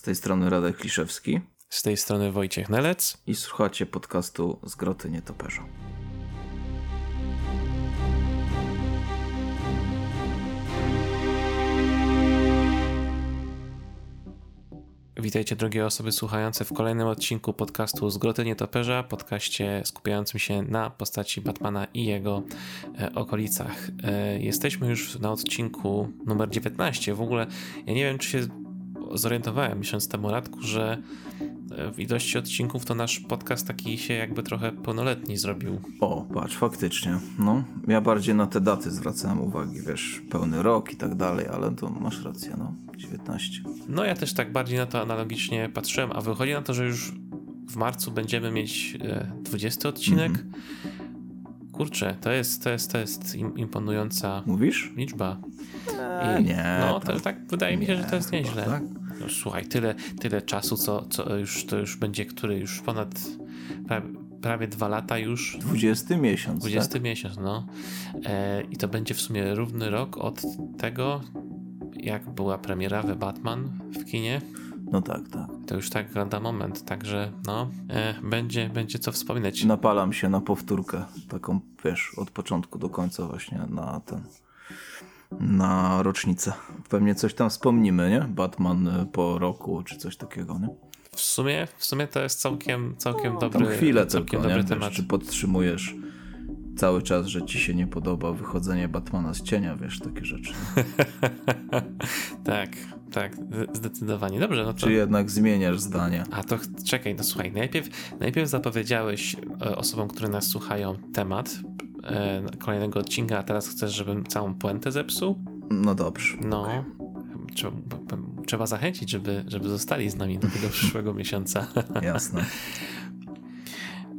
Z tej strony Radek Kliszewski. Z tej strony Wojciech Nelec. I słuchacie podcastu z Groty Nietoperza. Witajcie drogie osoby słuchające w kolejnym odcinku podcastu z Groty Nietoperza, podcaście skupiającym się na postaci Batmana i jego e, okolicach. E, jesteśmy już na odcinku numer 19. W ogóle ja nie wiem, czy się zorientowałem miesiąc temu, Radku, że w ilości odcinków to nasz podcast taki się jakby trochę pełnoletni zrobił. O, patrz, faktycznie. No, ja bardziej na te daty zwracałem uwagi, wiesz, pełny rok i tak dalej, ale to masz rację, no, 19. No ja też tak bardziej na to analogicznie patrzyłem, a wychodzi na to, że już w marcu będziemy mieć 20 e, odcinek. Mm -hmm. Kurczę, to jest, to jest, to jest imponująca Mówisz? liczba. Eee, nie. No, to, tak wydaje mi się, że to jest nieźle. Tak? No, słuchaj, tyle, tyle czasu, co, co już to już będzie, który już ponad prawie, prawie dwa lata już. 20 miesiąc. 20 tak? miesiąc, no. E, I to będzie w sumie równy rok od tego, jak była premiera The Batman w kinie. No tak, tak. To już tak lada moment, także no, e, będzie, będzie co wspominać. Napalam się na powtórkę, taką wiesz, od początku do końca właśnie na ten na rocznicę. Pewnie coś tam wspomnimy, nie? Batman e, po roku, czy coś takiego, nie? W sumie, w sumie to jest całkiem, całkiem no, dobry, chwilę całkiem tylko, dobry nie? temat. Wiesz, czy podtrzymujesz cały czas, że ci się nie podoba wychodzenie Batmana z cienia, wiesz, takie rzeczy. tak, tak, zdecydowanie. Dobrze, no to... Czy jednak zmieniasz zdanie? A to czekaj, no słuchaj, najpierw, najpierw zapowiedziałeś e, osobom, które nas słuchają temat e, kolejnego odcinka, a teraz chcesz, żebym całą puentę zepsuł? No dobrze. No, okay. trzeba, trzeba zachęcić, żeby, żeby zostali z nami do tego przyszłego miesiąca. Jasne.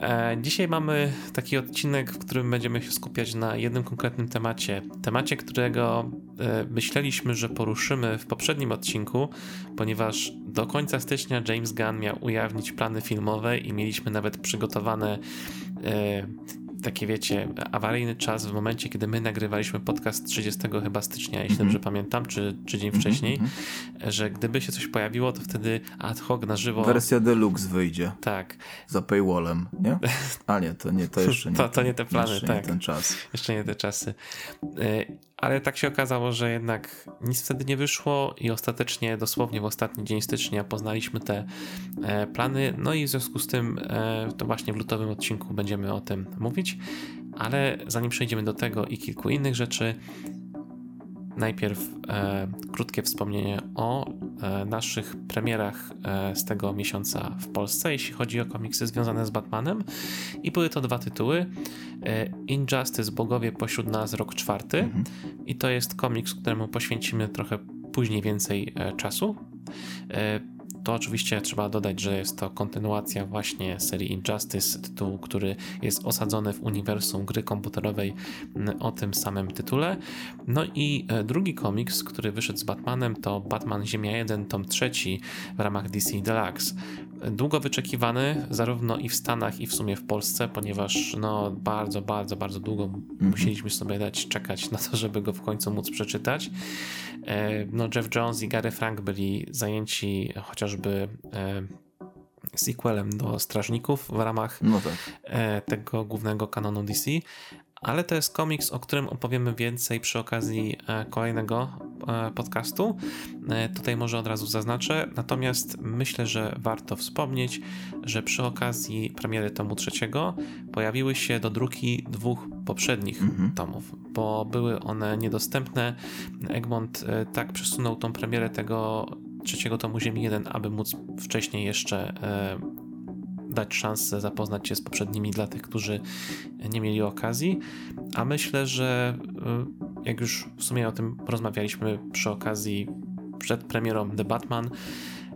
E, dzisiaj mamy taki odcinek, w którym będziemy się skupiać na jednym konkretnym temacie. Temacie, którego e, myśleliśmy, że poruszymy w poprzednim odcinku, ponieważ do końca stycznia James Gunn miał ujawnić plany filmowe i mieliśmy nawet przygotowane e, takie wiecie, awaryjny czas w momencie, kiedy my nagrywaliśmy podcast 30 chyba stycznia, jeśli mm -hmm. dobrze pamiętam, czy, czy dzień mm -hmm. wcześniej, że gdyby się coś pojawiło, to wtedy ad hoc na żywo. Wersja deluxe wyjdzie. Tak. Za paywallem, nie? A nie, to nie, to jeszcze nie. to, to nie te plany, jeszcze tak. Nie ten czas. Jeszcze nie te czasy. Ale tak się okazało, że jednak nic wtedy nie wyszło i ostatecznie dosłownie w ostatni dzień stycznia poznaliśmy te e, plany. No i w związku z tym e, to właśnie w lutowym odcinku będziemy o tym mówić. Ale zanim przejdziemy do tego i kilku innych rzeczy, najpierw e, krótkie wspomnienie o e, naszych premierach e, z tego miesiąca w Polsce, jeśli chodzi o komiksy związane z Batmanem. I były to dwa tytuły. E, Injustice Bogowie pośród nas rok czwarty. Mhm. I to jest komiks, któremu poświęcimy trochę później więcej e, czasu. To oczywiście trzeba dodać, że jest to kontynuacja właśnie serii Injustice, tytułu, który jest osadzony w uniwersum gry komputerowej o tym samym tytule. No i e, drugi komiks, który wyszedł z Batmanem, to Batman Ziemia 1, tom trzeci w ramach DC Deluxe długo wyczekiwany, zarówno i w Stanach, i w sumie w Polsce, ponieważ no bardzo, bardzo, bardzo długo -hmm. musieliśmy sobie dać czekać na to, żeby go w końcu móc przeczytać. E, no Jeff Jones i Gary Frank byli zajęci chociażby e, sequelem do Strażników w ramach no tak. E, tego głównego kanonu DC, ale to jest komiks, o którym opowiemy więcej przy okazji e, kolejnego e, podcastu. E, tutaj może od razu zaznaczę, natomiast myślę, że warto wspomnieć, że przy okazji premiery tomu trzeciego pojawiły się do druki dwóch poprzednich mhm. tomów, bo były one niedostępne. Egmont tak przesunął tą premierę tego trzeciego tomu Ziemi 1, aby móc wcześniej jeszcze dać szansę zapoznać się z poprzednimi dla tych, którzy nie mieli okazji. A myślę, że y, jak już w sumie o tym rozmawialiśmy przy okazji przed premierą The Batman,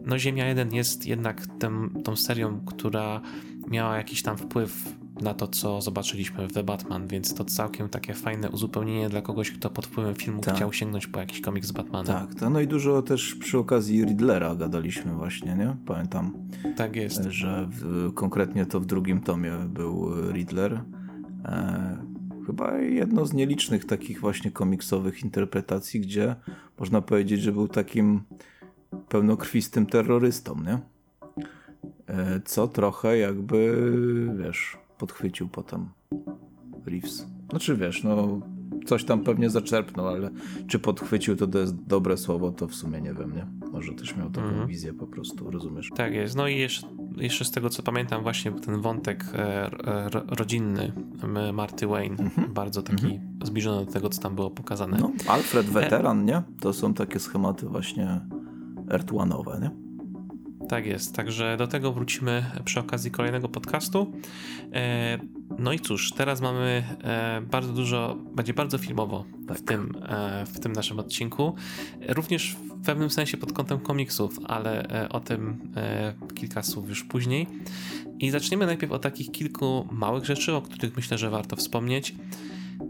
no Ziemia 1 jest jednak tym, tą serią, która miała jakiś tam wpływ na to, co zobaczyliśmy w The Batman, więc to całkiem takie fajne uzupełnienie dla kogoś, kto pod wpływem filmu tak. chciał sięgnąć po jakiś komiks z Batmanem. Tak, to no i dużo też przy okazji Riddlera gadaliśmy właśnie, nie? Pamiętam. Tak jest. Że w, konkretnie to w drugim tomie był Riddler. E, chyba jedno z nielicznych takich właśnie komiksowych interpretacji, gdzie można powiedzieć, że był takim pełnokrwistym terrorystą, nie? E, co trochę jakby, wiesz, podchwycił potem Reeves. Znaczy, wiesz, no coś tam pewnie zaczerpnął, ale czy podchwycił to, to jest dobre słowo, to w sumie nie wiem, nie? Może też miał taką mm. wizję po prostu, rozumiesz? Tak jest. No i jeszcze, jeszcze z tego, co pamiętam, właśnie ten wątek e, e, rodzinny Marty Wayne, -hmm. bardzo taki -hmm. zbliżony do tego, co tam było pokazane. No, Alfred Weteran, nie? To są takie schematy właśnie Ertłanowe, nie? Tak jest, także do tego wrócimy przy okazji kolejnego podcastu. E, no i cóż, teraz mamy e, bardzo dużo, będzie bardzo filmowo tak. w, tym, e, w tym naszym odcinku. Również w pewnym sensie pod kątem komiksów, ale o tym kilka słów już później. I zaczniemy najpierw od takich kilku małych rzeczy, o których myślę, że warto wspomnieć.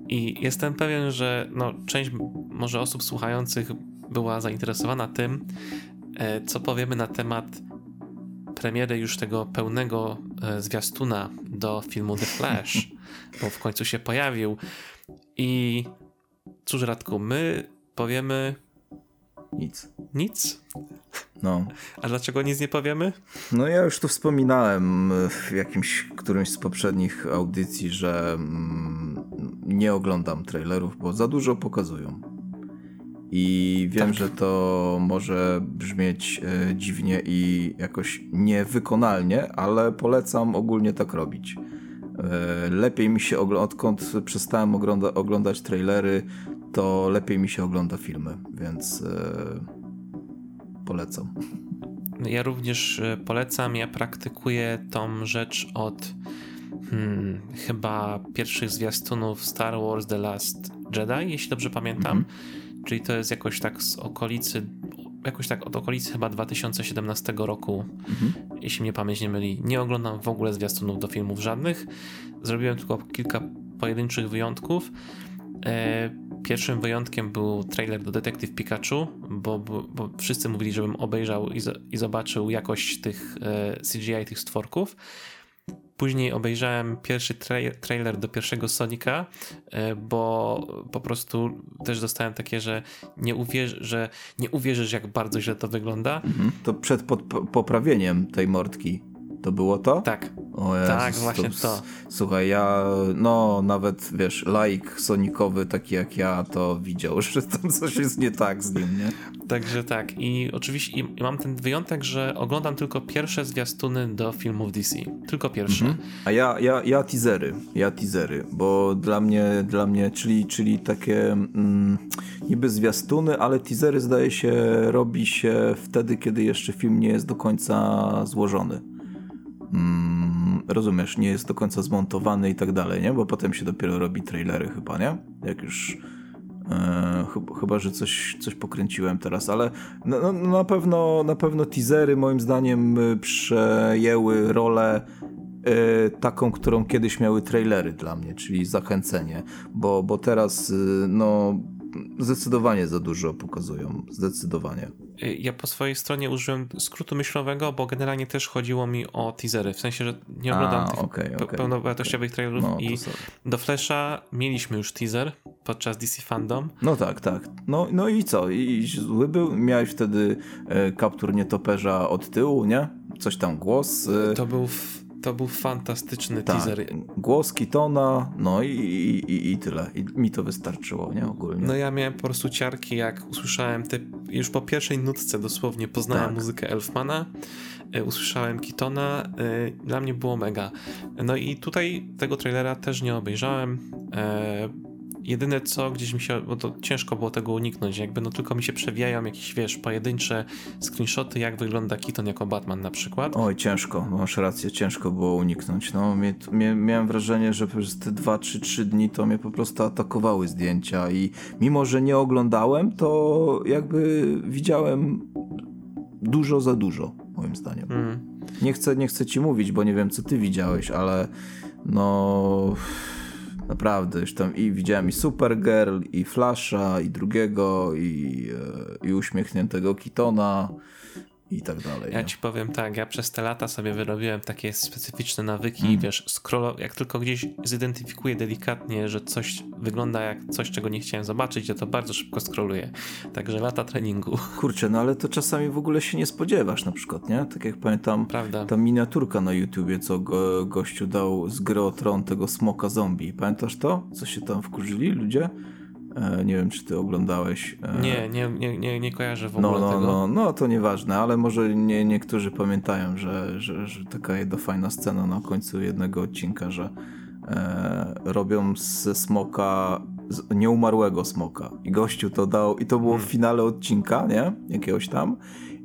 I jestem pewien, że no, część może osób słuchających była zainteresowana tym, co powiemy na temat premiery już tego pełnego e, zwiastuna do filmu The Flash, bo w końcu się pojawił. I cóż, Radku, my powiemy. Nic. Nic? No. A dlaczego nic nie powiemy? No ja już tu wspominałem w jakimś którymś z poprzednich audycji, że mm, nie oglądam trailerów, bo za dużo pokazują. I wiem, tak. że to może brzmieć e, dziwnie i jakoś niewykonalnie, ale polecam ogólnie tak robić. E, lepiej mi się, odkąd przestałem ogląda oglądać trailery, to lepiej mi się ogląda filmy, więc e, polecam. Ja również polecam, ja praktykuję tą rzecz od hmm, chyba pierwszych zwiastunów Star Wars The Last Jedi, jeśli dobrze pamiętam. Mhm czyli to jest jakoś tak z okolicy, jakoś tak od okolicy chyba 2017 roku, mhm. jeśli mnie pamięć nie myli. Nie oglądam w ogóle zwiastunów do filmów żadnych. Zrobiłem tylko kilka pojedynczych wyjątków. E, pierwszym wyjątkiem był trailer do Detective Pikachu, bo, bo, bo wszyscy mówili, żebym obejrzał i, i zobaczył jakość tych e, CGI, tych stworków. Później obejrzałem pierwszy trailer do pierwszego Sonika, e, bo po prostu też dostałem takie, że nie, uwierzy, że nie uwierzysz, jak bardzo źle to wygląda. Mhm. To przed poprawieniem tej mordki to było to? Tak. O Jezus, tak, właśnie to, to. Słuchaj, ja, no nawet, wiesz, laik sonikowy taki jak ja, to widział, że tam coś jest nie tak z nim, nie? Także tak. I oczywiście i mam ten wyjątek, że oglądam tylko pierwsze zwiastuny do filmów DC. Tylko pierwsze. Mhm. A ja, ja, ja teasery. Ja teasery, bo dla mnie, dla mnie, czyli, czyli takie mm, niby zwiastuny, ale teasery zdaje się robi się wtedy, kiedy jeszcze film nie jest do końca złożony mm, rozumiesz, nie jest do końca zmontowany i tak dalej, nie? Bo potem się dopiero robi trailery chyba, nie? Jak już e, chyba, że coś, coś pokręciłem teraz, ale no, no, na, pewno, na pewno teasery moim zdaniem e, przejęły rolę e, taką, którą kiedyś miały trailery dla mnie, czyli zachęcenie, bo, bo teraz no zdecydowanie za dużo pokazują, zdecydowanie. Ja po swojej stronie użyłem skrótu myślowego, bo generalnie też chodziło mi o teasery, w sensie, że nie oglądam A, tych okay, okay, pełnowartościowych okay. trailerów no, i do Flasha mieliśmy już teaser podczas DC Fandom. No tak, tak. No, no i co? I zły był? Miałeś wtedy e, kaptur nietoperza od tyłu, nie? Coś tam głos. E... To był to był fantastyczny tak. teaser. Głos Kitona, no i, i, i, tyle. I mi to wystarczyło, nie? Ogólnie. No ja miałem po prostu ciarki, jak usłyszałem te, już po pierwszej nutce dosłownie poznałem tak. muzykę Elfmana, e, usłyszałem Kitona, e, dla mnie było mega. No i tutaj tego trailera też nie obejrzałem. Jedyne co gdzieś mi się, bo to ciężko było tego uniknąć, jakby no tylko mi się przewijają jakieś, wiesz, pojedyncze screenshoty, jak wygląda Keaton jako Batman na przykład. Oj, ciężko, masz rację, ciężko było uniknąć. No, mnie, mnie, miałem wrażenie, że przez te 2 czy 3 dni to mnie po prostu atakowały zdjęcia i mimo, że nie oglądałem, to jakby widziałem dużo za dużo, moim zdaniem. Mm. Nie, chcę, nie chcę ci mówić, bo nie wiem, co ty widziałeś, ale no Naprawdę, już tam i widziałem i Supergirl, i Flasha, i drugiego, i, e, i uśmiechniętego Kitona, i, tak dalej. Ja nie? ci powiem tak, ja przez te lata sobie wyrobiłem takie specyficzne nawyki, Mhm. wiesz, scrollo, jak tylko gdzieś zidentyfikuję delikatnie, że coś wygląda jak coś, czego nie chciałem zobaczyć, ja to bardzo szybko scrolluję. Także lata treningu, Kurczę, no ale to czasami w ogóle się nie spodziewasz na przykład, nie? Tak jak pamiętam, prawda? ta miniaturka na YouTubie, co go, gościu dał z gry o Tron tego smoka zombie. Pamiętasz to? Co się tam wkurzyli ludzie? E, nie wiem, czy ty oglądałeś. E, Nie, nie, nie, nie, nie kojarzę w ogóle No, no, tego. no, no, to nieważne, ale może nie, niektórzy pamiętają, że, że, że taka jedna fajna scena na końcu jednego odcinka, że e, robią ze smoka, z nieumarłego smoka. I gościu to dał, i to było w finale odcinka, nie? Jakiegoś tam.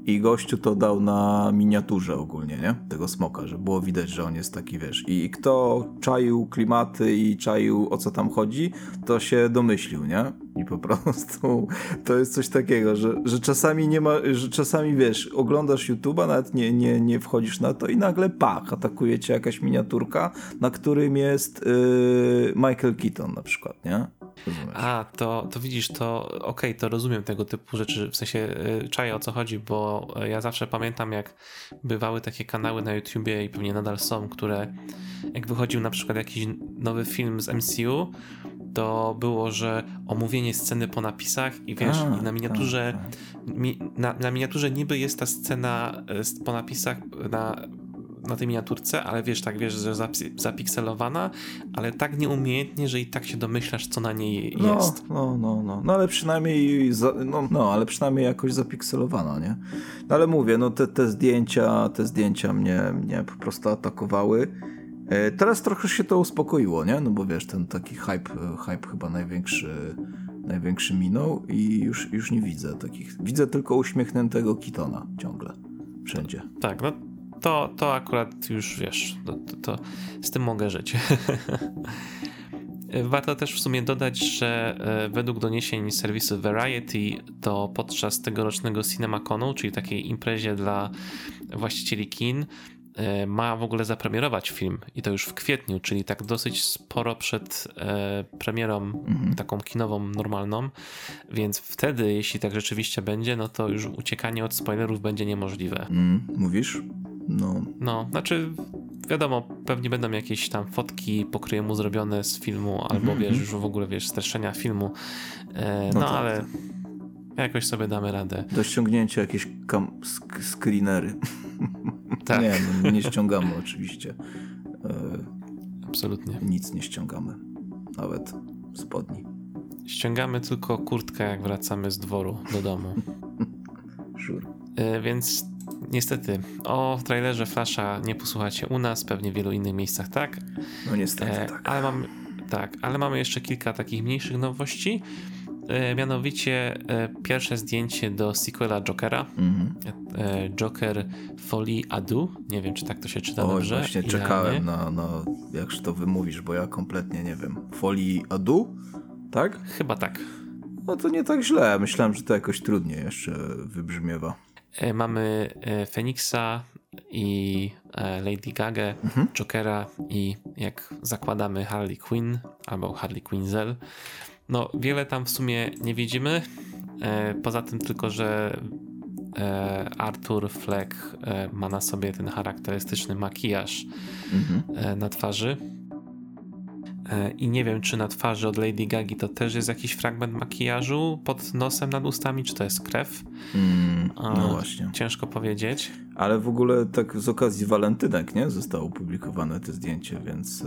I gościu to dał na miniaturze ogólnie, nie? Tego smoka, że było widać, że on jest taki, wiesz. I kto czaił klimaty i czaił o co tam chodzi, to się domyślił, nie? I po prostu to jest coś takiego, że, że czasami nie ma, że czasami wiesz, oglądasz YouTube'a, nawet nie, nie, nie wchodzisz na to i nagle pach, atakuje cię jakaś miniaturka, na którym jest yy, Michael Keaton na przykład, nie? Rozumiesz? A, to, to widzisz, to okej, to rozumiem tego typu rzeczy, w sensie y, czaję o co chodzi, bo y, ja zawsze pamiętam, jak bywały takie kanały na YouTubie i pewnie nadal są, które jak wychodził na przykład jakiś nowy film z MCU, to było, że omówienie sceny po napisach i wiesz, A, i na miniaturze, tak, mi, na, na miniaturze niby jest ta scena z- po napisach na, na tej miniaturce, ale wiesz, tak wiesz, że zapi- zapikselowana, ale tak nieumiejętnie, że i tak się domyślasz, co na niej No, jest. no, no, no, no ale przynajmniej, za, no, no, ale przynajmniej jakoś zapikselowana, nie? No ale mówię, no te, te zdjęcia, te zdjęcia mnie, mnie po prostu atakowały. E, Teraz trochę się to uspokoiło, nie? No bo wiesz, ten taki hype, hype chyba największy, największy minął i już, już nie widzę takich. Widzę tylko uśmiechniętego Kitona ciągle. Wszędzie. Tak, no to, to akurat już wiesz, to, to, to z tym mogę żyć. Warto też w sumie dodać, że e, według doniesień serwisu Variety, to podczas tegorocznego CinemaConu, czyli takiej imprezie dla właścicieli kin, ma w ogóle zapremierować film i to już w kwietniu, czyli tak dosyć sporo przed e, premierą taką kinową, normalną, więc wtedy, jeśli tak rzeczywiście będzie, no to już uciekanie od spoilerów będzie niemożliwe. Mm, mówisz? No, No, znaczy wiadomo, pewnie będą jakieś tam fotki po kryjemu zrobione z filmu, albo wiesz, już w ogóle wiesz, streszczenia filmu. E, no tak, ale jakoś sobie damy radę. do ściągnięcia jakieś screenery. Tak, Nie, no, nie ściągamy oczywiście. E, absolutnie. nic nie ściągamy. Nawet spodni. Ściągamy tylko kurtkę, jak wracamy z dworu do domu. Sure. E, więc niestety o trailerze Flasha nie posłuchacie u nas, pewnie w wielu innych miejscach tak. No niestety E, tak. ale, mamy, tak, ale mamy jeszcze kilka takich mniejszych nowości. E, mianowicie e, pierwsze zdjęcie do sequela Jokera. Mhm. E, Joker Folie Adu. Nie wiem, czy tak to się czyta Oj, dobrze. właśnie Idealnie. czekałem na, na jak to wymówisz, bo ja kompletnie nie wiem. Folii Adu? Tak? Chyba tak. No to nie tak źle. Myślałem, że to jakoś trudniej jeszcze wybrzmiewa. Mamy Feniksa i Lady Gaga, Mhm. Jokera i jak zakładamy Harley Quinn albo Harley Quinzel. No, wiele tam w sumie nie widzimy. E, poza tym tylko, że e, Arthur Fleck e, ma na sobie ten charakterystyczny makijaż Mhm. na twarzy. I nie wiem, czy na twarzy od Lady Gagi to też jest jakiś fragment makijażu pod nosem, nad ustami, czy to jest krew. Mm, no właśnie. Ciężko powiedzieć. Ale w ogóle tak z okazji walentynek, nie? Zostało opublikowane to zdjęcie, więc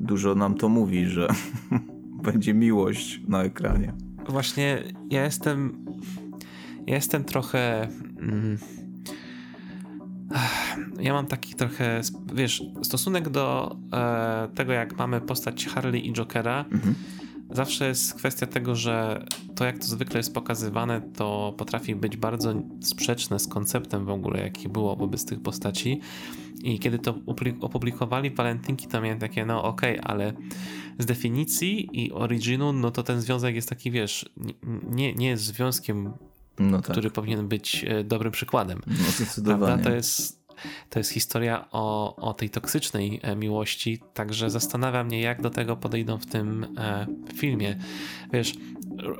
dużo nam to mówi, że będzie miłość na ekranie. Właśnie ja jestem. Ja jestem trochę. Mm, ja mam taki trochę. Wiesz, stosunek do e, tego, jak mamy postać Harley i Jokera. Mhm. Zawsze jest kwestia tego, że to jak to zwykle jest pokazywane, to potrafi być bardzo sprzeczne z konceptem w ogóle, jaki było wobec tych postaci. I kiedy to opublikowali walentynki, to miałem takie, no okej, ale z definicji i originu, no to ten związek jest taki, wiesz, nie, nie, jest związkiem, No tak, który powinien być e, dobrym przykładem. no Prawda? zdecydowanie. To jest, to jest historia o, o tej toksycznej e, miłości, także zastanawia mnie, jak do tego podejdą w tym e, filmie. Wiesz,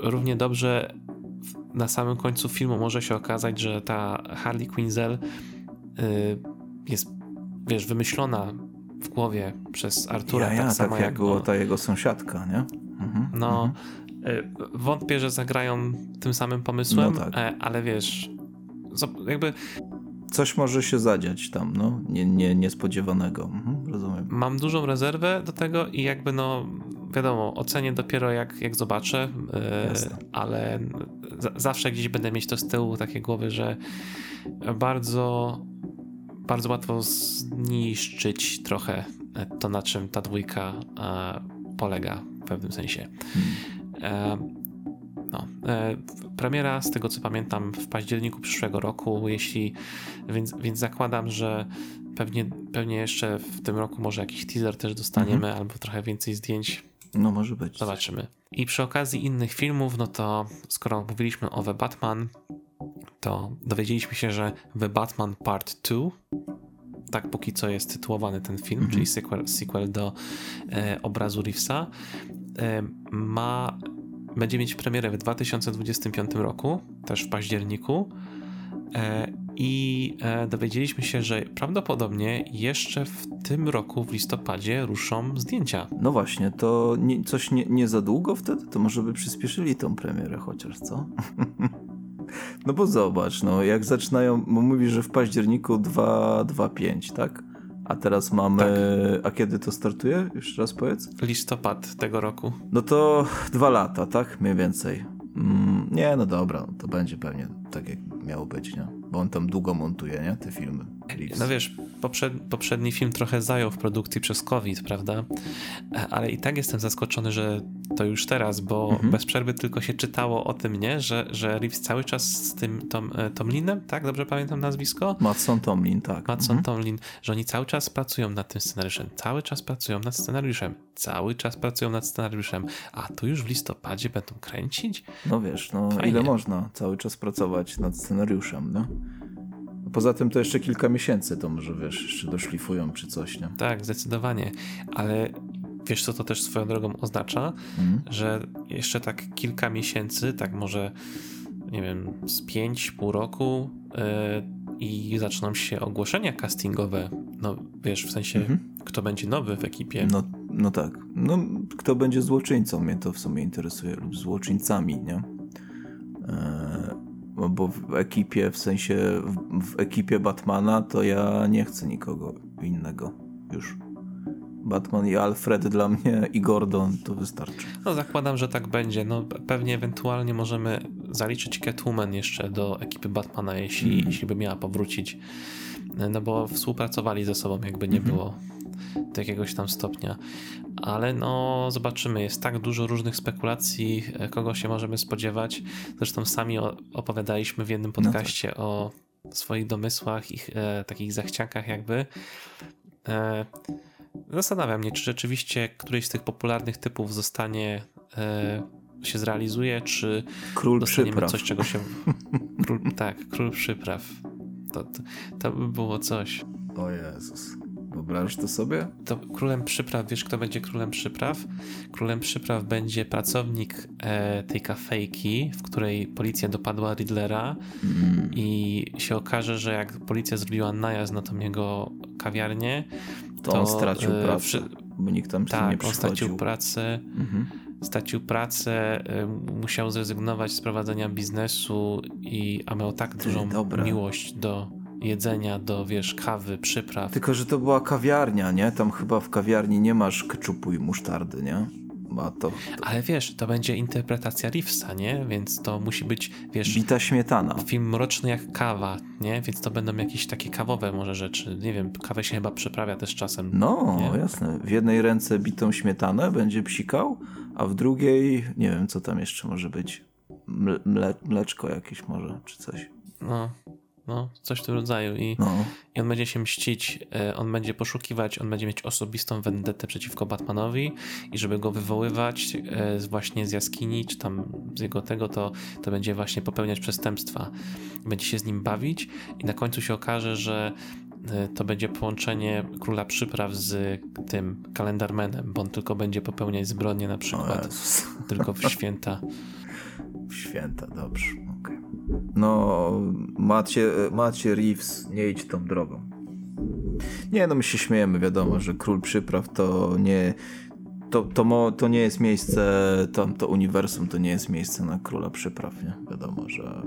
równie dobrze na samym końcu filmu może się okazać, że ta Harley Quinzel y, jest, wiesz, wymyślona w głowie przez Artura. Ja, ja, tak, samo tak jak, jak była ta jego sąsiadka, nie? Mhm, No, mhm. y, wątpię, że zagrają tym samym pomysłem, No tak. e, ale wiesz, jakby Coś może się zadziać tam, no, nie, nie, niespodziewanego. Mhm, rozumiem. mam dużą rezerwę do tego i jakby no wiadomo, ocenię dopiero jak, jak zobaczę, e, Jasne. ale za, zawsze gdzieś będę mieć to z tyłu takie głowy, że bardzo bardzo łatwo zniszczyć trochę to, na czym ta dwójka e, polega w pewnym sensie. E, no, e, premiera, z tego co pamiętam, w październiku przyszłego roku, jeśli, więc, więc zakładam, że pewnie, pewnie jeszcze w tym roku może jakiś teaser też dostaniemy, albo trochę więcej zdjęć, No może być. zobaczymy. I przy okazji innych filmów, no to skoro mówiliśmy o The Batman, to dowiedzieliśmy się, że The Batman Part 2, tak póki co jest tytułowany ten film, Mhm. czyli sequel, sequel do e, obrazu Reevesa, e, ma, będzie mieć premierę w 2025 roku, też w październiku. E, I e, dowiedzieliśmy się, że prawdopodobnie jeszcze w tym roku, w listopadzie, ruszą zdjęcia. No właśnie, to nie, coś nie, nie za długo wtedy? To może by przyspieszyli tą premierę chociaż, co? no bo zobacz, no jak zaczynają, bo mówisz, że w październiku 2-5, tak? A teraz mamy, a kiedy to startuje? Jeszcze raz powiedz. Listopad tego roku. No to dwa lata, tak? Mniej więcej. Mm, nie, no dobra, to będzie pewnie tak jak miało być, nie? Bo on tam długo montuje, nie? Te filmy. No wiesz, poprzed, poprzedni film trochę zajął w produkcji przez COVID, prawda? Ale i tak jestem zaskoczony, że to już teraz, bo Mhm. bez przerwy tylko się czytało o tym, nie? Że, że Reeves cały czas z tym Tom, e, Tomlinem, tak? Dobrze pamiętam nazwisko? Matson Tomlin, tak. Matson Mhm. Tomlin, że oni cały czas pracują nad tym scenariuszem, cały czas pracują nad scenariuszem, cały czas pracują nad scenariuszem, a tu już w listopadzie będą kręcić? No wiesz, no Fajnie. ile można cały czas pracować nad scenariuszem, no? Poza tym to jeszcze kilka miesięcy to może, wiesz, jeszcze doszlifują czy coś, nie? Tak, zdecydowanie, ale wiesz co to też swoją drogą oznacza? Mhm. że jeszcze tak kilka miesięcy, tak może nie wiem, z pięć, pół roku yy, i zaczną się ogłoszenia castingowe. No wiesz, w sensie, Mhm. kto będzie nowy w ekipie. No, no tak. No, kto będzie złoczyńcą, mnie to w sumie interesuje, lub złoczyńcami, nie? Eee, bo- w ekipie, w sensie w, ekipie Batmana, to ja nie chcę nikogo innego już. Batman i Alfred dla mnie i Gordon to wystarczy. No zakładam, że tak będzie. No pe- pewnie ewentualnie możemy zaliczyć Catwoman jeszcze do ekipy Batmana, jeśli, Mhm. jeśli by miała powrócić. No bo współpracowali ze sobą, jakby nie Mhm. było do jakiegoś tam stopnia. Ale no zobaczymy, jest tak dużo różnych spekulacji, e, kogo się możemy spodziewać. Zresztą sami opowiadaliśmy w jednym tak. podcaście o swoich domysłach, ich e, takich zachciankach jakby. E, Zastanawiam mnie, czy rzeczywiście któryś z tych popularnych typów zostanie, e, się zrealizuje, czy Król dostaniemy przypraw. coś, czego się... Król, tak, król przypraw. To, to, to by było coś. O Jezus. Wyobrażasz to sobie? To królem przypraw, wiesz kto będzie królem przypraw? Królem przypraw będzie pracownik e, tej kafejki, w której policja dopadła Riddlera Mm. i się okaże, że jak policja zrobiła najazd na tą jego kawiarnię, To, on To, stracił e, pracę, bo nikt tam tym nie tak, on przychodził. stracił pracę, Mhm. stracił pracę, y, musiał zrezygnować z prowadzenia biznesu i a miał tak dużą dobra. miłość do jedzenia, do wiesz, kawy, przypraw. Tylko, że to była kawiarnia, nie? Tam chyba w kawiarni nie masz keczupu i musztardy, nie? A to Ale wiesz, to będzie interpretacja Reevesa, nie? Więc to musi być, wiesz, bita śmietana. film mroczny jak kawa, nie? Więc to będą jakieś takie kawowe może rzeczy. Nie wiem, kawę się chyba przyprawia też czasem. No, Nie? jasne. W jednej ręce bitą śmietanę będzie psikał, a w drugiej, nie wiem, co tam jeszcze może być. Mle, mleczko jakieś może, czy coś. No, no, coś w tym rodzaju. I, No, I on będzie się mścić, e, on będzie poszukiwać, on będzie mieć osobistą vendetę przeciwko Batmanowi i żeby go wywoływać e, właśnie z jaskini, czy tam z jego tego, to, to będzie właśnie popełniać przestępstwa. Będzie się z nim bawić i na końcu się okaże, że e, to będzie połączenie Króla Przypraw z tym Kalendarmenem, bo on tylko będzie popełniać zbrodnie na przykład, tylko w święta. W święta, dobrze. No macie, macie Reeves, nie idź tą drogą. Nie, no my się śmiejemy, wiadomo, że Król Przypraw to nie... To, to, mo, to nie jest miejsce, to, to uniwersum to nie jest miejsce na Króla Przypraw, nie? Wiadomo, że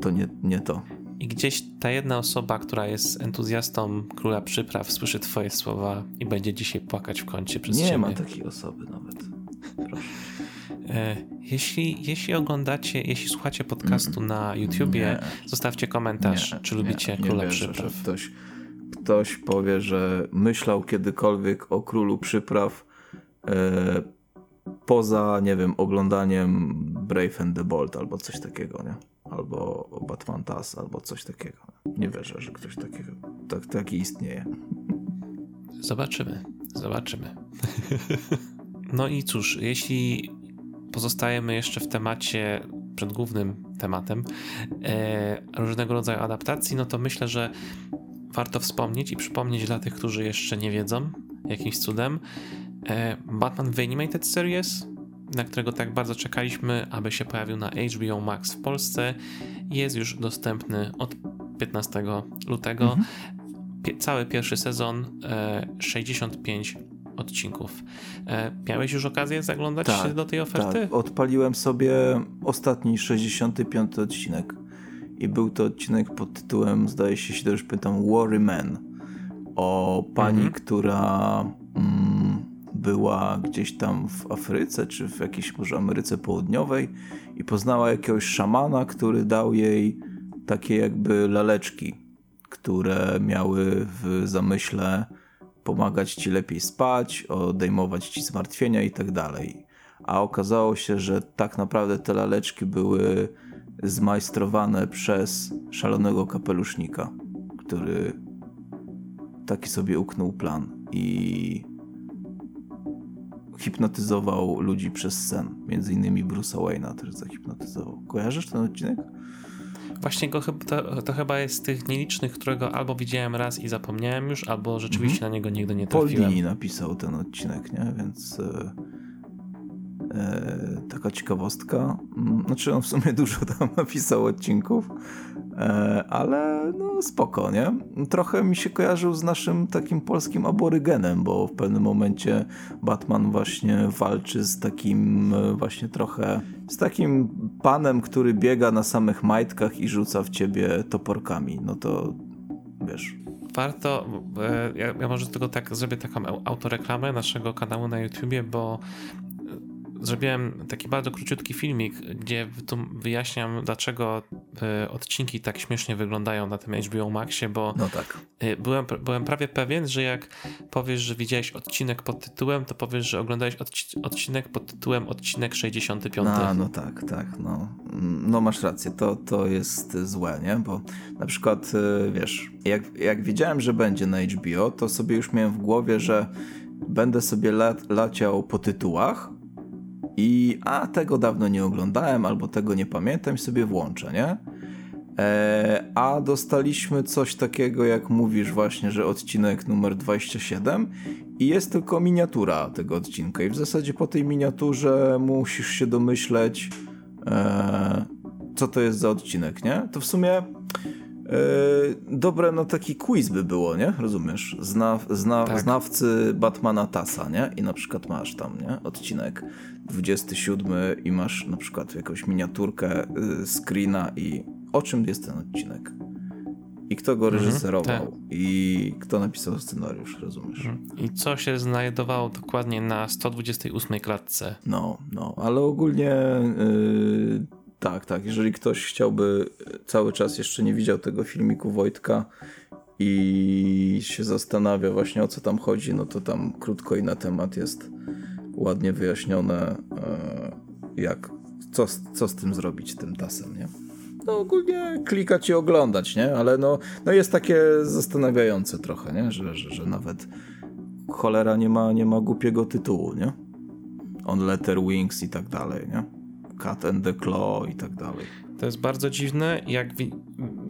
to nie, nie to. I gdzieś ta jedna osoba, która jest entuzjastą Króla Przypraw, słyszy twoje słowa i będzie dzisiaj płakać w kącie przez Nie ciebie. ma takiej osoby nawet. Proszę. E, Jeśli, jeśli oglądacie, jeśli słuchacie podcastu na YouTubie, Nie. zostawcie komentarz, czy lubicie nie, Króla nie wierzę, Przypraw. Ktoś, ktoś powie, że myślał kiedykolwiek o Królu Przypraw e, poza, nie wiem, oglądaniem Brave and the Bold albo coś takiego, nie? Albo Batman Tass, albo coś takiego. Nie wierzę, że ktoś takiego, tak, taki istnieje. Zobaczymy, zobaczymy. no i cóż, jeśli pozostajemy jeszcze w temacie, przed głównym tematem e, różnego rodzaju adaptacji, no to myślę, że warto wspomnieć i przypomnieć dla tych, którzy jeszcze nie wiedzą, jakimś cudem, e, Batman The Animated Series, na którego tak bardzo czekaliśmy, aby się pojawił na HBO Max w Polsce, jest już dostępny od 15 lutego. Pie- cały pierwszy sezon, e, 65 odcinków. E, miałeś już okazję zaglądać Tak, się do tej oferty? Tak, odpaliłem sobie ostatni 65 odcinek i był to odcinek pod tytułem, zdaje się, jeśli dobrze pamiętam, Worry Man o pani, Mhm. która mm, była gdzieś tam w Afryce, czy w jakiejś może Ameryce Południowej i poznała jakiegoś szamana, który dał jej takie jakby laleczki, które miały w zamyśle pomagać ci lepiej spać, odejmować ci zmartwienia i tak dalej. A okazało się, że tak naprawdę te laleczki były zmajstrowane przez szalonego kapelusznika, który taki sobie uknął plan i hipnotyzował ludzi przez sen. Między innymi Bruce'a Wayne'a też zahipnotyzował. Kojarzysz ten odcinek? Właśnie go chyba, to, to chyba jest z tych nielicznych, którego albo widziałem raz i zapomniałem już, albo rzeczywiście na niego nigdy nie trafiłem. Dini napisał ten odcinek, nie? Więc e, e, taka ciekawostka. Mm, Znaczy on w sumie dużo tam napisał odcinków, ale no spoko, nie? Trochę mi się kojarzył z naszym takim polskim aborygenem, bo w pewnym momencie Batman właśnie walczy z takim e, właśnie trochę z takim panem, który biega na samych majtkach i rzuca w ciebie toporkami. No to wiesz, Warto, e, ja, ja może tylko tak zrobię taką au- autoreklamę naszego kanału na YouTubie, bo e, zrobiłem taki bardzo króciutki filmik, gdzie wyjaśniam, dlaczego e, odcinki tak śmiesznie wyglądają na tym HBO Maxie, bo no tak. e, byłem, byłem prawie pewien, że jak powiesz, że widziałeś odcinek pod tytułem, to powiesz, że oglądałeś odci- odcinek pod tytułem odcinek 65. A, no tak, tak, no. No masz rację, to, to jest złe, nie? Bo na przykład, y, wiesz, jak, jak wiedziałem, że będzie na HBO, to sobie już miałem w głowie, że będę sobie lat, laciał po tytułach i a, tego dawno nie oglądałem, albo tego nie pamiętam sobie włączę, nie? E, a dostaliśmy coś takiego, jak mówisz właśnie, że odcinek numer 27 i jest tylko miniatura tego odcinka i w zasadzie po tej miniaturze musisz się domyśleć e, co to jest za odcinek, nie? To w sumie dobre na taki quiz by było, nie? Rozumiesz? Zna, zna, Tak. Znawcy Batmana Tasa, nie? I na przykład masz tam, nie? Odcinek 27 i masz na przykład jakąś miniaturkę y, screena i o czym jest ten odcinek? I kto go reżyserował? tak. I kto napisał scenariusz, rozumiesz? I co się znajdowało dokładnie na 128 klatce. No, no, ale ogólnie yy, tak, tak. Jeżeli ktoś chciałby cały czas jeszcze nie widział tego filmiku Wojtka i się zastanawia właśnie o co tam chodzi, no to tam krótko i na temat jest ładnie wyjaśnione, yy, jak, co, co z tym zrobić, tym tasem, nie? No ogólnie klikać i oglądać, nie? Ale no, no jest takie zastanawiające trochę, nie? Że, że, że nawet cholera nie ma, nie ma głupiego tytułu, nie? On Letter Wings i tak dalej, nie? Cat and the Claw i tak dalej. To jest bardzo dziwne. Jak wi-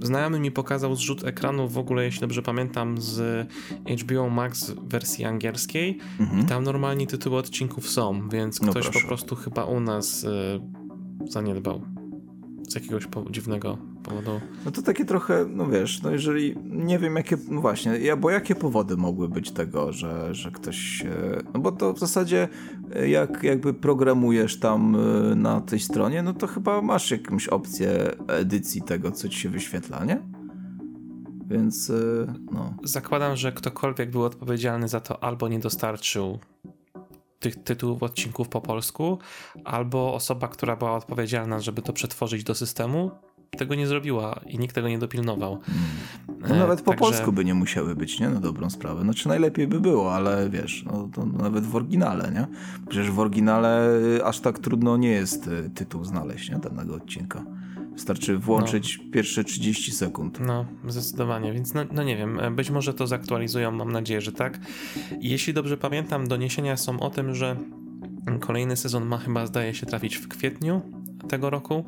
znajomy mi pokazał zrzut ekranu, w ogóle, jeśli dobrze pamiętam, z HBO Max wersji angielskiej. I tam normalnie tytuły odcinków są, więc Mhm. No ktoś po prostu chyba u nas y, zaniedbał. z jakiegoś po dziwnego powodu. No to takie trochę, no wiesz, no jeżeli nie wiem jakie, no właśnie, ja, bo jakie powody mogły być tego, że, że ktoś, no bo to w zasadzie e, jak jakby programujesz tam e, na tej stronie, no to chyba masz jakąś opcję edycji tego, co ci się wyświetla, nie? Więc e, no. Zakładam, że ktokolwiek był odpowiedzialny za to albo nie dostarczył tych tytułów odcinków po polsku, albo osoba, która była odpowiedzialna, żeby to przetworzyć do systemu, tego nie zrobiła i nikt tego nie dopilnował. No, e, nawet po Także... polsku by nie musiały być, nie? Na dobrą sprawę. Znaczy najlepiej by było, ale wiesz, no, to nawet w oryginale, nie? Przecież w oryginale aż tak trudno nie jest e, tytuł znaleźć, nie? Danego odcinka. Wystarczy włączyć no. pierwsze 30 sekund. No, zdecydowanie, więc no, no, nie wiem, e, być może to zaktualizują, mam nadzieję, że tak. Jeśli dobrze pamiętam, doniesienia są o tym, że kolejny sezon ma chyba, zdaje się, trafić w kwietniu tego roku,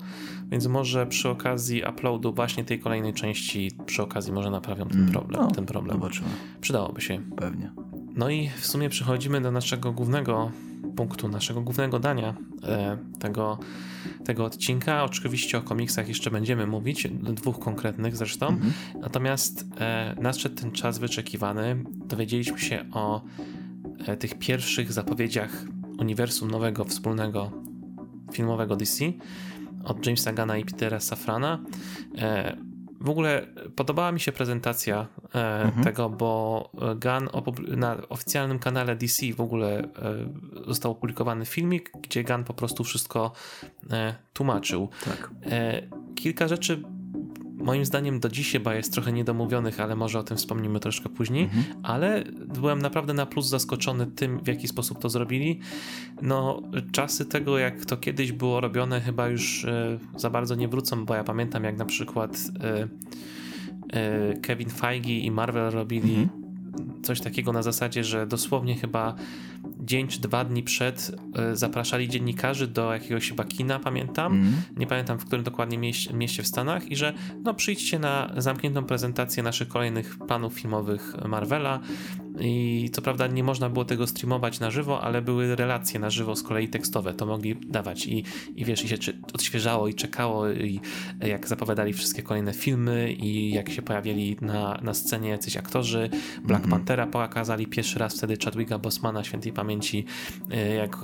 więc może przy okazji uploadu właśnie tej kolejnej części, przy okazji może naprawią ten mm, problem. No, ten problem. Zobaczymy. Przydałoby się. Pewnie. No i w sumie przechodzimy do naszego głównego punktu, naszego głównego dania e, tego, tego odcinka. Oczywiście o komiksach jeszcze będziemy mówić, dwóch konkretnych zresztą. Mhm. Natomiast e, nadszedł ten czas wyczekiwany. Dowiedzieliśmy się o e, tych pierwszych zapowiedziach uniwersum nowego, wspólnego filmowego DC od Jamesa Gana i Petera Safrana. E, w ogóle podobała mi się prezentacja e, mhm. tego, bo Gunn na oficjalnym kanale DC w ogóle e, został opublikowany filmik, gdzie Gunn po prostu wszystko tłumaczył. Tak. Kilka rzeczy moim zdaniem do dziś chyba jest trochę niedomówionych, ale może o tym wspomnimy troszkę później, mhm. ale byłem naprawdę na plus zaskoczony tym, w jaki sposób to zrobili. No, czasy tego, jak to kiedyś było robione, chyba już e, za bardzo nie wrócą, bo ja pamiętam, jak na przykład e, e, Kevin Feige i Marvel robili mhm coś takiego na zasadzie, że dosłownie chyba dzień czy dwa dni przed y, zapraszali dziennikarzy do jakiegoś chyba kina, pamiętam. Mm. Nie pamiętam w którym dokładnie mieście, mieście w Stanach i że no przyjdźcie na zamkniętą prezentację naszych kolejnych planów filmowych Marvela i co prawda nie można było tego streamować na żywo, ale były relacje na żywo z kolei tekstowe, to mogli dawać i, i wiesz, i się odświeżało i czekało i jak zapowiadali wszystkie kolejne filmy i jak się pojawili na, na scenie jacyś aktorzy, Black mm-hmm. Panthera pokazali pierwszy raz wtedy Chadwicka Bosmana świętej pamięci, e, jak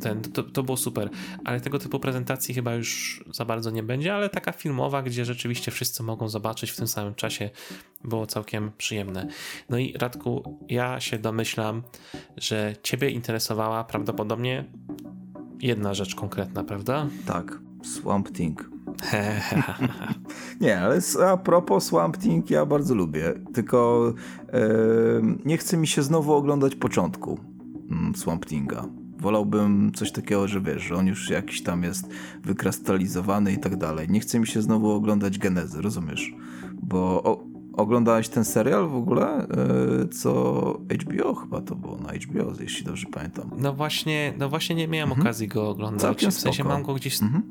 ten, to, to było super, ale tego typu prezentacji chyba już za bardzo nie będzie, ale taka filmowa, gdzie rzeczywiście wszyscy mogą zobaczyć w tym samym czasie było całkiem przyjemne. No i Radku, ja się domyślam, że Ciebie interesowała prawdopodobnie jedna rzecz konkretna, prawda? Tak, Swamp Thing. nie, ale a propos Swamp Thing ja bardzo lubię, tylko nie chce mi się znowu oglądać początku Swamp Thinga. Wolałbym coś takiego, że wiesz, że on już jakiś tam jest wykrystalizowany i tak dalej. Nie chce mi się znowu oglądać genezy, rozumiesz? Bo o, Oglądałeś ten serial w ogóle? E, co HBO chyba to było na HBO, jeśli dobrze pamiętam. No właśnie, no właśnie nie miałem mhm. okazji go oglądać. Całkiem w sensie spoko. mam go gdzieś. Mhm.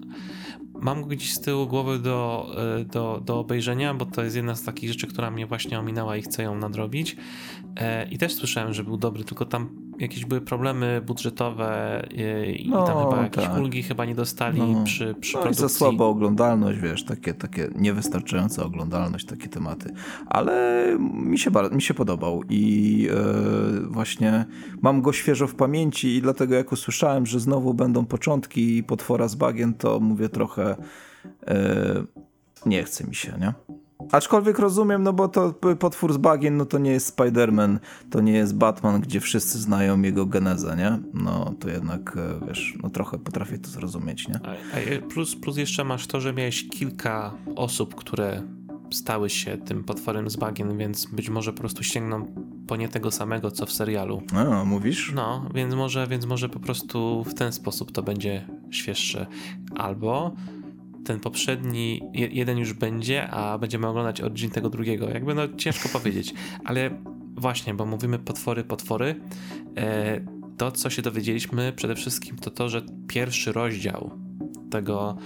Mam go gdzieś z tyłu głowy do, e, do, do obejrzenia, bo to jest jedna z takich rzeczy, która mnie właśnie ominęła i chcę ją nadrobić. E, I też słyszałem, że był dobry, tylko tam jakieś były problemy budżetowe i, no, tam chyba jakieś tak. ulgi chyba nie dostali no. przy, przy no produkcji. I za słaba oglądalność, wiesz, takie, takie niewystarczająca oglądalność, takie tematy. Ale mi się, mi się podobał i e, właśnie mam go świeżo w pamięci i dlatego jak usłyszałem, że znowu będą początki potwora z bagien, to mówię trochę e, nie chce mi się, nie? Aczkolwiek rozumiem, no bo to potwór z bagien, no to nie jest Spider-Man, to nie jest Batman, gdzie wszyscy znają jego genezę, nie? No to jednak, e, wiesz, no trochę potrafię to zrozumieć, nie? plus, plus jeszcze masz to, że miałeś kilka osób, które stały się tym potworem z bagien, więc być może po prostu sięgną po nie tego samego, co w serialu. A, mówisz? No, więc może, więc może po prostu w ten sposób to będzie świeższe. Albo ten poprzedni, jeden już będzie, a będziemy oglądać origin tego drugiego. Jakby no ciężko powiedzieć, ale właśnie, bo mówimy potwory, potwory. E, to, co się dowiedzieliśmy przede wszystkim, to to, że pierwszy rozdział tego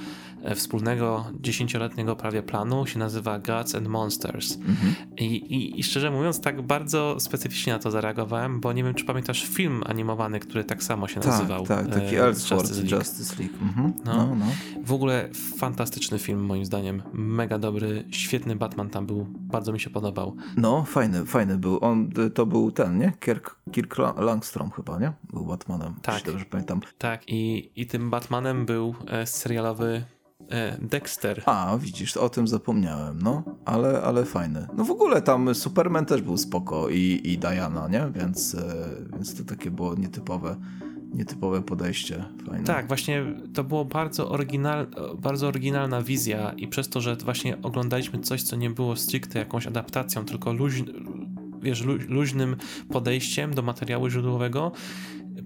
wspólnego dziesięcioletniego prawie planu się nazywa Gods and Monsters. Mhm. I, i, I, szczerze mówiąc, tak bardzo specyficznie na to zareagowałem, bo nie wiem, czy pamiętasz film animowany, który tak samo się tak, nazywał. Tak, taki e, Elseworld Justice League. Justice League. Mhm. No. No, no. W ogóle fantastyczny film moim zdaniem. Mega dobry, świetny Batman tam był. Bardzo mi się podobał. No, fajny, fajny był. On, to był ten, nie? Kirk, Kirk Langstrom chyba, nie? Był Batmanem. Tak. Dobrze pamiętam. Tak, i, i tym Batmanem był e, serialowy e, Dexter. A, widzisz, o tym zapomniałem, no, ale, ale fajny. No w ogóle tam Superman też był spoko i, i Diana, nie? Więc, e, więc to takie było nietypowe nietypowe podejście. Fajne. Tak, właśnie to było bardzo, oryginal, bardzo oryginalna wizja i przez to, że właśnie oglądaliśmy coś, co nie było stricte jakąś adaptacją, tylko luź, wiesz, luźnym podejściem do materiału źródłowego,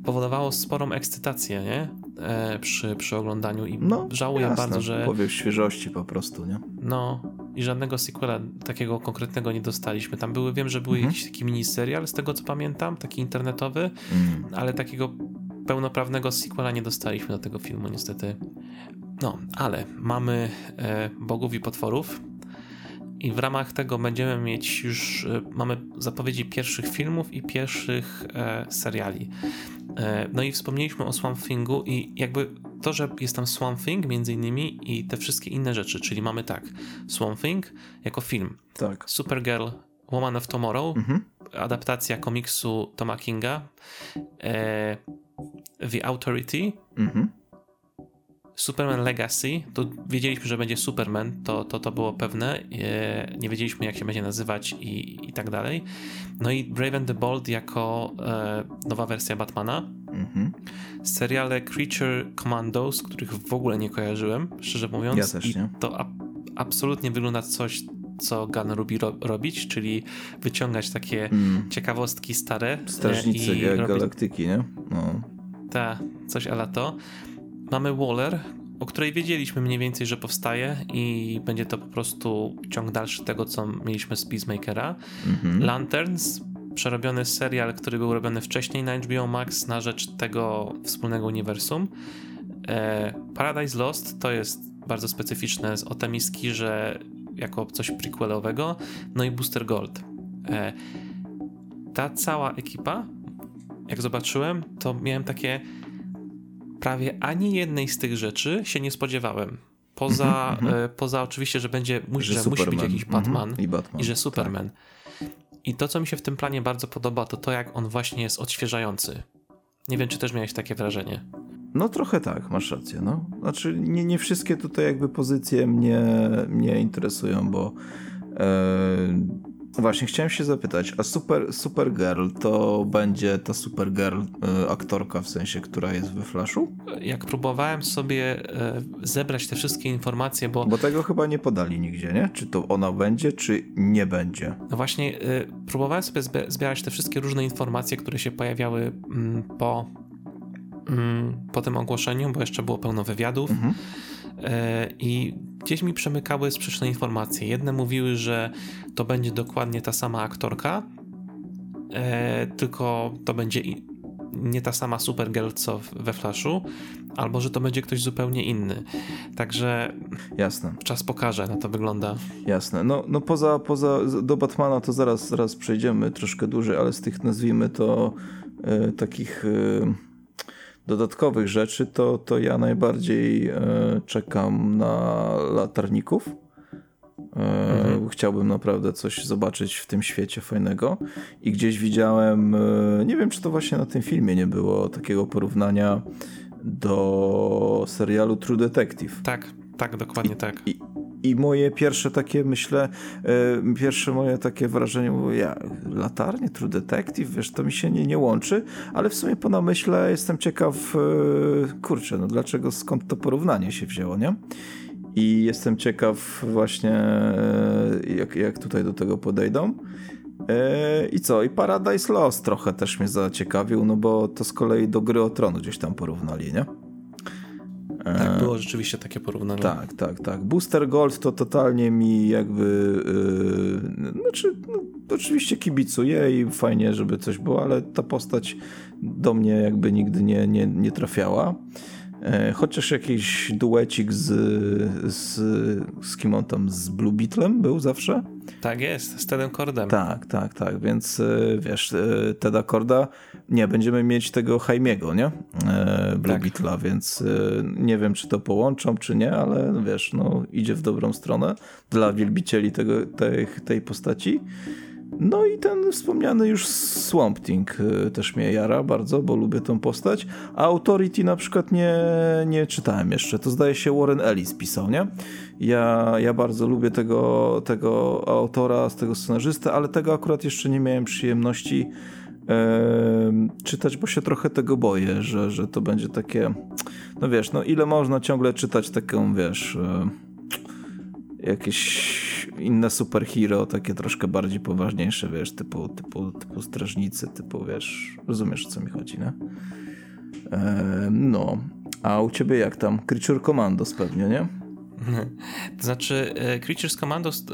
powodowało sporą ekscytację, nie? E, przy, przy oglądaniu i no, żałuję jasne, bardzo, że... Powiew świeżości po prostu, nie? No i żadnego sequela takiego konkretnego nie dostaliśmy. Tam były, wiem, że był mhm. jakiś taki miniserial, z tego co pamiętam, taki internetowy, mm. ale takiego pełnoprawnego sequela nie dostaliśmy do tego filmu niestety. No, ale mamy e, bogów i potworów i w ramach tego będziemy mieć już, e, mamy zapowiedzi pierwszych filmów i pierwszych e, seriali. E, no i wspomnieliśmy o Swamp Thingu i jakby to, że jest tam Swamp Thing między innymi i te wszystkie inne rzeczy, czyli mamy tak, Swamp Thing jako film, tak. Supergirl Woman of Tomorrow, mhm. adaptacja komiksu Toma Kinga, e, The Authority, mhm. Superman Legacy, to wiedzieliśmy, że będzie Superman, to, to, to było pewne, e, nie wiedzieliśmy jak się będzie nazywać i, i tak dalej. No i Brave and the Bold jako e, nowa wersja Batmana. Mhm. Seriale Creature Commandos, których w ogóle nie kojarzyłem, szczerze mówiąc. Ja też nie. I to a, absolutnie wygląda coś, co Gun lubi ro robić, czyli wyciągać takie mm. ciekawostki stare. Strażnicy i galaktyki, nie? No. Ta, coś ala to. Mamy Waller, o której wiedzieliśmy mniej więcej, że powstaje i będzie to po prostu ciąg dalszy tego, co mieliśmy z Peacemakera. -hmm. Lanterns, przerobiony serial, który był robiony wcześniej na HBO Max na rzecz tego wspólnego uniwersum. E, Paradise Lost to jest bardzo specyficzne z Otemiski, że jako coś prequelowego, no i Booster Gold. E, ta cała ekipa, jak zobaczyłem, to miałem takie prawie ani jednej z tych rzeczy się nie spodziewałem. Poza, mm -hmm. poza oczywiście, że będzie że, że musi być jakiś mhm. Batman. I, Batman. i że Superman. Tak. I to, co mi się w tym planie bardzo podoba, to to, jak on właśnie jest odświeżający. Nie wiem, czy też miałeś takie wrażenie. No trochę tak, masz rację. No. Znaczy nie, nie wszystkie tutaj jakby pozycje mnie, mnie interesują, bo e, Właśnie, chciałem się zapytać, a Super, Supergirl to będzie ta Supergirl y, aktorka, w sensie, która jest we Flashu? Jak próbowałem sobie y, zebrać te wszystkie informacje, bo... Bo tego chyba nie podali nigdzie, nie? Czy to ona będzie, czy nie będzie? No właśnie, y, próbowałem sobie zbierać te wszystkie różne informacje, które się pojawiały mm, po, mm, po tym ogłoszeniu, bo jeszcze było pełno wywiadów. Mhm. I gdzieś mi przemykały sprzeczne informacje. Jedne mówiły, że to będzie dokładnie ta sama aktorka, e, tylko to będzie nie ta sama Supergirl co we Flashu, albo że to będzie ktoś zupełnie inny. Także Jasne. czas pokaże, na to wygląda. Jasne. No, no poza, poza do Batmana to zaraz, zaraz przejdziemy troszkę dłużej, ale z tych nazwijmy to e, takich e, dodatkowych rzeczy, to, to ja najbardziej e, czekam na latarników. E, mhm. Chciałbym naprawdę coś zobaczyć w tym świecie fajnego. I gdzieś widziałem, e, nie wiem czy to właśnie na tym filmie nie było takiego porównania do serialu True Detective. Tak, tak, dokładnie I, tak. I, i moje pierwsze takie, myślę, e, pierwsze moje takie wrażenie było, ja, latarnie, True Detective, wiesz, to mi się nie, nie łączy, ale w sumie po namyśle jestem ciekaw, e, kurczę, no dlaczego, skąd to porównanie się wzięło, nie? I jestem ciekaw właśnie, e, jak, jak tutaj do tego podejdą. I co? I Paradise Lost trochę też mnie zaciekawił, no bo to z kolei do Gry o Tron gdzieś tam porównali, nie? Tak, e, było rzeczywiście takie porównanie. Tak, tak, tak. Booster Gold to totalnie mi jakby. Yy, znaczy, no, oczywiście kibicuję i fajnie, żeby coś było, ale ta postać do mnie jakby nigdy nie, nie, nie trafiała. E, chociaż jakiś duecik z, z, z kim on tam, z Blue Beetlem był zawsze? Tak jest, z Tedem Cordem. Tak, tak, tak, więc e, wiesz, e, Teda Corda, nie, będziemy mieć tego Jaimiego, nie? Blue tak. Beetla, więc nie wiem, czy to połączą, czy nie, ale wiesz, no idzie w dobrą stronę dla wielbicieli tego, tej, tej postaci. No i ten wspomniany już Swamp Thing y, też mnie jara bardzo, bo lubię tą postać. A Authority na przykład nie, nie czytałem jeszcze. To zdaje się Warren Ellis pisał, nie? Ja, ja bardzo lubię tego, tego autora, tego scenarzystę, ale tego akurat jeszcze nie miałem przyjemności czytać, bo się trochę tego boję, że, że to będzie takie, no wiesz, no ile można ciągle czytać taką, wiesz, jakieś inne superhero, takie troszkę bardziej poważniejsze, wiesz, typu, typu, typu strażnicy, typu, wiesz, rozumiesz o co mi chodzi, nie? E, no, a u ciebie jak tam? Creature Commandos pewnie, nie? To znaczy, e, Creatures Commandos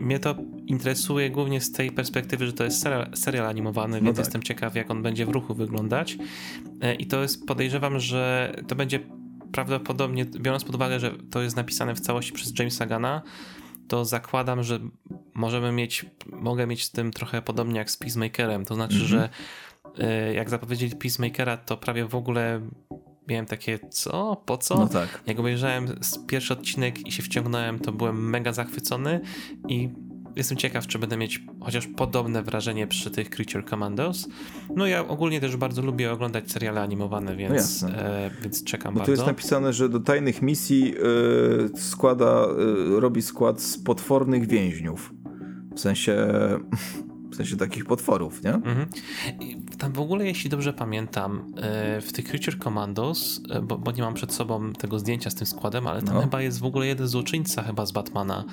mnie to interesuje głównie z tej perspektywy, że to jest serial, serial animowany, no więc tak. jestem ciekaw, jak on będzie w ruchu wyglądać. E, I to jest, podejrzewam, że to będzie prawdopodobnie, biorąc pod uwagę, że to jest napisane w całości przez Jamesa Gana, to zakładam, że możemy mieć, mogę mieć z tym trochę podobnie jak z Peacemakerem. To znaczy, mm -hmm. że y, jak zapowiedzieli Peacemakera, to prawie w ogóle miałem takie, co? Po co? No tak. Jak obejrzałem pierwszy odcinek i się wciągnąłem, to byłem mega zachwycony i jestem ciekaw, czy będę mieć chociaż podobne wrażenie przy tych Creature Commandos. No ja ogólnie też bardzo lubię oglądać seriale animowane, więc, no e, więc czekam Bo bardzo. tu jest napisane, że do tajnych misji e, składa, e, robi skład z potwornych więźniów. W sensie w sensie takich potworów, nie? Mhm. Tam w ogóle, jeśli dobrze pamiętam, e, w tych Creature Commandos, e, bo, bo, nie mam przed sobą tego zdjęcia z tym składem, ale tam no. chyba jest w ogóle jeden złoczyńca chyba z Batmana.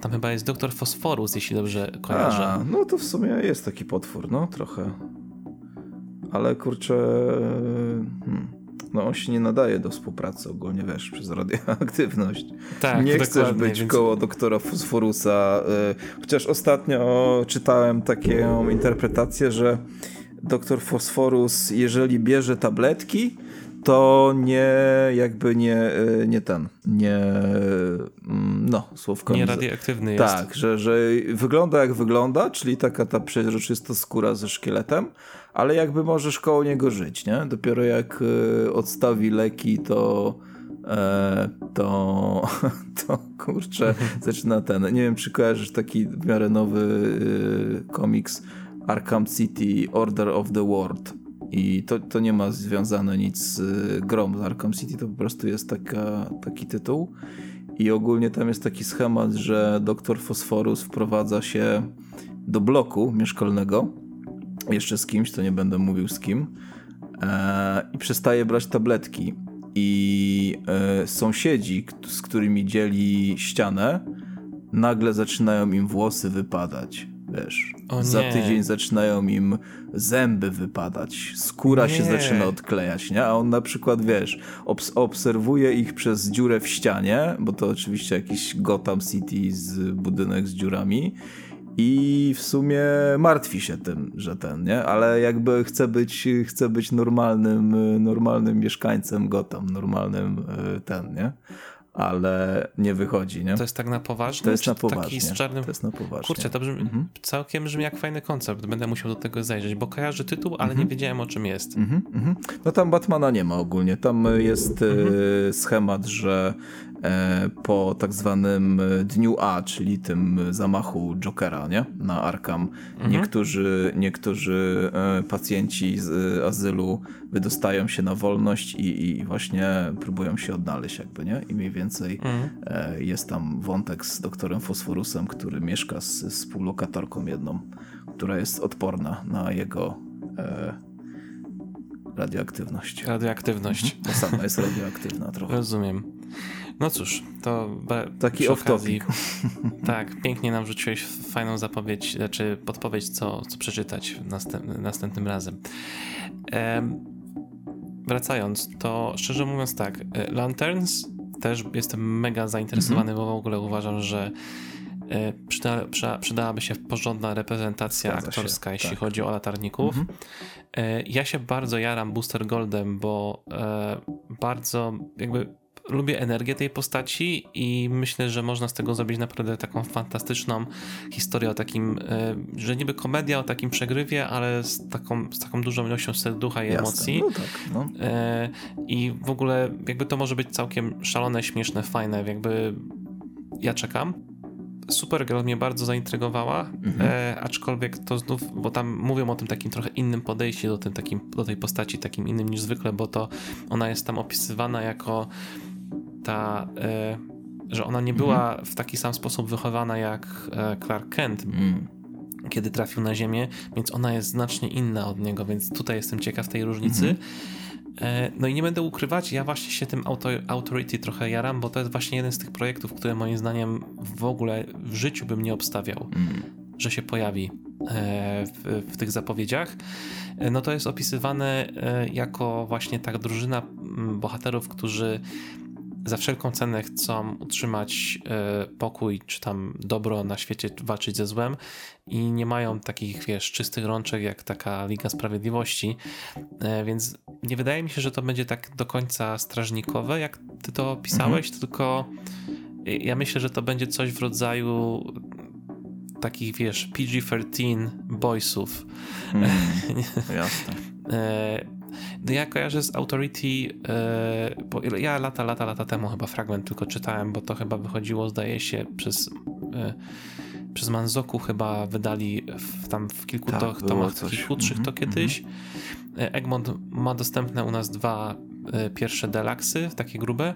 Tam chyba jest doktor Fosforus, jeśli dobrze kojarzę. A, no to w sumie jest taki potwór, no trochę. Ale kurczę... Hmm no on się nie nadaje do współpracy ogólnie, wiesz, przez radioaktywność. Tak, nie chcesz być więc... koło doktora Fosforusa, y, chociaż ostatnio czytałem taką interpretację, że doktor Fosforus, jeżeli bierze tabletki, to nie, jakby nie, y, nie ten, nie, mm, no, słówko. Nie radioaktywny jest. Tak, że, że wygląda jak wygląda, czyli taka ta przeźroczysta skóra ze szkieletem, ale jakby możesz koło niego żyć, nie? Dopiero jak y, odstawi leki, to e, to, to kurczę, zaczyna ten, nie wiem czy kojarzysz taki w miarę nowy y, komiks Arkham City Order of the World i to, to nie ma związane nic z y, grą z Arkham City, to po prostu jest taka, taki tytuł i ogólnie tam jest taki schemat, że doktor Fosforus wprowadza się do bloku mieszkalnego jeszcze z kimś, to nie będę mówił z kim, e, i przestaje brać tabletki. I e, sąsiedzi, z którymi dzieli ścianę, nagle zaczynają im włosy wypadać. Wiesz, za tydzień zaczynają im zęby wypadać, skóra nie. się zaczyna odklejać, nie? A on na przykład, wiesz, obs obserwuje ich przez dziurę w ścianie, bo to oczywiście jakiś Gotham City z budynek z dziurami i w sumie martwi się tym, że ten, nie? Ale jakby chce być, chce być normalnym, normalnym mieszkańcem Gotham, normalnym e, ten, nie? Ale nie wychodzi, nie? To jest tak na poważnie? To jest na poważnie. Taki z czarnym... To jest na poważnie. Kurczę, to brzmi, mhm. całkiem brzmi jak fajny koncept. Będę musiał do tego zajrzeć, bo kojarzę tytuł, ale mhm. nie wiedziałem o czym jest. Mhm, mhm. no tam Batmana nie ma ogólnie. Tam jest mhm. e, schemat, że po tak zwanym e, dniu A, czyli tym zamachu Jokera nie? na Arkham. Mhm. Niektórzy, niektórzy e, pacjenci z azylu wydostają się na wolność i, i właśnie próbują się odnaleźć jakby, nie? I mniej więcej mhm. jest tam wątek z doktorem Fosforusem, który mieszka z, z współlokatorką jedną, która jest odporna na jego e, radioaktywność. Radioaktywność. Mhm. To sama jest radioaktywna trochę. Rozumiem. No cóż, to taki off topic. Tak, pięknie nam rzuciłeś fajną zapowiedź, znaczy podpowiedź, co, co przeczytać następ, następnym razem. wracając, to szczerze mówiąc tak, e, Lanterns też jestem mega zainteresowany, mm -hmm. bo w ogóle uważam, że e, przyda, przyda, przydałaby się porządna reprezentacja Zgadza się, aktorska, jeśli tak. chodzi o latarników. Mhm. E, Ja się bardzo jaram Booster Goldem, bo bardzo jakby lubię energię tej postaci i myślę, że można z tego zrobić naprawdę taką fantastyczną historię o takim, e, że niby komedia o takim przegrywie, ale z taką, z taką dużą ilością serducha i Jasne. emocji. No tak, no. E, I w ogóle jakby to może być całkiem szalone, śmieszne, fajne, jakby ja czekam. Supergirl mnie bardzo zaintrygowała, e, aczkolwiek to znów, bo tam mówią o tym takim trochę innym podejściu do, tym, takim, do tej postaci, takim innym niż zwykle, bo to ona jest tam opisywana jako ta, e, że ona nie była w taki sam sposób wychowana jak e, Clark Kent, Mm. kiedy trafił na Ziemię, więc ona jest znacznie inna od niego, więc tutaj jestem ciekaw tej różnicy. E, No i nie będę ukrywać, ja właśnie się tym auto, Authority trochę jaram, bo to jest właśnie jeden z tych projektów, które moim zdaniem w ogóle w życiu bym nie obstawiał, Mm. że się pojawi w, w tych zapowiedziach. No to jest opisywane jako właśnie ta drużyna bohaterów, którzy za wszelką cenę chcą utrzymać e, pokój czy tam dobro na świecie, walczyć ze złem i nie mają takich, wiesz, czystych rączek jak taka Liga Sprawiedliwości, e, więc nie wydaje mi się, że to będzie tak do końca strażnikowe, jak ty to opisałeś, tylko e, ja myślę, że to będzie coś w rodzaju takich, wiesz, PG-13 boysów. Mm. Jasne. No ja kojarzę z Authority, e, bo ja lata, lata, lata temu chyba fragment tylko czytałem, bo to chyba wychodziło, zdaje się, przez, e, przez Manzoku chyba wydali w, tam w kilku Tak, to, tomach coś. takich krótszych to Mhm, kiedyś. E, Egmont ma dostępne u nas dwa pierwsze delaksy, takie grube.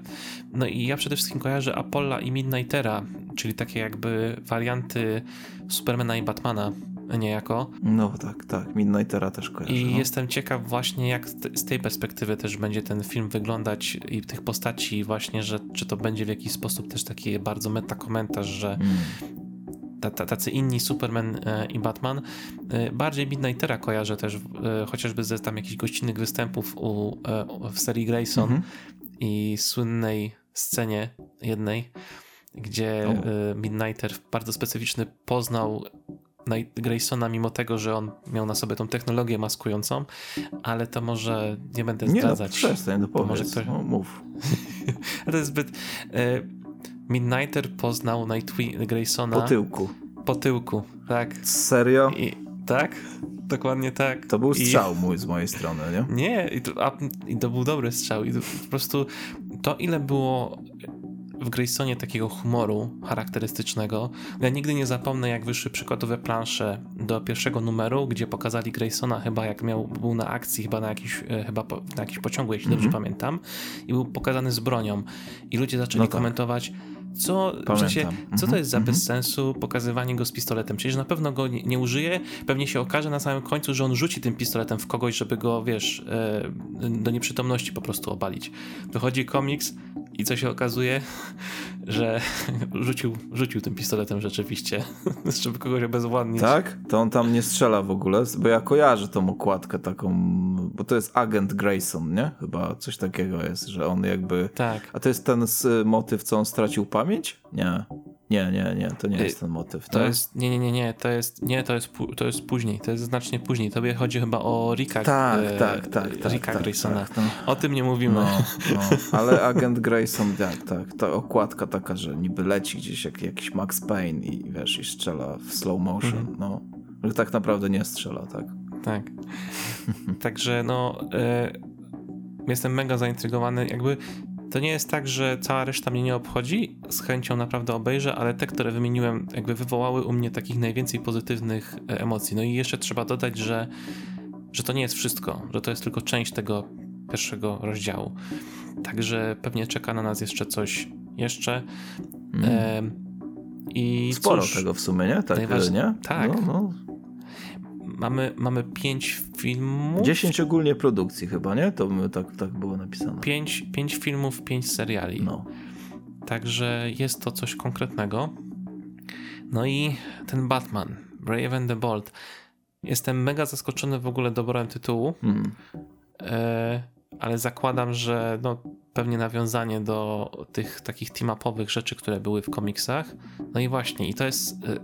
No i ja przede wszystkim kojarzę Apolla i Midnightera, czyli takie jakby warianty Supermana i Batmana niejako. No tak, tak. Midnightera też kojarzę. I no. jestem ciekaw właśnie jak z tej perspektywy też będzie ten film wyglądać i tych postaci właśnie, że czy to będzie w jakiś sposób też taki bardzo metakomentarz, że Mm. ta, ta, tacy inni Superman e, i Batman. E, bardziej Midnightera kojarzę też, e, chociażby ze tam jakichś gościnnych występów u, w serii Grayson Mhm. i słynnej scenie jednej, gdzie O. e, Midnighter w bardzo specyficzny poznał Graysona, mimo tego, że on miał na sobie tą technologię maskującą, ale to może nie będę Nie no, zdradzać. przestań, no To może powiedz. ktoś- No, mów. To jest zbyt... E, Midnighter poznał Nightwing Graysona Po tyłku. po tyłku, tak. Serio? I, tak? Dokładnie tak. To był I- strzał mój z mojej strony, nie? Nie, i to, a, i to był dobry strzał. I to, po prostu to, ile było w Graysonie takiego humoru charakterystycznego. Ja nigdy nie zapomnę, jak wyszły przykładowe plansze do pierwszego numeru, gdzie pokazali Graysona chyba jak miał, był na akcji, chyba na jakiś, e, chyba po, na jakiś pociągu, jeśli dobrze pamiętam, i był pokazany z bronią. I ludzie zaczęli No tak. komentować, co, w sensie, co to Mhm, jest za mhm. bez sensu pokazywanie go z pistoletem. Przecież na pewno go nie, nie użyje. Pewnie się okaże na samym końcu, że on rzuci tym pistoletem w kogoś, żeby go, wiesz, e, do nieprzytomności po prostu obalić. Wychodzi komiks i co się okazuje, że rzucił, rzucił tym pistoletem rzeczywiście, żeby kogoś obezwładnić. Tak? To on tam nie strzela w ogóle, bo ja kojarzę tą okładkę taką, bo to jest agent Grayson, nie? Chyba coś takiego jest, że on jakby... Tak. A to jest ten z, motyw, co on stracił pamięć? Nie. Nie, nie, nie, to nie jest ten motyw. To nie? jest, nie, nie, nie, nie, to jest, nie, to jest, to jest później, to jest znacznie później. Tobie chodzi chyba o Ricka, Tak, e, tak, tak, tak. Ricka tak, Graysona. Tak, no. O tym nie mówimy. No, no, ale agent Grayson, tak, tak. Ta okładka taka, że niby leci gdzieś jak jakiś Max Payne i wiesz, i strzela w slow motion, Mhm. no. Tak naprawdę nie strzela, tak. Tak. Także no, e, jestem mega zaintrygowany. Jakby to nie jest tak, że cała reszta mnie nie obchodzi. Z chęcią naprawdę obejrzę, ale te, które wymieniłem, jakby wywołały u mnie takich najwięcej pozytywnych e, emocji. No i jeszcze trzeba dodać, że, że to nie jest wszystko, że to jest tylko część tego pierwszego rozdziału. Także pewnie czeka na nas jeszcze coś jeszcze. E, I Mm. Sporo cóż, tego w sumie, nie? Tak, najważ- nie? tak. No, no. Mamy, mamy pięć filmów. 10 ogólnie produkcji chyba, nie? To tak, tak było napisane. Pięć, pięć filmów, pięć seriali. No. Także jest to coś konkretnego. No i ten Batman, Brave and the Bold. Jestem mega zaskoczony w ogóle doborem tytułu, Mm. e, ale zakładam, że no, pewnie nawiązanie do tych takich team-upowych rzeczy, które były w komiksach. No i właśnie, i to jest, y,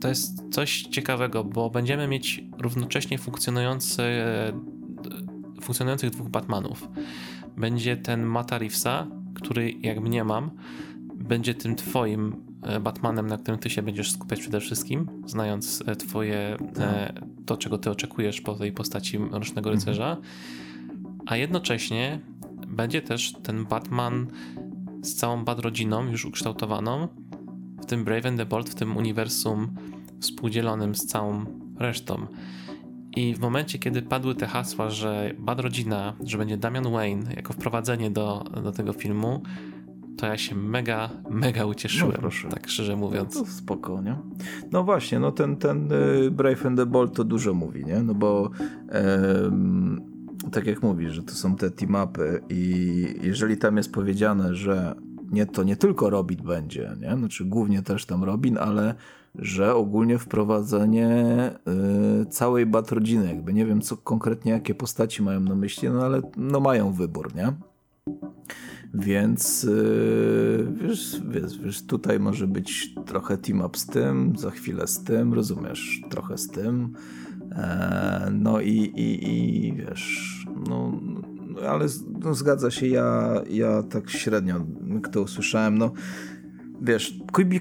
to jest coś ciekawego, bo będziemy mieć równocześnie funkcjonujący, funkcjonujących dwóch Batmanów. Będzie ten Mata Reevesa, który jak mnie mam, będzie tym twoim e, Batmanem, na którym ty się będziesz skupiać przede wszystkim, znając e, twoje, to czego ty oczekujesz po tej postaci Mrocznego mhm. Rycerza, a jednocześnie będzie też ten Batman z całą Bat-rodziną już ukształtowaną, w tym Brave and the Bold, w tym uniwersum współdzielonym z całą resztą. I w momencie, kiedy padły te hasła, że Bad Rodzina, że będzie Damian Wayne jako wprowadzenie do, do tego filmu, to ja się mega, mega ucieszyłem, no proszę. tak szczerze mówiąc. No to spoko, nie? No właśnie, no ten, ten y, Brave and the Bold to dużo mówi, nie? No bo tak jak mówisz, że to są te team-upy i jeżeli tam jest powiedziane, że nie, to nie tylko Robin będzie, nie? Znaczy głównie też tam Robin, ale że ogólnie wprowadzenie y, całej Batrodziny, jakby nie wiem co konkretnie, jakie postaci mają na myśli, no ale no mają wybór, nie? Więc y, wiesz, wiesz, wiesz, tutaj może być trochę team up z tym, za chwilę z tym, rozumiesz, trochę z tym. E, no i, i, i wiesz, no, ale no, zgadza się, ja, ja tak średnio, to usłyszałem, no wiesz,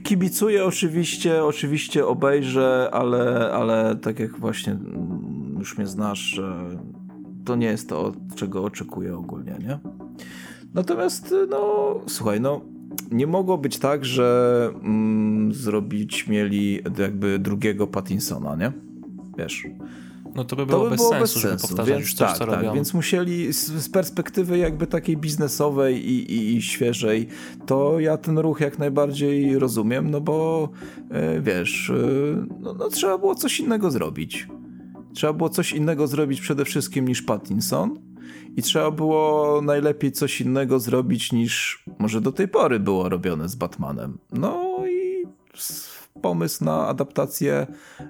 kibicuję oczywiście, oczywiście obejrzę, ale, ale tak jak właśnie już mnie znasz, to nie jest to, czego oczekuję ogólnie, nie? Natomiast, no, słuchaj, no, nie mogło być tak, że mm, zrobić mieli jakby drugiego Pattinsona, nie? Wiesz, no to by było, to by bez, było sensu, bez sensu, żeby powtarzać więc, coś, tak, co tak, robią. Więc musieli z, z, perspektywy jakby takiej biznesowej i, i, i, świeżej, to ja ten ruch jak najbardziej rozumiem, no bo e, wiesz, e, no, no, trzeba było coś innego zrobić. Trzeba było coś innego zrobić przede wszystkim niż Pattinson i trzeba było najlepiej coś innego zrobić niż może do tej pory było robione z Batmanem. No i pomysł na adaptację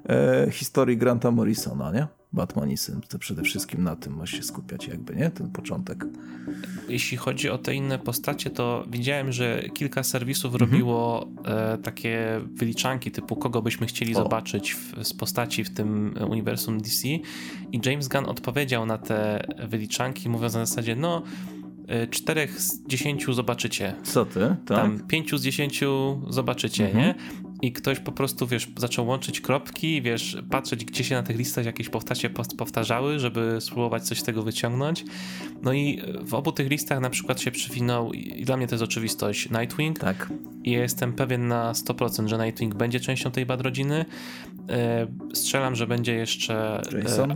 e, historii Granta Morrisona, nie? Batman i syn, to przede wszystkim na tym ma się skupiać jakby, nie? Ten początek. Jeśli chodzi o te inne postacie, to widziałem, że kilka serwisów mhm. robiło e, takie wyliczanki typu kogo byśmy chcieli o. zobaczyć w, z postaci w tym uniwersum DC i James Gunn odpowiedział na te wyliczanki mówiąc na zasadzie, no e, czterech z dziesięciu zobaczycie. Co ty? Tak? Tam pięciu z dziesięciu zobaczycie, mhm. nie? I ktoś po prostu, wiesz, zaczął łączyć kropki, wiesz, patrzeć, gdzie się na tych listach jakieś postacie powtarzały, żeby spróbować coś z tego wyciągnąć. No i w obu tych listach na przykład się przywinął, i dla mnie to jest oczywistość, Nightwing. Tak. I jestem pewien na 100%, że Nightwing będzie częścią tej bad rodziny. E, strzelam, że będzie jeszcze... E, Jason?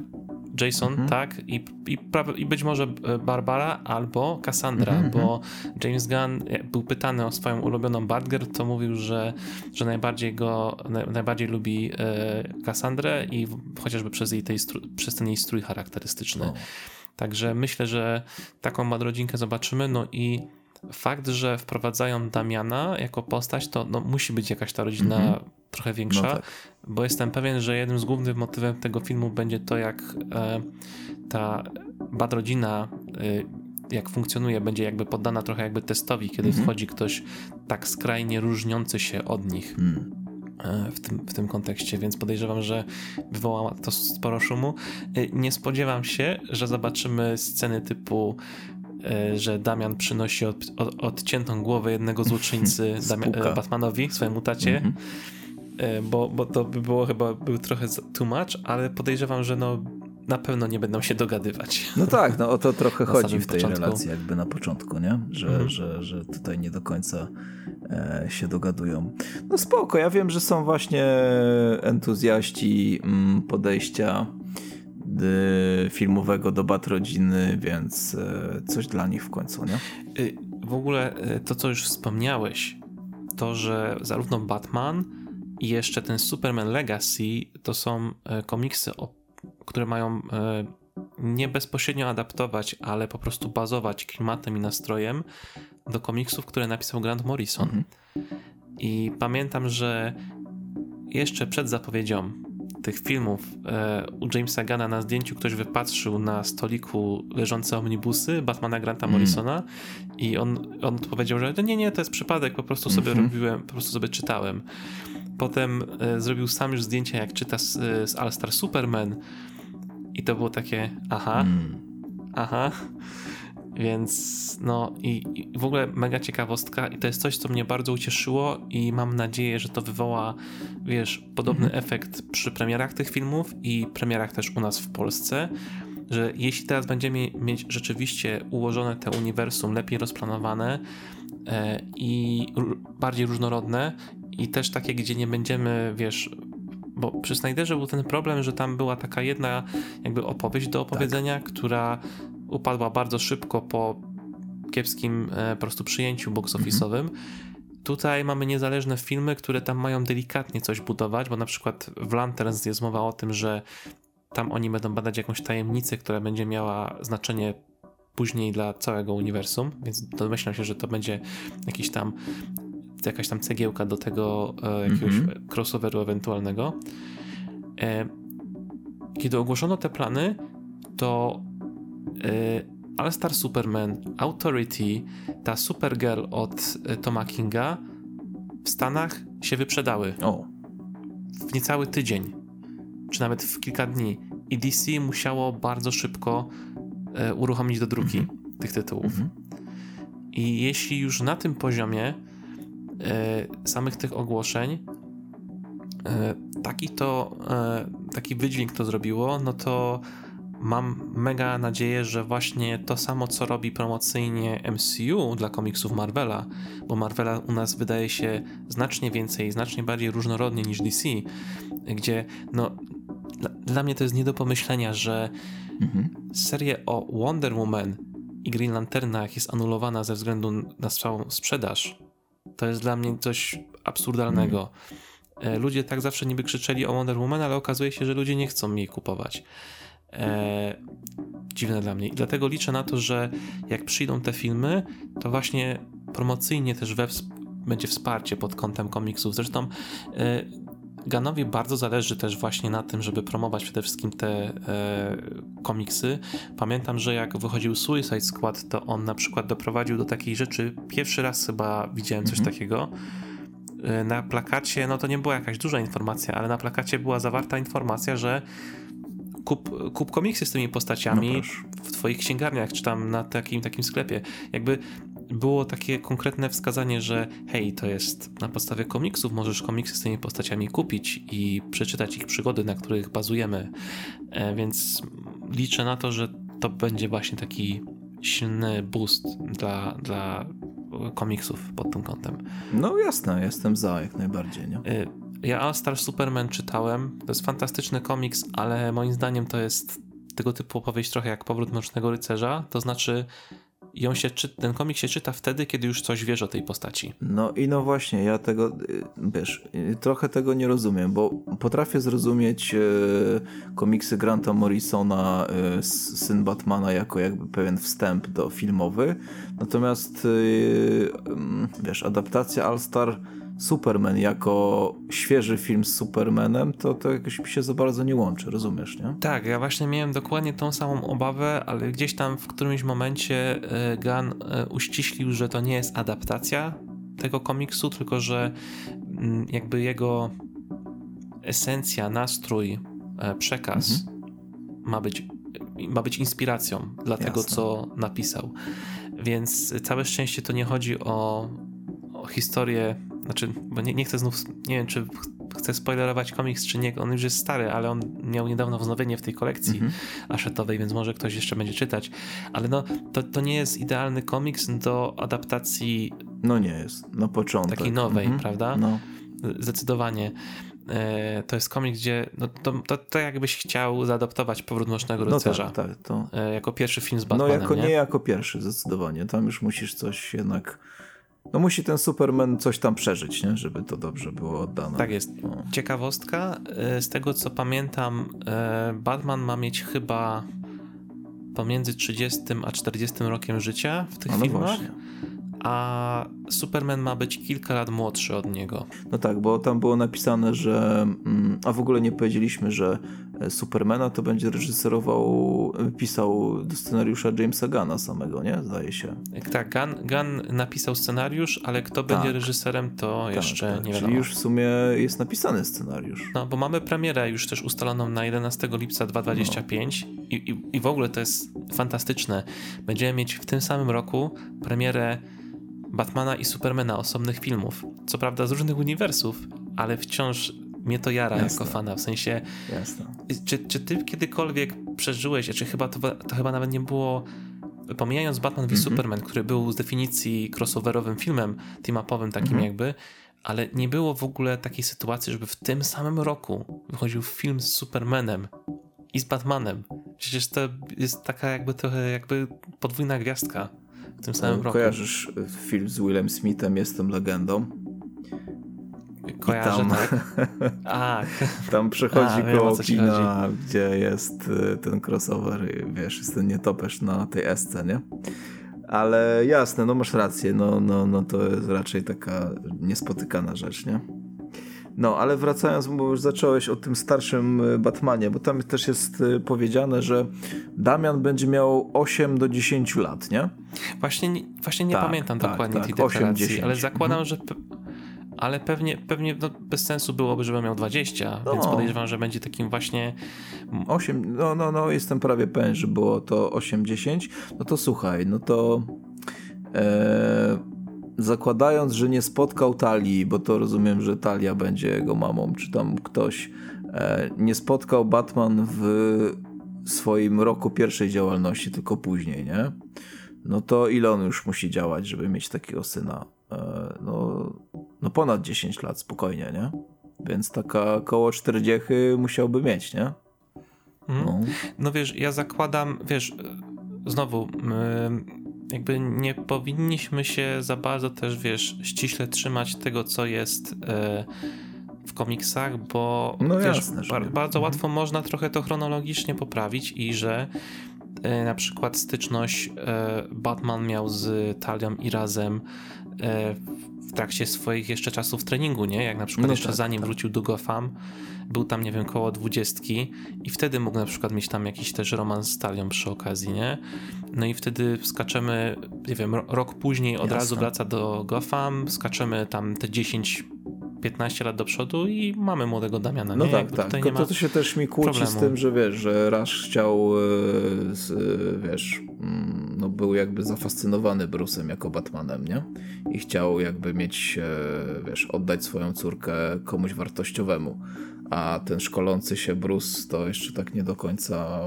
Jason, mhm. tak, i, i, i, być może e, Barbara albo Cassandra, mhm, bo mhm. James Gunn był pytany o swoją ulubioną Batgirl, to mówił, że, że najbardziej go, najbardziej lubi e, Cassandrę i chociażby przez, jej tej przez ten jej strój charakterystyczny. O. Także myślę, że taką madrodzinkę zobaczymy, no i fakt, że wprowadzają Damiana jako postać, to no, musi być jakaś ta rodzina mm -hmm. trochę większa, no tak. bo jestem pewien, że jednym z głównych motywów tego filmu będzie to, jak e, ta bad rodzina e, jak funkcjonuje, będzie jakby poddana trochę jakby testowi, kiedy mm -hmm. wchodzi ktoś tak skrajnie różniący się od nich. Mm w tym, w tym kontekście, więc podejrzewam, że wywoła to sporo szumu. E, nie spodziewam się, że zobaczymy sceny typu E, że Damian przynosi od, od, odciętą głowę jednego złoczyńcy e, Batmanowi, swojemu tacie. Mm -hmm. bo, bo to by było chyba był trochę too much, ale podejrzewam, że no na pewno nie będą się dogadywać. No tak, no o to trochę chodzi w tej początku. relacji jakby na początku, nie? Że, mm -hmm. że, że tutaj nie do końca e, się dogadują. No spoko, ja wiem, że są właśnie entuzjaści m, podejścia filmowego do Bat Rodziny, więc y, coś dla nich w końcu, nie? Y, w ogóle to, co już wspomniałeś, to, że zarówno Batman i jeszcze ten Superman Legacy to są komiksy, które mają nie bezpośrednio adaptować, ale po prostu bazować klimatem i nastrojem do komiksów, które napisał Grant Morrison. Mhm. I pamiętam, że jeszcze przed zapowiedzią tych filmów e, u Jamesa Gana na zdjęciu ktoś wypatrzył na stoliku leżące omnibusy Batmana Granta Mm. Morrisona i on, on powiedział, że nie, nie, to jest przypadek, po prostu sobie Mhm. robiłem, po prostu sobie czytałem. Potem e, zrobił sam już zdjęcia, jak czyta z, z All Star Superman i to było takie, aha, Mm. aha. Więc no i, i w ogóle mega ciekawostka i to jest coś, co mnie bardzo ucieszyło i mam nadzieję, że to wywoła, wiesz, podobny efekt przy premierach tych filmów i premierach też u nas w Polsce, że jeśli teraz będziemy mieć rzeczywiście ułożone te uniwersum, lepiej rozplanowane e, i bardziej różnorodne i też takie, gdzie nie będziemy, wiesz, bo przy Snyderze był ten problem, że tam była taka jedna jakby opowieść do opowiedzenia, która upadła bardzo szybko po kiepskim e, po prostu przyjęciu box office'owym. Tutaj mamy niezależne filmy, które tam mają delikatnie coś budować, bo na przykład w Lanterns jest mowa o tym, że tam oni będą badać jakąś tajemnicę, która będzie miała znaczenie później dla całego uniwersum, więc domyślam się, że to będzie jakiś tam jakaś tam cegiełka do tego e, jakiegoś Mhm. crossoveru ewentualnego. E, kiedy ogłoszono te plany, to All Star Superman, Authority, ta Supergirl od e, Toma Kinga w Stanach się wyprzedały O, w niecały tydzień, czy nawet w kilka dni. I DC musiało bardzo szybko e, uruchomić do druki tych tytułów. Mhm. I jeśli już na tym poziomie samych tych ogłoszeń taki to taki wydźwięk to zrobiło, no to mam mega nadzieję, że właśnie to samo, co robi promocyjnie MCU dla komiksów Marvela, bo Marvela u nas wydaje się znacznie więcej, znacznie bardziej różnorodnie niż DC, gdzie no dla, dla mnie to jest nie do pomyślenia, że Mhm. serię o Wonder Woman i Green Lanternach jest anulowana ze względu na całą sprzedaż. To jest dla mnie coś absurdalnego. E, Ludzie tak zawsze niby krzyczeli o Wonder Woman, ale okazuje się, że ludzie nie chcą jej kupować. E, dziwne dla mnie. I dlatego liczę na to, że jak przyjdą te filmy, to właśnie promocyjnie też we będzie wsparcie pod kątem komiksów. Zresztą e, Ganowi bardzo zależy też właśnie na tym, żeby promować przede wszystkim te e, komiksy. Pamiętam, że jak wychodził Suicide Squad, to on na przykład doprowadził do takiej rzeczy. Pierwszy raz chyba widziałem coś Mhm. takiego. E, Na plakacie, no to nie była jakaś duża informacja, ale na plakacie była zawarta informacja, że kup, kup komiksy z tymi No postaciami proszę. w twoich księgarniach, czy tam na takim takim sklepie. Jakby było takie konkretne wskazanie, że hej, to jest na podstawie komiksów, możesz komiksy z tymi postaciami kupić i przeczytać ich przygody, na których bazujemy. E, więc liczę na to, że to będzie właśnie taki silny boost dla, dla komiksów pod tym kątem. No jasne, jestem za jak najbardziej, nie? Ja All Star Superman czytałem. To jest fantastyczny komiks, ale moim zdaniem to jest tego typu opowieść trochę jak Powrót Mrocznego Rycerza. To znaczy, ją się czy, ten komiks się czyta wtedy, kiedy już coś wiesz o tej postaci. No i no właśnie, ja tego, y, wiesz, y, trochę tego nie rozumiem, bo potrafię zrozumieć y, komiksy Granta Morrisona, Syn Batmana jako jakby pewien wstęp do filmowy, natomiast mm, wiesz, adaptacja All Star Superman jako świeży film z Supermanem, to, to jakoś mi się za bardzo nie łączy, rozumiesz, nie? Tak, ja właśnie miałem dokładnie tą samą obawę, ale gdzieś tam w którymś momencie e, Gunn e, uściślił, że to nie jest adaptacja tego komiksu, tylko że mm, jakby jego esencja, nastrój, e, przekaz ma być ma być inspiracją dla tego, Jasne. co napisał. Więc całe szczęście to nie chodzi o, o historię, znaczy, bo nie, nie chcę znów, nie wiem, czy ch- chcę spoilerować komiks, czy nie, on już jest stary, ale on miał niedawno wznowienie w tej kolekcji Mhm. ashetowej, więc może ktoś jeszcze będzie czytać. Ale no, to, to nie jest idealny komiks do adaptacji No nie jest, na początek. takiej nowej, Mhm. prawda? No. Zdecydowanie. E, to jest komiks, gdzie no, to, to, to jakbyś chciał zaadaptować Powrót Mrocznego No Rycerza. tak, tak, to... e, jako pierwszy film z No Batmanem, jako nie? nie jako pierwszy, zdecydowanie. Tam już musisz coś jednak... No musi ten Superman coś tam przeżyć, nie? Żeby to dobrze było oddane. Tak jest. No. Ciekawostka, e, z tego co pamiętam, e, Batman ma mieć chyba pomiędzy 30 a 40 rokiem życia w tych no filmach, właśnie. a Superman ma być kilka lat młodszy od niego. No tak, bo tam było napisane, że. Mm, a w ogóle nie powiedzieliśmy, że Supermana to będzie reżyserował, pisał do scenariusza Jamesa Gana samego, nie? Zdaje się. Tak, Gunn, Gunn napisał scenariusz, ale kto tak. będzie reżyserem, to tak, jeszcze tak. nie wiadomo. Czyli już w sumie jest napisany scenariusz. No, bo mamy premierę już też ustaloną na 11 lipca 2025 no. i, i, i w ogóle to jest fantastyczne. Będziemy mieć w tym samym roku premierę Batmana i Supermana osobnych filmów. Co prawda z różnych uniwersów, ale wciąż mnie to jara Jasne. jako fana. W sensie, Jasne. Czy, czy ty kiedykolwiek przeżyłeś, czy chyba to, to chyba nawet nie było pomijając Batman v mm -hmm. Superman, który był z definicji crossoverowym filmem team-upowym takim mm -hmm. jakby, ale nie było w ogóle takiej sytuacji, żeby w tym samym roku wychodził film z Supermanem i z Batmanem. Przecież to jest taka jakby trochę jakby podwójna gwiazdka w tym samym roku. Kojarzysz film z Willem Smithem Jestem legendą? Kojarzę, tam, tak. A, tam przechodzi A, koło kina, gdzie jest y, ten crossover i wiesz, jest ten nietoperz na tej esce, nie? Ale jasne, no masz rację, no, no, no to jest raczej taka niespotykana rzecz, nie? No, ale wracając, bo już zacząłeś o tym starszym y, Batmanie, bo tam też jest y, powiedziane, że Damian będzie miał 8 do 10 lat, nie? Właśnie, właśnie nie tak, pamiętam tak, dokładnie tak, tej deklaracji, 8, ale zakładam, mhm. że ale pewnie, pewnie no, bez sensu byłoby, żeby miał 20, no. więc podejrzewam, że będzie takim właśnie... 8, no, no, no, jestem prawie pewien, że było to 8-10. No to słuchaj, no to e, zakładając, że nie spotkał Talii, bo to rozumiem, że Talia będzie jego mamą, czy tam ktoś, e, nie spotkał Batman w swoim roku pierwszej działalności, tylko później, nie? No to ile on już musi działać, żeby mieć takiego syna? E, no, no ponad 10 lat spokojnie, nie? Więc taka koło 40 musiałby mieć, nie? Mhm. No. no wiesz, ja zakładam, wiesz, znowu, jakby nie powinniśmy się za bardzo też, wiesz, ściśle trzymać tego, co jest e, w komiksach, bo no wiesz, jasne, bardzo mhm. łatwo można trochę to chronologicznie poprawić i że e, na przykład styczność Batman miał z Talią i razem E, w trakcie swoich jeszcze czasów treningu, nie? Jak na przykład no jeszcze tak, zanim tak. wrócił do Gotham, był tam, nie wiem, koło dwudziestki i wtedy mógł na przykład mieć tam jakiś też romans z Talią przy okazji, nie? No i wtedy skaczemy, nie wiem, rok później od Jasne. razu wraca do Gotham, skaczemy tam te 10 15 lat do przodu i mamy młodego Damiana. No nie? tak, tak. Tylko to, to się też mi kłóci problemu. z tym, że wiesz, że Rush chciał, e, wiesz, mm, no był jakby zafascynowany Bruce'em jako Batmanem, nie? I chciał jakby mieć, e, wiesz, oddać swoją córkę komuś wartościowemu a ten szkolący się Bruce to jeszcze tak nie do końca,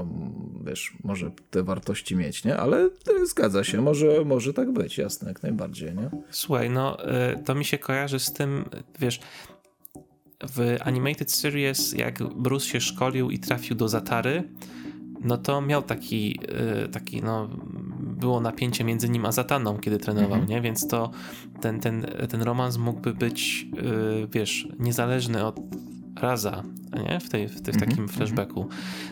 wiesz, może te wartości mieć, nie? Ale zgadza się, może, może tak być, jasne, jak najbardziej, nie? Słuchaj, no y, to mi się kojarzy z tym, wiesz, w Animated Series, jak Bruce się szkolił i trafił do Zatary, no to miał taki, y, taki no, było napięcie między nim a Zataną, kiedy trenował, -hmm. nie? Więc to ten, ten, ten romans mógłby być, y, wiesz, niezależny od raza, nie? W, tej, w, tej, w takim mm -hmm. flashbacku.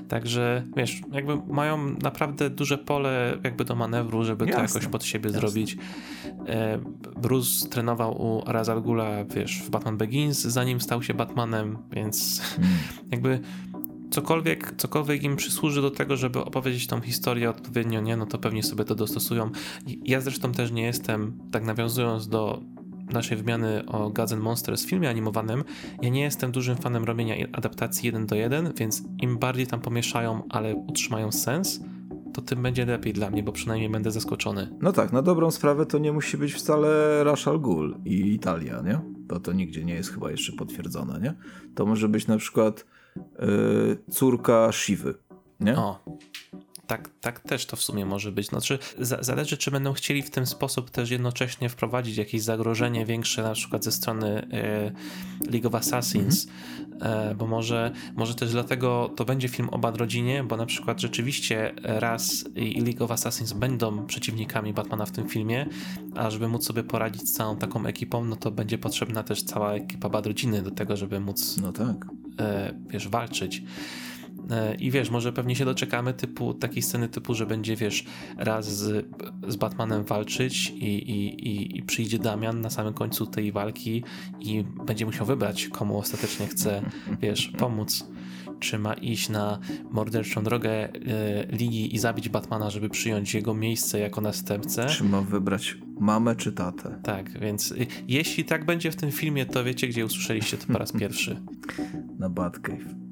Także wiesz, jakby mają naprawdę duże pole jakby do manewru, żeby Jasne. to jakoś pod siebie Jasne. zrobić. E, Bruce trenował u Raza Gula, wiesz, w Batman Begins, zanim stał się Batmanem, więc mm. jakby cokolwiek, cokolwiek im przysłuży do tego, żeby opowiedzieć tą historię odpowiednio, nie, no to pewnie sobie to dostosują. Ja zresztą też nie jestem, tak nawiązując do naszej wymiany o Gods and Monsters w filmie animowanym, ja nie jestem dużym fanem robienia adaptacji 1 do 1, więc im bardziej tam pomieszają, ale utrzymają sens, to tym będzie lepiej dla mnie, bo przynajmniej będę zaskoczony. No tak, na dobrą sprawę to nie musi być wcale Rashal Ghul i Italia, nie? Bo to nigdzie nie jest chyba jeszcze potwierdzone, nie? To może być na przykład yy, córka Shivy, nie? O, tak, tak też to w sumie może być. Znaczy, zależy, czy będą chcieli w ten sposób też jednocześnie wprowadzić jakieś zagrożenie większe, na przykład ze strony e, League of Assassins, e, bo może, może też dlatego to będzie film o Bad Rodzinie, bo na przykład rzeczywiście raz i League of Assassins będą przeciwnikami Batmana w tym filmie, a żeby móc sobie poradzić z całą taką ekipą, no to będzie potrzebna też cała ekipa Bad Rodziny do tego, żeby móc no tak. E, wiesz, walczyć. E, I wiesz, może pewnie się doczekamy typu, takiej sceny typu, że będzie, wiesz, raz z, z Batmanem walczyć i, i, i, i przyjdzie Damian na samym końcu tej walki i będzie musiał wybrać, komu ostatecznie chce, wiesz, pomóc. Czy ma iść na morderczą drogę e, Ligi i zabić Batmana, żeby przyjąć jego miejsce jako następcę. Czy ma wybrać mamę czy tatę? Tak, więc y, jeśli tak będzie w tym filmie, to wiecie, gdzie usłyszeliście to po raz pierwszy. Na Batcave.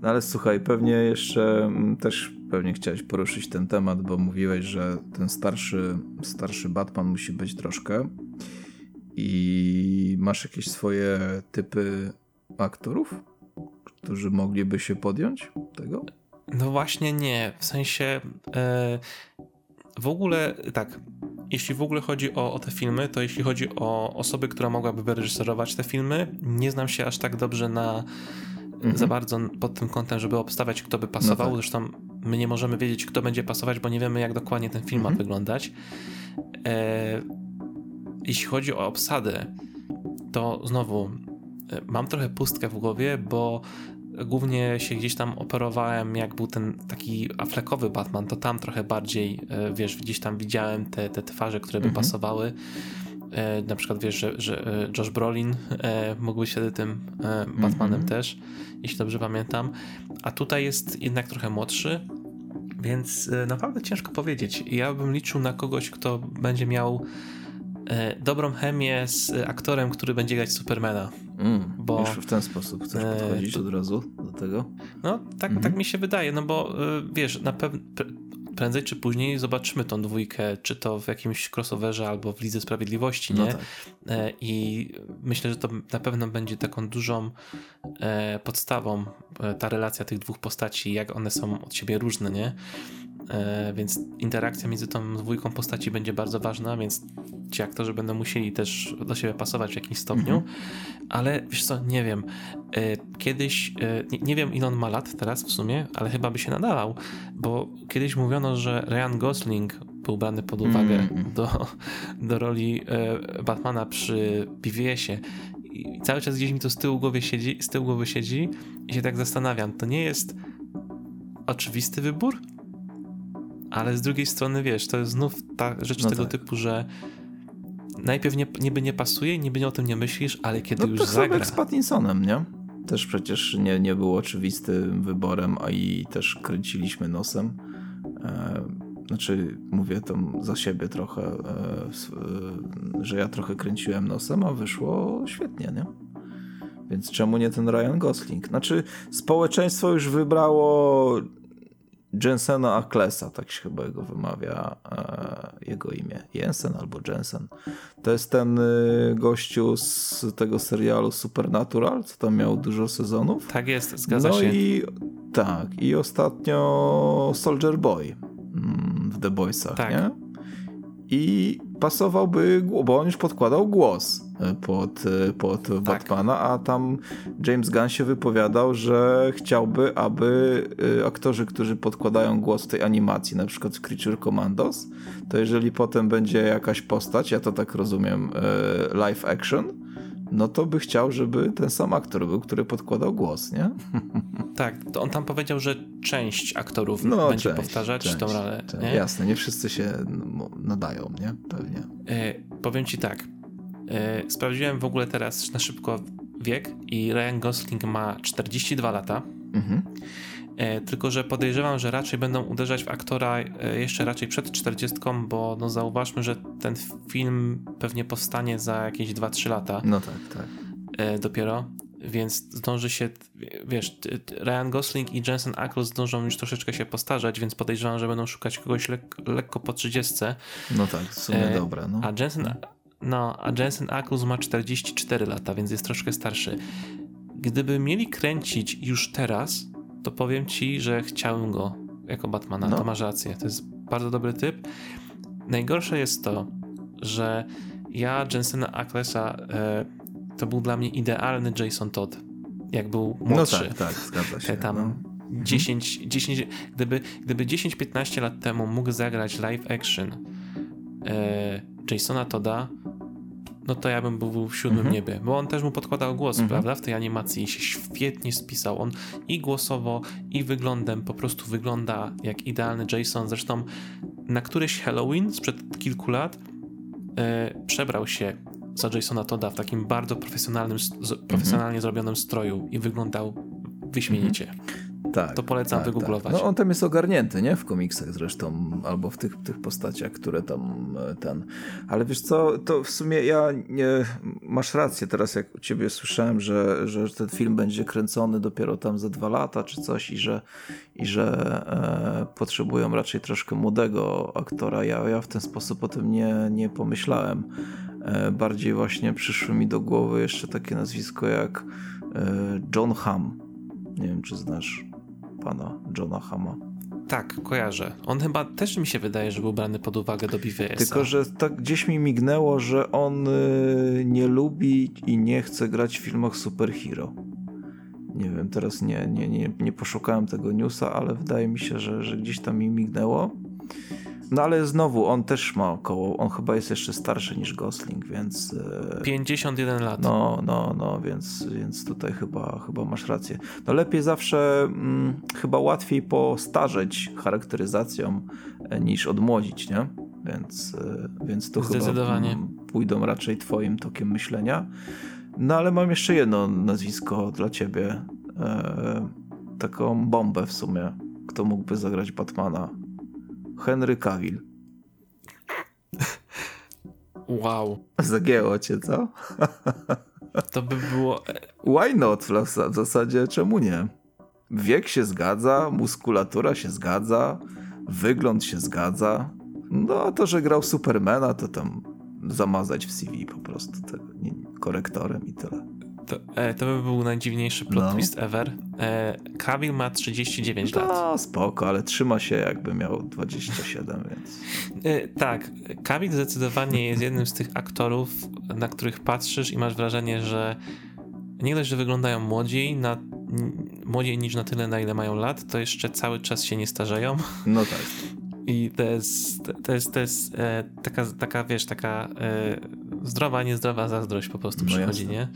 No ale słuchaj, pewnie jeszcze mm, też pewnie chciałeś poruszyć ten temat, bo mówiłeś, że ten starszy, starszy Batman musi być troszkę. I masz jakieś swoje typy aktorów, którzy mogliby się podjąć tego? No właśnie nie. W sensie e, w ogóle tak. Jeśli w ogóle chodzi o, o, te filmy, to jeśli chodzi o osoby, która mogłaby wyreżyserować te filmy, nie znam się aż tak dobrze na mhm. za bardzo pod tym kątem, żeby obstawiać, kto by pasował. No tak. Zresztą my nie możemy wiedzieć, kto będzie pasować, bo nie wiemy, jak dokładnie ten film mhm. ma wyglądać. E, jeśli chodzi o obsadę, to znowu e, mam trochę pustkę w głowie, bo głównie się gdzieś tam operowałem, jak był ten taki aflekowy Batman, to tam trochę bardziej, e, wiesz, gdzieś tam widziałem te, te twarze, które by mhm. pasowały. E, na przykład wiesz, że, że e, Josh Brolin e, mógłby się tym Batmanem mm -hmm. też, jeśli dobrze pamiętam. A tutaj jest jednak trochę młodszy, więc naprawdę ciężko powiedzieć. Ja bym liczył na kogoś, kto będzie miał dobrą chemię z aktorem, który będzie grać Supermana. Mm, bo już w ten sposób chcesz podchodzić od razu do tego? No, tak, mm -hmm. tak mi się wydaje, no bo wiesz, na pewno prędzej czy później zobaczymy tą dwójkę, czy to w jakimś crossoverze albo w Lidze Sprawiedliwości, no nie? No tak. I myślę, że to na pewno będzie taką dużą e, podstawą e, ta relacja tych dwóch postaci, jak one są od siebie różne, nie? Więc interakcja między tą dwójką postaci będzie bardzo ważna, więc ci aktorzy będą musieli też do siebie pasować w jakimś stopniu, mhm. ale wiesz co, nie wiem, kiedyś, nie, nie, wiem ile on ma lat teraz w sumie, ale chyba by się nadawał, bo kiedyś mówiono, że Ryan Gosling był brany pod uwagę mm. do, do roli e, Batmana przy BVS-ie. I cały czas gdzieś mi to z tyłu głowy siedzi, z tyłu głowy siedzi i się tak zastanawiam, to nie jest oczywisty wybór? Ale z drugiej strony, wiesz, to jest znów ta rzecz no tego tak. typu, że najpierw nie, niby nie pasuje, niby o tym nie myślisz, ale kiedy no, już tak zagra... jak z Pattinsonem, nie? Też przecież nie, nie był oczywistym wyborem, a i też kręciliśmy nosem. E, znaczy, mówię tam za siebie trochę, e, e, że ja trochę kręciłem nosem, a wyszło świetnie, nie? Więc czemu nie ten Ryan Gosling? Znaczy, społeczeństwo już wybrało Jensena Aklesa, tak się chyba jego wymawia e, jego imię. Jensen albo Jensen. To jest ten y, gościu z tego serialu Supernatural, co tam miał dużo sezonów. Tak jest, zgadza no się. I, tak, i ostatnio Soldier Boy mm, w The Boysach, tak. nie? I pasowałby, bo on już podkładał głos pod, pod tak. Batmana, a tam James Gunn się wypowiadał, że chciałby, aby e, aktorzy, którzy podkładają głos w tej animacji, na przykład w Creature Commandos, to jeżeli potem będzie jakaś postać, ja to tak rozumiem, live action, no to by chciał, żeby ten sam aktor był, który podkładał głos, nie? Tak, to on tam powiedział, że część aktorów no, będzie część, powtarzać część, tą rolę. Część. Nie? Jasne, nie wszyscy się nadają, nie? Pewnie. E, powiem ci tak, sprawdziłem w ogóle teraz na szybko wiek i Ryan Gosling ma 42 lata. Mhm. E, tylko, że podejrzewam, że raczej będą uderzać w aktora e, jeszcze raczej przed 40, bo no zauważmy, że ten film pewnie powstanie za jakieś 2-3 lata. No tak, tak. E, dopiero, więc zdąży się, wiesz, Ryan Gosling i Jensen Ackles zdążą już troszeczkę się postarzać, więc podejrzewam, że będą szukać kogoś lek lekko po 30. No tak, w sumie e, dobre. No. A Jensen, no, a Jensen Ackles ma 44 lata, więc jest troszkę starszy. Gdyby mieli kręcić już teraz, to powiem ci, że chciałem go jako Batmana. No. To masz rację. To jest bardzo dobry typ. Najgorsze jest to, że ja Jensena Acklesa e, to był dla mnie idealny Jason Todd. Jak był młodszy. No tak, tak, zgadza się. Te tam no. 10, 10, gdyby, gdyby 10-15 lat temu mógł zagrać live action e, Jasona Todda, no to ja bym był w siódmym Mhm. niebie, bo on też mu podkładał głos, Mhm. prawda, w tej animacji się świetnie spisał. On i głosowo, i wyglądem po prostu wygląda jak idealny Jason. Zresztą na któryś Halloween sprzed kilku lat e, przebrał się za Jasona Todda w takim bardzo profesjonalnym, z- Mhm. profesjonalnie zrobionym stroju i wyglądał wyśmienicie. Tak. To polecam tak, wygooglować. Tak. No on tam jest ogarnięty, nie? W komiksach zresztą, albo w tych, tych postaciach, które tam e, ten. Ale wiesz co, to w sumie ja nie... Masz rację teraz, jak u ciebie słyszałem, że, że ten film będzie kręcony dopiero tam za dwa lata czy coś i że, i że e, potrzebują raczej troszkę młodego aktora. Ja, ja w ten sposób o tym nie, nie pomyślałem. E, bardziej właśnie przyszło mi do głowy jeszcze takie nazwisko jak e, John Hamm. Nie wiem, czy znasz pana Johna Hama. Tak, kojarzę. On chyba też mi się wydaje, że był brany pod uwagę do BVS. Tylko, że tak gdzieś mi mignęło, że on y, nie lubi i nie chce grać w filmach superhero. Nie wiem, teraz nie, nie, nie, nie poszukałem tego newsa, ale wydaje mi się, że, że gdzieś tam mi mignęło. No ale znowu, on też ma około, on chyba jest jeszcze starszy niż Gosling, więc... y, 51 lat. No, no, no, więc, więc tutaj chyba, chyba masz rację. No lepiej zawsze, mm, chyba łatwiej postarzeć charakteryzacją e, niż odmłodzić, nie? Więc, e, więc to chyba mm, pójdą raczej twoim tokiem myślenia. No ale mam jeszcze jedno nazwisko dla ciebie. E, taką bombę w sumie. Kto mógłby zagrać Batmana? Henry Cavill. Wow. Zagięło cię, co? To by było... e, Why not? W zas- w zasadzie czemu nie? Wiek się zgadza, muskulatura się zgadza, wygląd się zgadza. No a to, że grał Supermana, to tam zamazać w CV po prostu tego, nie, korektorem i tyle. To, e, to by był najdziwniejszy plot No. twist ever. E, Cavill ma 39 lat. No spoko, ale trzyma się jakby miał 27, więc... E, tak, Cavill zdecydowanie jest jednym z tych aktorów, na których patrzysz i masz wrażenie, że nie dość, że wyglądają młodziej, na, młodziej niż na tyle, na ile mają lat, to jeszcze cały czas się nie starzeją. No tak. I to jest, to jest, to jest e, taka, taka, wiesz, taka e, zdrowa, niezdrowa zazdrość po prostu No przychodzi, jasne. nie?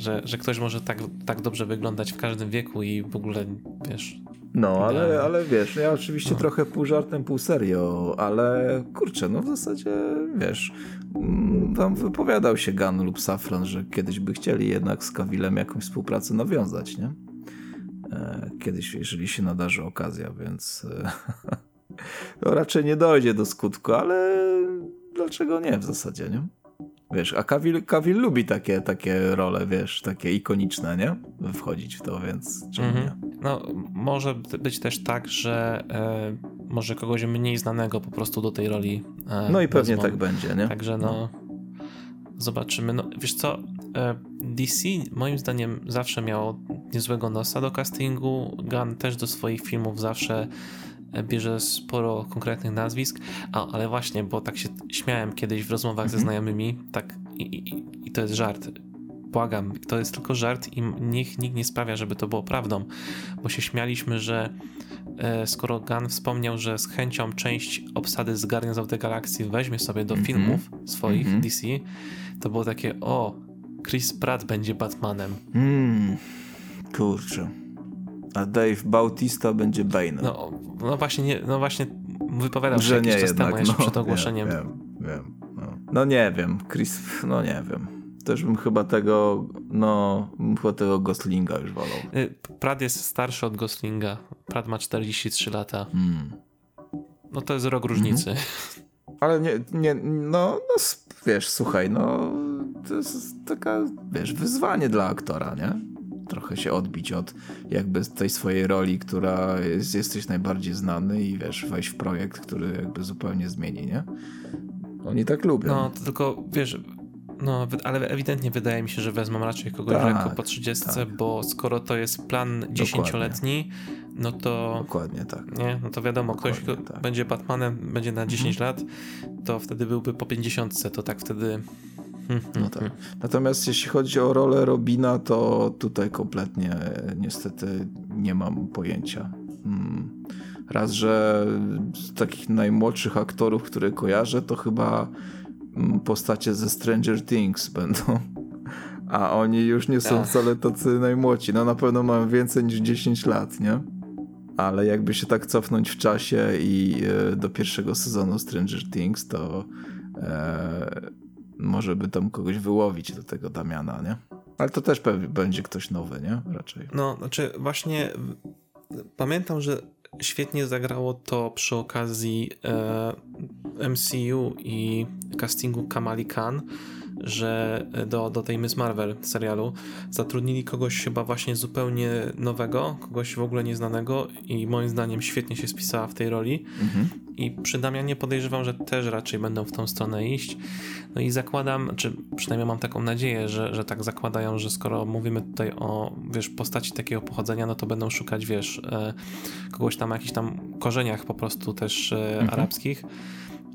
Że, że ktoś może tak, tak dobrze wyglądać w każdym wieku i w ogóle, wiesz... No, ale, Idealnie. ale wiesz, ja oczywiście No. trochę pół żartem, pół serio, ale kurczę, no w zasadzie, wiesz, mm, tam wypowiadał się Gunn lub Safran, że kiedyś by chcieli jednak z Kawilem jakąś współpracę nawiązać, nie? E, Kiedyś, jeżeli się nadarzy okazja, więc no, raczej nie dojdzie do skutku, ale dlaczego nie w zasadzie, nie? Wiesz, a Kawil, Kawil lubi takie, takie role, wiesz, takie ikoniczne, nie? Wchodzić w to, więc czemu nie? Mhm. No, może być też tak, że e, może kogoś mniej znanego po prostu do tej roli e, No i pewnie wezmą. tak będzie, nie? Także no, zobaczymy. No, wiesz co, e, DC moim zdaniem zawsze miało niezłego nosa do castingu. Gunn też do swoich filmów zawsze bierze sporo konkretnych nazwisk. A, ale właśnie, bo tak się śmiałem kiedyś w rozmowach ze Mhm. znajomymi, tak i, i, i to jest żart. Błagam, to jest tylko żart i niech nikt nie sprawia, żeby to było prawdą, bo się śmialiśmy, że e, skoro Gunn wspomniał, że z chęcią część obsady z Guardians of the Galaxy weźmie sobie do Mhm. filmów swoich Mhm. DC, to było takie, o, Chris Pratt będzie Batmanem. Hmm, kurczę. A Dave Bautista będzie Bane'em. No, no właśnie, nie, no właśnie wypowiadał się że jakiś nie czas jednak. temu jeszcze no, przed ogłoszeniem. Wiem, wiem, wiem. No. no nie wiem, Chris, no nie wiem. Też bym chyba tego, no, bym chyba tego Goslinga już wolał. Y, Pratt jest starszy od Goslinga. Pratt ma 43 lata. Hmm. No to jest rok różnicy. Ale nie, nie no, no, wiesz, słuchaj, no, to jest taka, wiesz, wyzwanie dla aktora, nie? Trochę się odbić od jakby tej swojej roli, która jest, jesteś najbardziej znany i wiesz, wejść w projekt, który jakby zupełnie zmieni, nie? Oni tak lubią. No, to tylko, wiesz, no, ale ewidentnie wydaje mi się, że wezmą raczej kogoś Tak, wieku po 30, tak. bo skoro to jest plan 10-letni, no to Dokładnie tak. nie, no to wiadomo, ktoś Dokładnie kto tak. będzie Batmanem, będzie na 10 lat, to wtedy byłby po 50, to tak wtedy No tak. Natomiast jeśli chodzi o rolę Robina, to tutaj kompletnie niestety nie mam pojęcia. Mm. Raz, że z takich najmłodszych aktorów, które kojarzę, to chyba mm, postacie ze Stranger Things będą. A oni już nie są wcale tacy najmłodsi. No na pewno mają więcej niż 10 lat, nie? Ale jakby się tak cofnąć w czasie i e, do pierwszego sezonu Stranger Things, to e, może by tam kogoś wyłowić do tego Damiana, nie? Ale to też pewnie będzie ktoś nowy, nie? Raczej. No, znaczy właśnie pamiętam, że świetnie zagrało to przy okazji e, MCU i castingu Kamali Khan, że do, do tej Miss Marvel serialu zatrudnili kogoś chyba właśnie zupełnie nowego, kogoś w ogóle nieznanego i moim zdaniem świetnie się spisała w tej roli. Mhm. I przy Damianie podejrzewam, że też raczej będą w tą stronę iść. No i zakładam, czy przynajmniej mam taką nadzieję, że, że tak zakładają, że skoro mówimy tutaj o, wiesz, postaci takiego pochodzenia, no to będą szukać, wiesz, e, kogoś tam o jakichś tam korzeniach po prostu też e, mhm. arabskich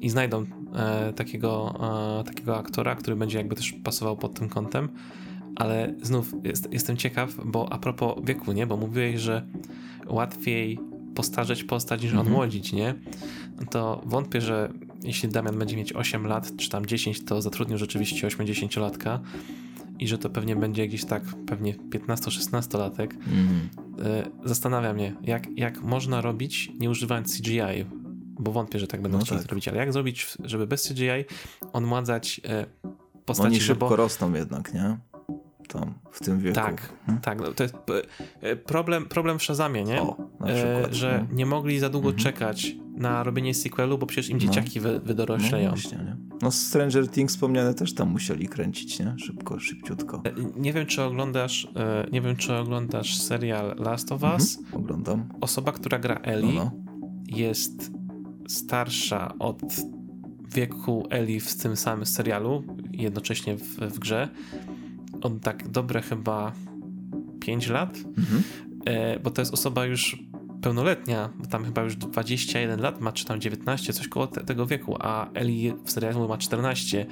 i znajdą e, takiego, e, takiego aktora, który będzie jakby też pasował pod tym kątem. Ale znów jest, jestem ciekaw, bo a propos wieku, nie? Bo mówiłeś, że łatwiej postarzeć postać niż mhm. odmłodzić, nie? To wątpię, że jeśli Damian będzie mieć 8 lat, czy tam 10, to zatrudnił rzeczywiście 80-latka i że to pewnie będzie gdzieś tak, pewnie 15-16-latek. Mhm. E, zastanawia mnie, jak, jak można robić nie używając CGI, bo wątpię, że tak będą no chcieli tak. zrobić, ale jak zrobić, żeby bez CGI odmładzać e, postaci? Oni szybko bo... rosną jednak, nie? Tam, w tym wieku. Tak, hmm? tak. No, to jest e, problem, problem w Shazamie, nie? O, e, że no. nie mogli za długo mhm. czekać na robienie sequelu, bo przecież im no. dzieciaki no. wy, wydorośleją. No, właśnie, nie? no Stranger Things wspomniane też tam musieli kręcić, nie? Szybko, szybciutko. E, nie wiem, czy oglądasz e, nie wiem, czy oglądasz serial Last of Us. Mhm. Oglądam. Osoba, która gra Ellie no, jest starsza od wieku Eli w tym samym serialu, jednocześnie w, w grze. On tak dobre chyba 5 lat, mhm. e, bo to jest osoba już pełnoletnia, bo tam chyba już 21 lat ma, czy tam 19, coś koło te, tego wieku, a Eli w serialu ma 14.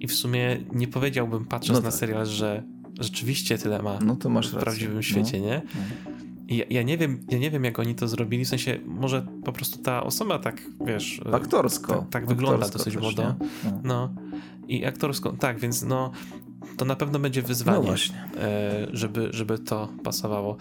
I w sumie nie powiedziałbym, patrząc no tak. na serial, że rzeczywiście tyle ma no to masz w prawdziwym świecie, no. nie? No. Ja, ja, nie wiem, ja nie wiem, jak oni to zrobili, w sensie może po prostu ta osoba tak, wiesz... Aktorsko. Tak, tak wygląda dosyć młodo. No. no. I aktorsko, tak, więc no to na pewno będzie wyzwanie, no e, żeby, żeby to pasowało.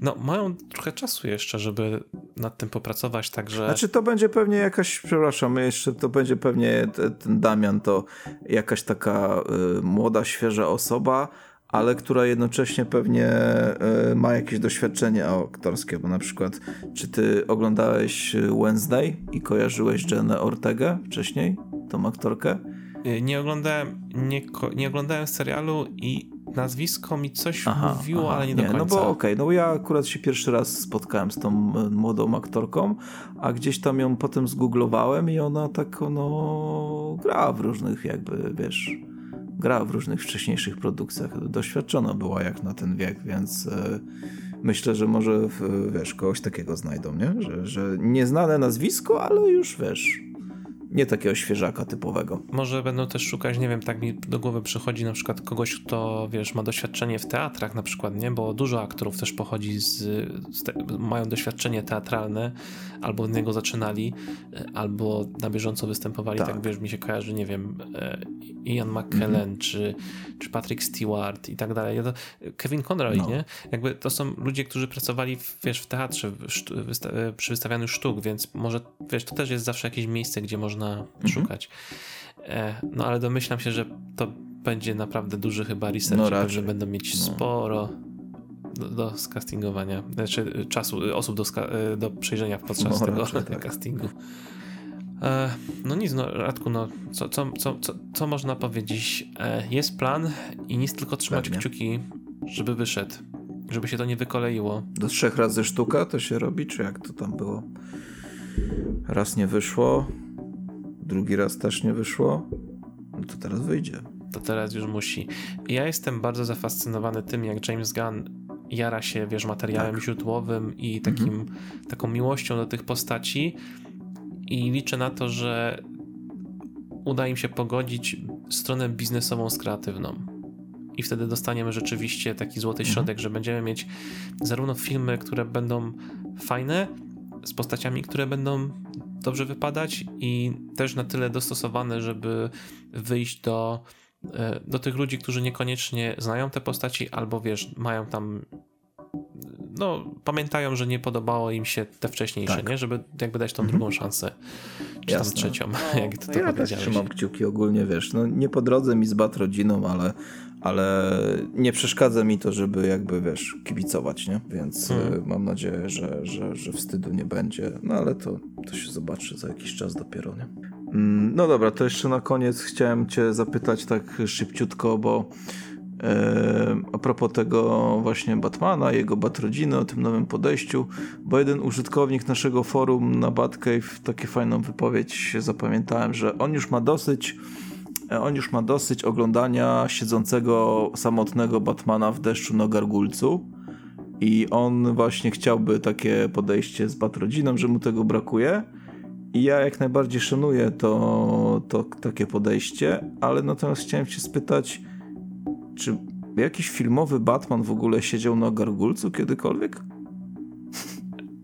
No, mają trochę czasu jeszcze, żeby nad tym popracować, także... Znaczy to będzie pewnie jakaś, przepraszam, jeszcze to będzie pewnie ten Damian to jakaś taka y, młoda, świeża osoba, ale która jednocześnie pewnie e, ma jakieś doświadczenie aktorskie, bo na przykład czy ty oglądałeś Wednesday i kojarzyłeś Jenę Ortegę wcześniej, tą aktorkę? E, nie oglądałem, nie, nie oglądałem serialu i nazwisko mi coś aha, mówiło, aha, ale nie, nie do końca. No bo okej, okay, no ja akurat się pierwszy raz spotkałem z tą e, młodą aktorką, a gdzieś tam ją potem zgooglowałem i ona tak no gra w różnych jakby, wiesz grała w różnych wcześniejszych produkcjach. Doświadczona była jak na ten wiek, więc e, myślę, że może wiesz, kogoś takiego znajdą, nie? Że, że nieznane nazwisko, ale już wiesz, nie takiego świeżaka typowego. Może będą też szukać, nie wiem, tak mi do głowy przychodzi na przykład kogoś, kto, wiesz, ma doświadczenie w teatrach na przykład, nie? Bo dużo aktorów też pochodzi z, z te, mają doświadczenie teatralne, albo od niego zaczynali, e, albo na bieżąco występowali, tak, tak wiesz, mi się kojarzy, nie wiem, e, Ian McKellen, mhm. czy, czy Patrick Stewart i tak dalej. Kevin Conroy, no. nie? Jakby to są ludzie, którzy pracowali, w, wiesz, w teatrze, w wysta przy wystawianiu sztuk, więc może, wiesz, to też jest zawsze jakieś miejsce, gdzie można można mhm. szukać. E, no ale domyślam się, że to będzie naprawdę duży chyba research, no że będą mieć no. sporo do, do skastingowania, znaczy czasu, osób do, e, do przejrzenia podczas no, tego tak. castingu. E, no nic, no Radku, no co, co, co, co, można powiedzieć? E, jest plan i nic tylko trzymać Pewnie. kciuki, żeby wyszedł, żeby się to nie wykoleiło. Do trzech razy sztuka to się robi, czy jak to tam było? Raz nie wyszło, drugi raz też nie wyszło, no to teraz wyjdzie. To teraz już musi. Ja jestem bardzo zafascynowany tym, jak James Gunn jara się, wiesz, materiałem tak. źródłowym i takim, mhm. taką miłością do tych postaci i liczę na to, że uda im się pogodzić stronę biznesową z kreatywną. I wtedy dostaniemy rzeczywiście taki złoty mhm. środek, że będziemy mieć zarówno filmy, które będą fajne, z postaciami, które będą dobrze wypadać i też na tyle dostosowane, żeby wyjść do, e, do tych ludzi, którzy niekoniecznie znają te postaci, albo wiesz, mają tam no, pamiętają, że nie podobało im się te wcześniejsze, tak. nie? Żeby jakby dać tą mhm. drugą szansę, czy Jasne. tam trzecią, no, jak ty to ja też trzymam kciuki ogólnie, wiesz, no nie po drodze mi z Bat rodziną, ale, ale nie przeszkadza mi to, żeby jakby, wiesz, kibicować, nie? Więc hmm. mam nadzieję, że, że, że wstydu nie będzie, no ale to, to się zobaczy za jakiś czas dopiero, nie? Mm, no dobra, to jeszcze na koniec chciałem cię zapytać tak szybciutko, bo a propos tego właśnie Batmana, jego Batrodziny, o tym nowym podejściu, bo jeden użytkownik naszego forum na Batcave takie fajną wypowiedź się zapamiętałem, że on już ma dosyć e, on już ma dosyć oglądania siedzącego samotnego Batmana w deszczu na gargulcu i on właśnie chciałby takie podejście z Batrodziną, że mu tego brakuje i ja jak najbardziej szanuję to, to takie podejście, ale natomiast chciałem cię spytać, czy jakiś filmowy Batman w ogóle siedział na gargulcu kiedykolwiek?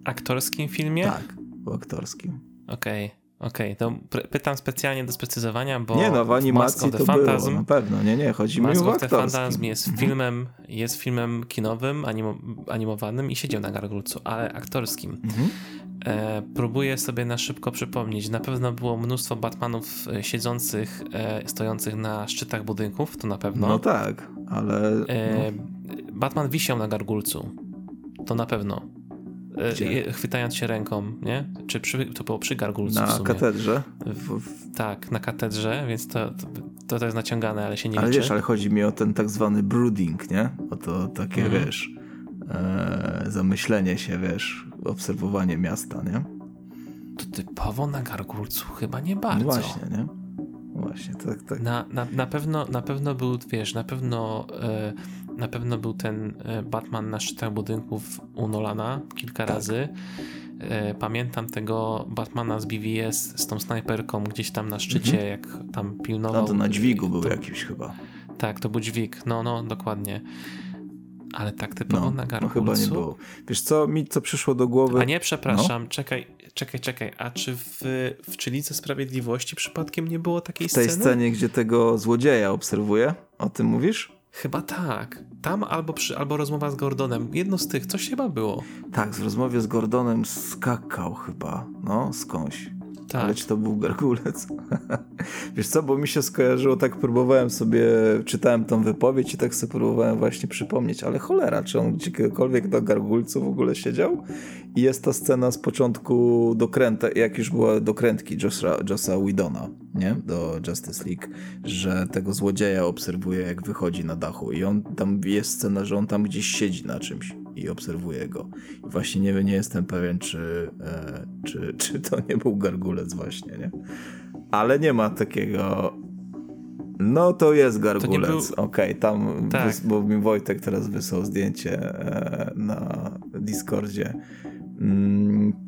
Aktorskim filmie? Tak, w aktorskim. Okej. Okay. Okej, okay, to pytam specjalnie do sprecyzowania, bo nie, no, w animacji to Phantasm, było, na pewno, nie, nie, chodzi mi o aktorskim. Phantasm jest mhm. filmem, jest filmem kinowym, animo, animowanym i siedział na gargulcu, ale aktorskim. Mhm. E, próbuję sobie na szybko przypomnieć. Na pewno było mnóstwo Batmanów e, siedzących, e, stojących na szczytach budynków, to na pewno. No tak, ale. E, no. Batman wisiał na gargulcu. To na pewno. E, Gdzie? Chwytając się ręką, nie? Czy przy, to było przy gargulcu? Na katedrze? W, w... Tak, na katedrze, więc to, to, to, jest naciągane, ale się nie Ale liczy. wiesz, ale chodzi mi o ten tak zwany brooding, nie? O to takie, mhm. wiesz, e, zamyślenie się, wiesz, obserwowanie miasta, nie? To typowo na gargulcu chyba nie bardzo. No właśnie, nie? Właśnie, tak, tak. Na, na, na, pewno, na pewno był, wiesz, na pewno, e, na pewno był ten e, Batman na szczytach budynków u Nolana kilka tak. razy. E, pamiętam tego Batmana z BVS z tą snajperką gdzieś tam na szczycie, mhm. jak tam pilnował. No to na dźwigu był to, jakiś chyba. Tak, to był dźwig, no, no, dokładnie. Ale tak typowo no, na gargulcu? No chyba nie było. Wiesz co, mi co przyszło do głowy... A nie, przepraszam, no? czekaj, czekaj, czekaj. A czy w, w Czylice Sprawiedliwości przypadkiem nie było takiej sceny? W tej sceny? scenie, gdzie tego złodzieja obserwuję? O tym mówisz? Chyba tak. Tam albo, przy, albo rozmowa z Gordonem. Jedno z tych, coś chyba było. Tak, w rozmowie z Gordonem skakał chyba, no, skądś. Tak. Ale czy to był gargulec? Wiesz co, bo mi się skojarzyło, tak próbowałem sobie, czytałem tą wypowiedź i tak sobie próbowałem właśnie przypomnieć, ale cholera, czy on gdziekolwiek do gargulcu w ogóle siedział? I jest ta scena z początku dokręta, jak już była dokrętki Jossa, Jossa Widona, nie? Do Justice League, że tego złodzieja obserwuje, jak wychodzi na dachu i on, tam jest scena, że on tam gdzieś siedzi na czymś i obserwuję go. I właśnie nie, nie jestem pewien, czy, e, czy, czy to nie był gargulec właśnie, nie? Ale nie ma takiego no to jest gargulec. Był... Okej, okay, tam, tak. bo mi Wojtek teraz wysłał zdjęcie e, na Discordzie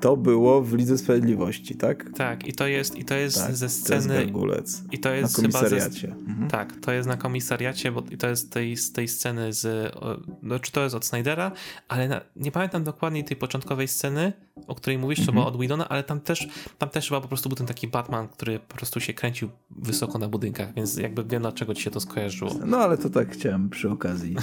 to było w Lidze Sprawiedliwości, tak? Tak, i to jest, i to jest tak, ze sceny. To jest Gargulec. I to jest na komisariacie. Ze, mhm. Tak, to jest na komisariacie, bo i to jest tej, z tej sceny z. No, czy to jest od Snydera, ale na, nie pamiętam dokładnie tej początkowej sceny, o której mówisz, to była mhm. od Widona, ale tam też, tam też chyba po prostu był ten taki Batman, który po prostu się kręcił wysoko na budynkach, więc jakby wiem, dlaczego ci się to skojarzyło. No ale to tak chciałem przy okazji.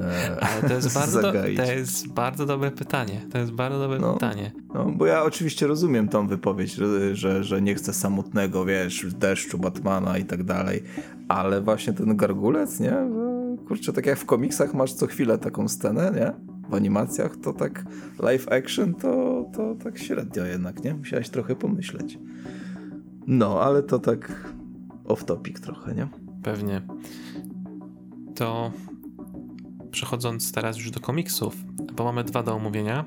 E, ale to jest, bardzo do, to jest bardzo dobre pytanie. To jest bardzo dobre no, pytanie. No, bo ja oczywiście rozumiem tą wypowiedź, że, że, że nie chcę samotnego, wiesz, deszczu Batmana i tak dalej, ale właśnie ten gargulec, nie? Kurczę, tak jak w komiksach masz co chwilę taką scenę, nie? w animacjach, to tak live action to, to tak średnio jednak, nie? Musiałeś trochę pomyśleć. No, ale to tak off topic trochę, nie? Pewnie. To przechodząc teraz już do komiksów, bo mamy dwa do omówienia.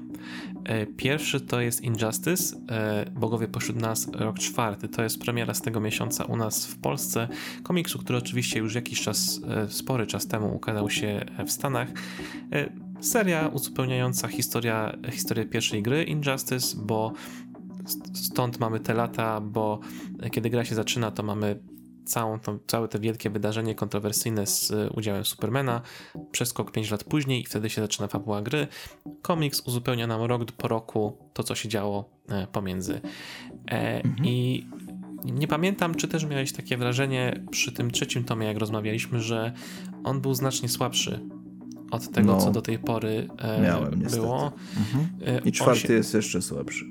E, pierwszy to jest Injustice, e, Bogowie pośród nas, rok czwarty. To jest premiera z tego miesiąca u nas w Polsce. Komiksu, który oczywiście już jakiś czas, e, spory czas temu ukazał się w Stanach. Seria uzupełniająca historia, historię pierwszej gry Injustice, bo stąd mamy te lata, bo kiedy gra się zaczyna, to mamy całą tą, całe te wielkie wydarzenie kontrowersyjne z udziałem Supermana, przeskok 5 lat później i wtedy się zaczyna fabuła gry. Komiks uzupełnia nam rok po roku to, co się działo e, pomiędzy. E, mhm. I nie pamiętam, czy też miałeś takie wrażenie przy tym trzecim tomie, jak rozmawialiśmy, że on był znacznie słabszy od tego, no, co do tej pory e, miałem, było. Mhm. E, I czwarty się... jest jeszcze słabszy.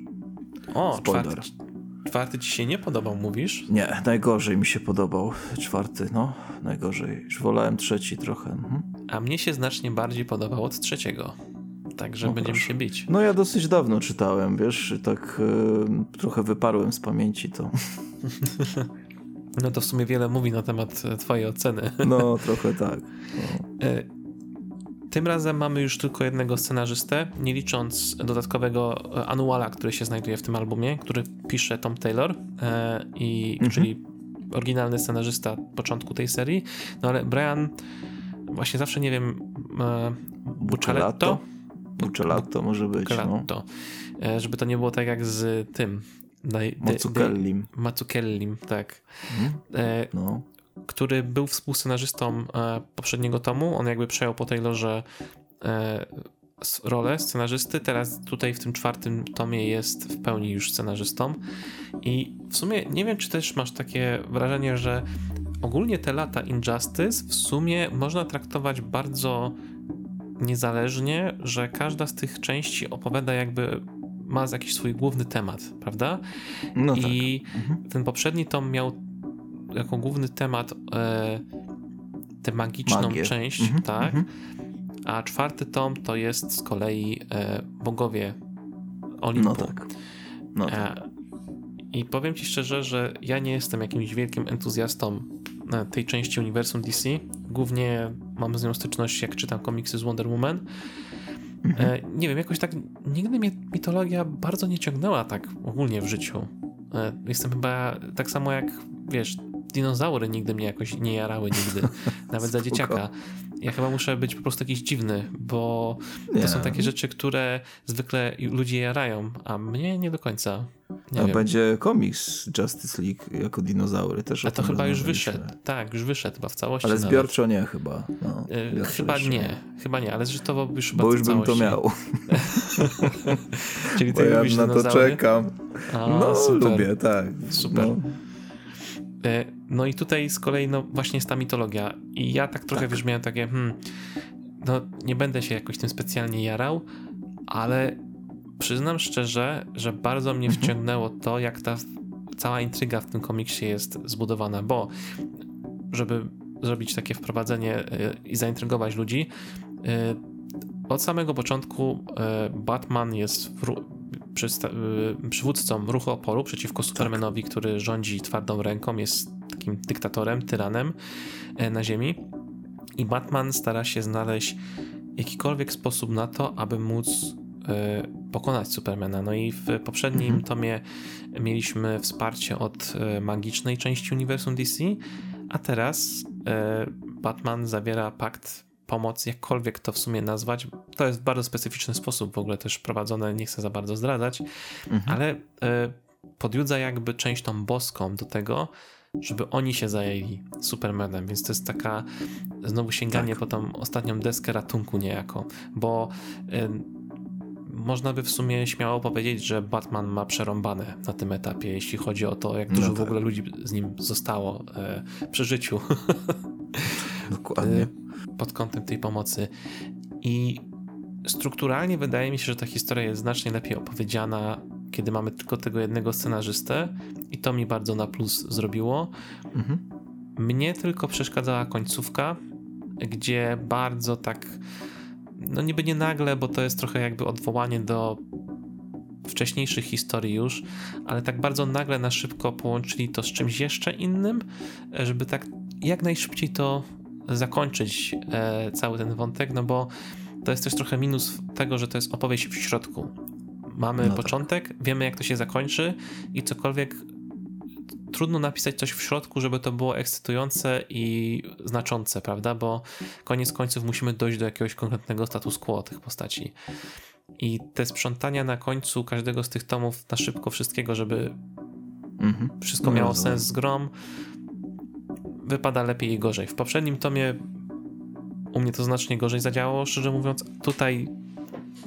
O, czwarty, czwarty ci się nie podobał, mówisz? Nie, najgorzej mi się podobał czwarty, no, najgorzej. Już wolałem trzeci trochę. Mhm. A mnie się znacznie bardziej podobał od trzeciego. Także no będziemy proszę. się bić. No ja dosyć dawno czytałem, wiesz, tak y, trochę wyparłem z pamięci to. No to w sumie wiele mówi na temat e, twojej oceny. No, trochę tak. No. Tym razem mamy już tylko jednego scenarzystę, nie licząc dodatkowego e, anuala, który się znajduje w tym albumie, który pisze Tom Taylor, e, i, mhm. czyli oryginalny scenarzysta początku tej serii. No ale Brian, właśnie zawsze nie wiem, e, Bucceletto? Bucceletto może być. Bucceletto. No. Żeby to nie było tak jak z tym. Mazzucchellim. Mazzucchellim, tak. Mhm. No który był współscenarzystą e, poprzedniego tomu. On jakby przejął po Taylorze rolę scenarzysty. Teraz tutaj w tym czwartym tomie jest w pełni już scenarzystą. I w sumie nie wiem, czy też masz takie wrażenie, że ogólnie te lata Injustice w sumie można traktować bardzo niezależnie, że każda z tych części opowiada jakby ma jakiś swój główny temat, prawda? No I tak. mhm. ten poprzedni tom miał jako główny temat e, tę magiczną Magię. część, mhm, tak? Mhm. A czwarty tom to jest z kolei e, bogowie Olimpu. No tak. No tak. E, I powiem ci szczerze, że ja nie jestem jakimś wielkim entuzjastą e, tej części uniwersum DC. Głównie mam z nią styczność, jak czytam komiksy z Wonder Woman. Mhm. E, nie wiem, jakoś tak nigdy mnie mitologia bardzo nie ciągnęła tak ogólnie w życiu. E, jestem chyba tak samo jak, wiesz, dinozaury nigdy mnie jakoś nie jarały nigdy, nawet za dzieciaka. Ja chyba muszę być po prostu jakiś dziwny, bo nie. to są takie rzeczy, które zwykle ludzie jarają, a mnie nie do końca. Nie a wiem. będzie komiks Justice League jako dinozaury też. A to chyba już wyszedł. Tak, już wyszedł chyba w całości. Ale zbiorczo nawet. nie chyba. No, yy, chyba nie, nie, chyba nie, ale zresztą już chyba Bo już bym to miał. Czyli ty Bo ja na to czekam. A, no, super. lubię, tak. Super. No. E, no i tutaj z kolei no właśnie jest ta mitologia i ja tak trochę tak. wiesz miałem takie hmm, no nie będę się jakoś tym specjalnie jarał, ale przyznam szczerze, że bardzo mnie mhm. wciągnęło to, jak ta cała intryga w tym komiksie jest zbudowana, bo żeby zrobić takie wprowadzenie e, i zaintrygować ludzi, e, od samego początku Batman jest przywódcą ruchu oporu przeciwko Supermanowi, tak. który rządzi twardą ręką, jest takim dyktatorem, tyranem e, na ziemi. I Batman stara się znaleźć jakikolwiek sposób na to, aby móc e, pokonać Supermana. No i w poprzednim mhm. tomie mieliśmy wsparcie od e, magicznej części uniwersum DC, a teraz Batman zawiera pakt pomoc, jakkolwiek to w sumie nazwać. To jest w bardzo specyficzny sposób w ogóle też prowadzone, nie chcę za bardzo zdradzać, mhm. ale podjudza jakby część tą boską do tego, żeby oni się zajęli Supermanem, więc to jest taka znowu sięganie tak. po tą ostatnią deskę ratunku niejako, bo y, można by w sumie śmiało powiedzieć, że Batman ma przerąbane na tym etapie, jeśli chodzi o to, jak dużo no tak. w ogóle ludzi z nim zostało y, przy życiu. Dokładnie pod kątem tej pomocy. I strukturalnie wydaje mi się, że ta historia jest znacznie lepiej opowiedziana, kiedy mamy tylko tego jednego scenarzystę, i to mi bardzo na plus zrobiło. Mhm. Mnie tylko przeszkadzała końcówka, gdzie bardzo tak, no niby nie nagle, bo to jest trochę jakby odwołanie do wcześniejszych historii już, ale tak bardzo nagle na szybko połączyli to z czymś jeszcze innym, żeby tak jak najszybciej to zakończyć e, cały ten wątek, no bo to jest też trochę minus tego, że to jest opowieść w środku. Mamy no tak. początek, tak. wiemy jak to się zakończy i cokolwiek trudno napisać coś w środku, żeby to było ekscytujące i znaczące, prawda? Bo koniec końców musimy dojść do jakiegoś konkretnego status quo tych postaci. I te sprzątania na końcu każdego z tych tomów na szybko wszystkiego, żeby mhm. wszystko no, miało sens z grom, wypada lepiej i gorzej. W poprzednim tomie u mnie to znacznie gorzej zadziałało, szczerze mówiąc. Tutaj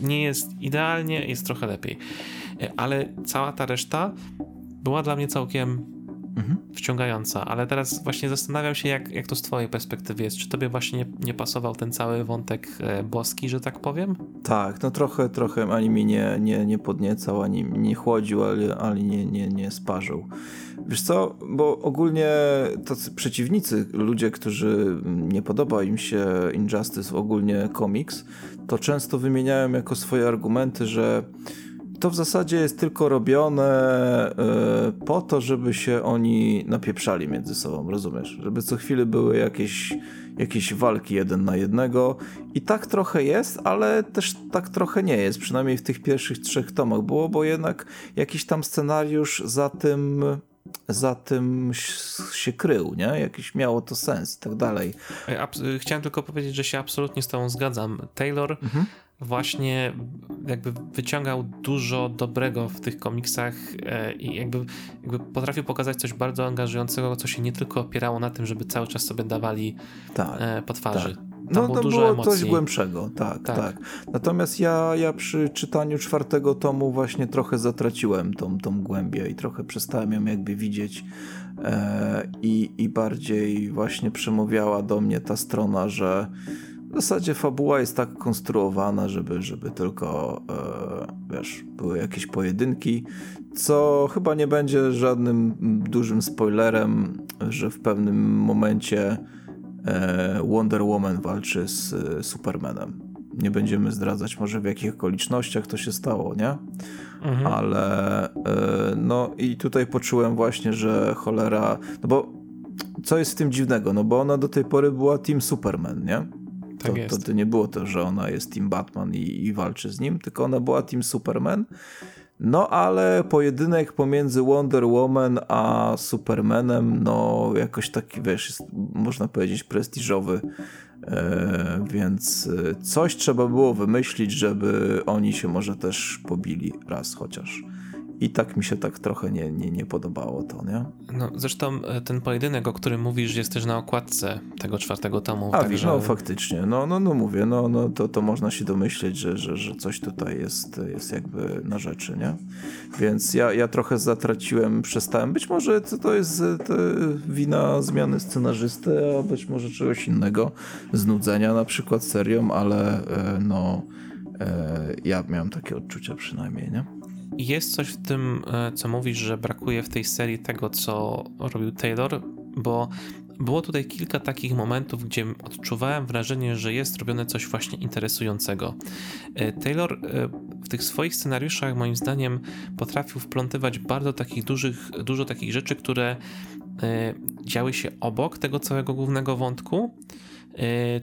nie jest idealnie, jest trochę lepiej. E, ale cała ta reszta była dla mnie całkiem mhm. wciągająca, ale teraz właśnie zastanawiam się, jak, jak to z twojej perspektywy jest. Czy tobie właśnie nie, nie pasował ten cały wątek e, boski, że tak powiem? Tak, no trochę, trochę ani mi nie, nie, nie podniecał, ani nie chłodził, ale, ale nie, nie, nie sparzył. Wiesz co, bo ogólnie tacy przeciwnicy, ludzie, którzy nie podoba im się Injustice, ogólnie komiks, to często wymieniają jako swoje argumenty, że to w zasadzie jest tylko robione e, po to, żeby się oni napieprzali między sobą, rozumiesz? Żeby co chwilę były jakieś, jakieś walki jeden na jednego i tak trochę jest, ale też tak trochę nie jest, przynajmniej w tych pierwszych trzech tomach było, bo jednak jakiś tam scenariusz za tym za tym się krył, nie? Jakiś miało to sens i tak dalej. Chciałem tylko powiedzieć, że się absolutnie z tobą zgadzam. Taylor mhm właśnie jakby wyciągał dużo dobrego w tych komiksach e, i jakby, jakby potrafił pokazać coś bardzo angażującego, co się nie tylko opierało na tym, żeby cały czas sobie dawali tak, e, po twarzy. Tak. No to było emocji. coś głębszego, tak, tak, tak. Natomiast ja, ja przy czytaniu czwartego tomu właśnie trochę zatraciłem tą, tą głębię i trochę przestałem ją jakby widzieć e, i, i bardziej właśnie przemawiała do mnie ta strona, że w zasadzie fabuła jest tak konstruowana, żeby, żeby tylko e, wiesz, były jakieś pojedynki, co chyba nie będzie żadnym dużym spoilerem, że w pewnym momencie Wonder Woman walczy z e, Supermanem. Nie będziemy zdradzać może w jakich okolicznościach to się stało, nie? Mhm. Ale e, no i tutaj poczułem właśnie, że cholera, no bo co jest w tym dziwnego, no bo ona do tej pory była Team Superman, nie? Tak to, jest. to, to nie było to, że ona jest Team Batman i, i walczy z nim, tylko ona była Team Superman. No ale pojedynek pomiędzy Wonder Woman a Supermanem, no jakoś taki, wiesz, jest, można powiedzieć prestiżowy, e, więc e, coś trzeba było wymyślić, żeby oni się może też pobili raz chociaż. I tak mi się tak trochę nie, nie, nie podobało to, nie? No, zresztą e, ten pojedynek, o którym mówisz, jest też na okładce tego czwartego tomu. A, także... no faktycznie, no, no, no mówię, no, no to, to można się domyśleć, że, że, że coś tutaj jest, jest jakby na rzeczy, nie? Więc ja, ja trochę zatraciłem, przestałem, być może to, to jest e, to wina zmiany scenarzysty, a być może czegoś innego, znudzenia na przykład serią, ale e, no ja miałem takie odczucia przynajmniej, nie? Jest coś w tym, e, co mówisz, że brakuje w tej serii tego, co robił Taylor, bo było tutaj kilka takich momentów, gdzie odczuwałem wrażenie, że jest robione coś właśnie interesującego. E, Taylor e, w tych swoich scenariuszach, moim zdaniem, potrafił wplątywać bardzo takich dużych, dużo takich rzeczy, które działy się obok tego całego głównego wątku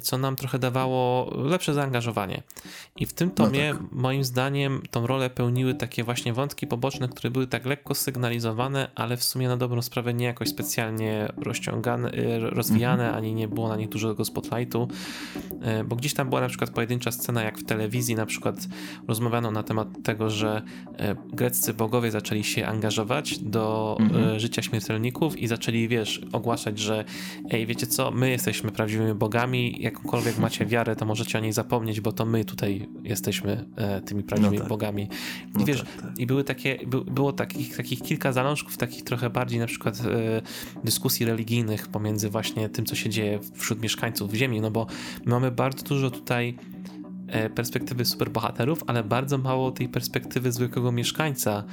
co nam trochę dawało lepsze zaangażowanie. I w tym no tomie, no tak. moim zdaniem, tą rolę pełniły takie właśnie wątki poboczne, które były tak lekko sygnalizowane, ale w sumie na dobrą sprawę nie jakoś specjalnie rozciągane, y, rozwijane, mhm. ani nie było na nich dużego spotlightu, y, bo gdzieś tam była na przykład pojedyncza scena, jak w telewizji na przykład rozmawiano na temat tego, że greccy bogowie zaczęli się angażować do mhm. życia śmiertelników i zaczęli, wiesz, ogłaszać, że ej, wiecie co, my jesteśmy prawdziwymi bogami, bogami, jakąkolwiek macie wiarę, to możecie o niej zapomnieć, bo to my tutaj jesteśmy e, tymi prawdziwymi no tak. bogami. I no wiesz, tak, tak. i były takie, by, było takich, takich kilka zalążków, takich trochę bardziej na przykład e, dyskusji religijnych pomiędzy właśnie tym, co się dzieje wśród mieszkańców Ziemi, no bo mamy bardzo dużo tutaj e, perspektywy superbohaterów, ale bardzo mało tej perspektywy zwykłego mieszkańca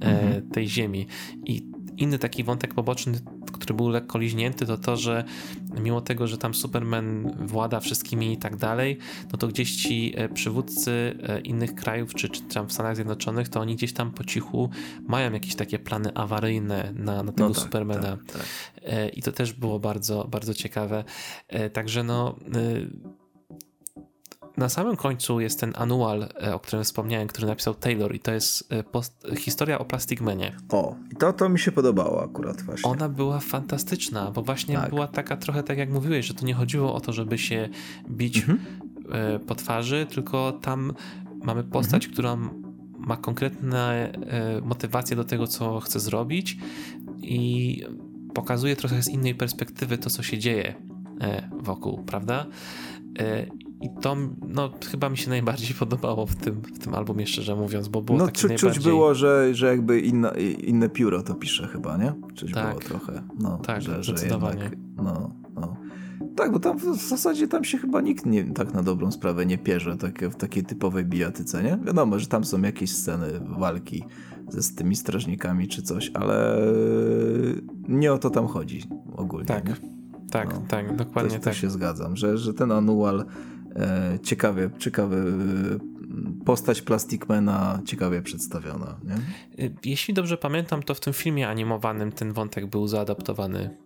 mhm. tej ziemi. I inny taki wątek poboczny, który był lekko liźnięty, to to, że mimo tego, że tam Superman włada wszystkimi i tak dalej, no to gdzieś ci e, przywódcy e, innych krajów, czy, czy tam w Stanach Zjednoczonych, to oni gdzieś tam po cichu mają jakieś takie plany awaryjne na, na tego no tak, Supermana. Tak, tak. E, I to też było bardzo, bardzo ciekawe. Także no na samym końcu jest ten anual, e, o którym wspomniałem, który napisał Taylor i to jest e, post, historia o Plastic Manie. O, i to, to mi się podobało akurat właśnie. Ona była fantastyczna, bo właśnie tak. była taka trochę tak jak mówiłeś, że to nie chodziło o to, żeby się bić mhm. E, po twarzy, tylko tam mamy postać, mhm. która ma konkretne motywacje do tego, co chce zrobić i pokazuje trochę z innej perspektywy to, co się dzieje wokół, prawda? I to no, chyba mi się najbardziej podobało w tym, w tym albumie, szczerze mówiąc, bo było no, takie czu, najbardziej... Czuć było, że, że jakby inna, inne pióro to pisze chyba, nie? Czuć Tak. było trochę. No, Tak, że, że zdecydowanie. Jednak, no, no. Tak, bo tam w zasadzie tam się chyba nikt nie, tak na dobrą sprawę nie pierze takie, w takiej typowej bijatyce, nie? Wiadomo, że tam są jakieś sceny walki ze z tymi strażnikami czy coś, ale nie o to tam chodzi ogólnie. Tak, nie? tak, No. tak, dokładnie też, tak. też się zgadzam, że, że ten anual ciekawie, ciekawy e, postać Plasticmana ciekawie przedstawiona, nie? Y, Jeśli dobrze pamiętam, to w tym filmie animowanym ten wątek był zaadaptowany.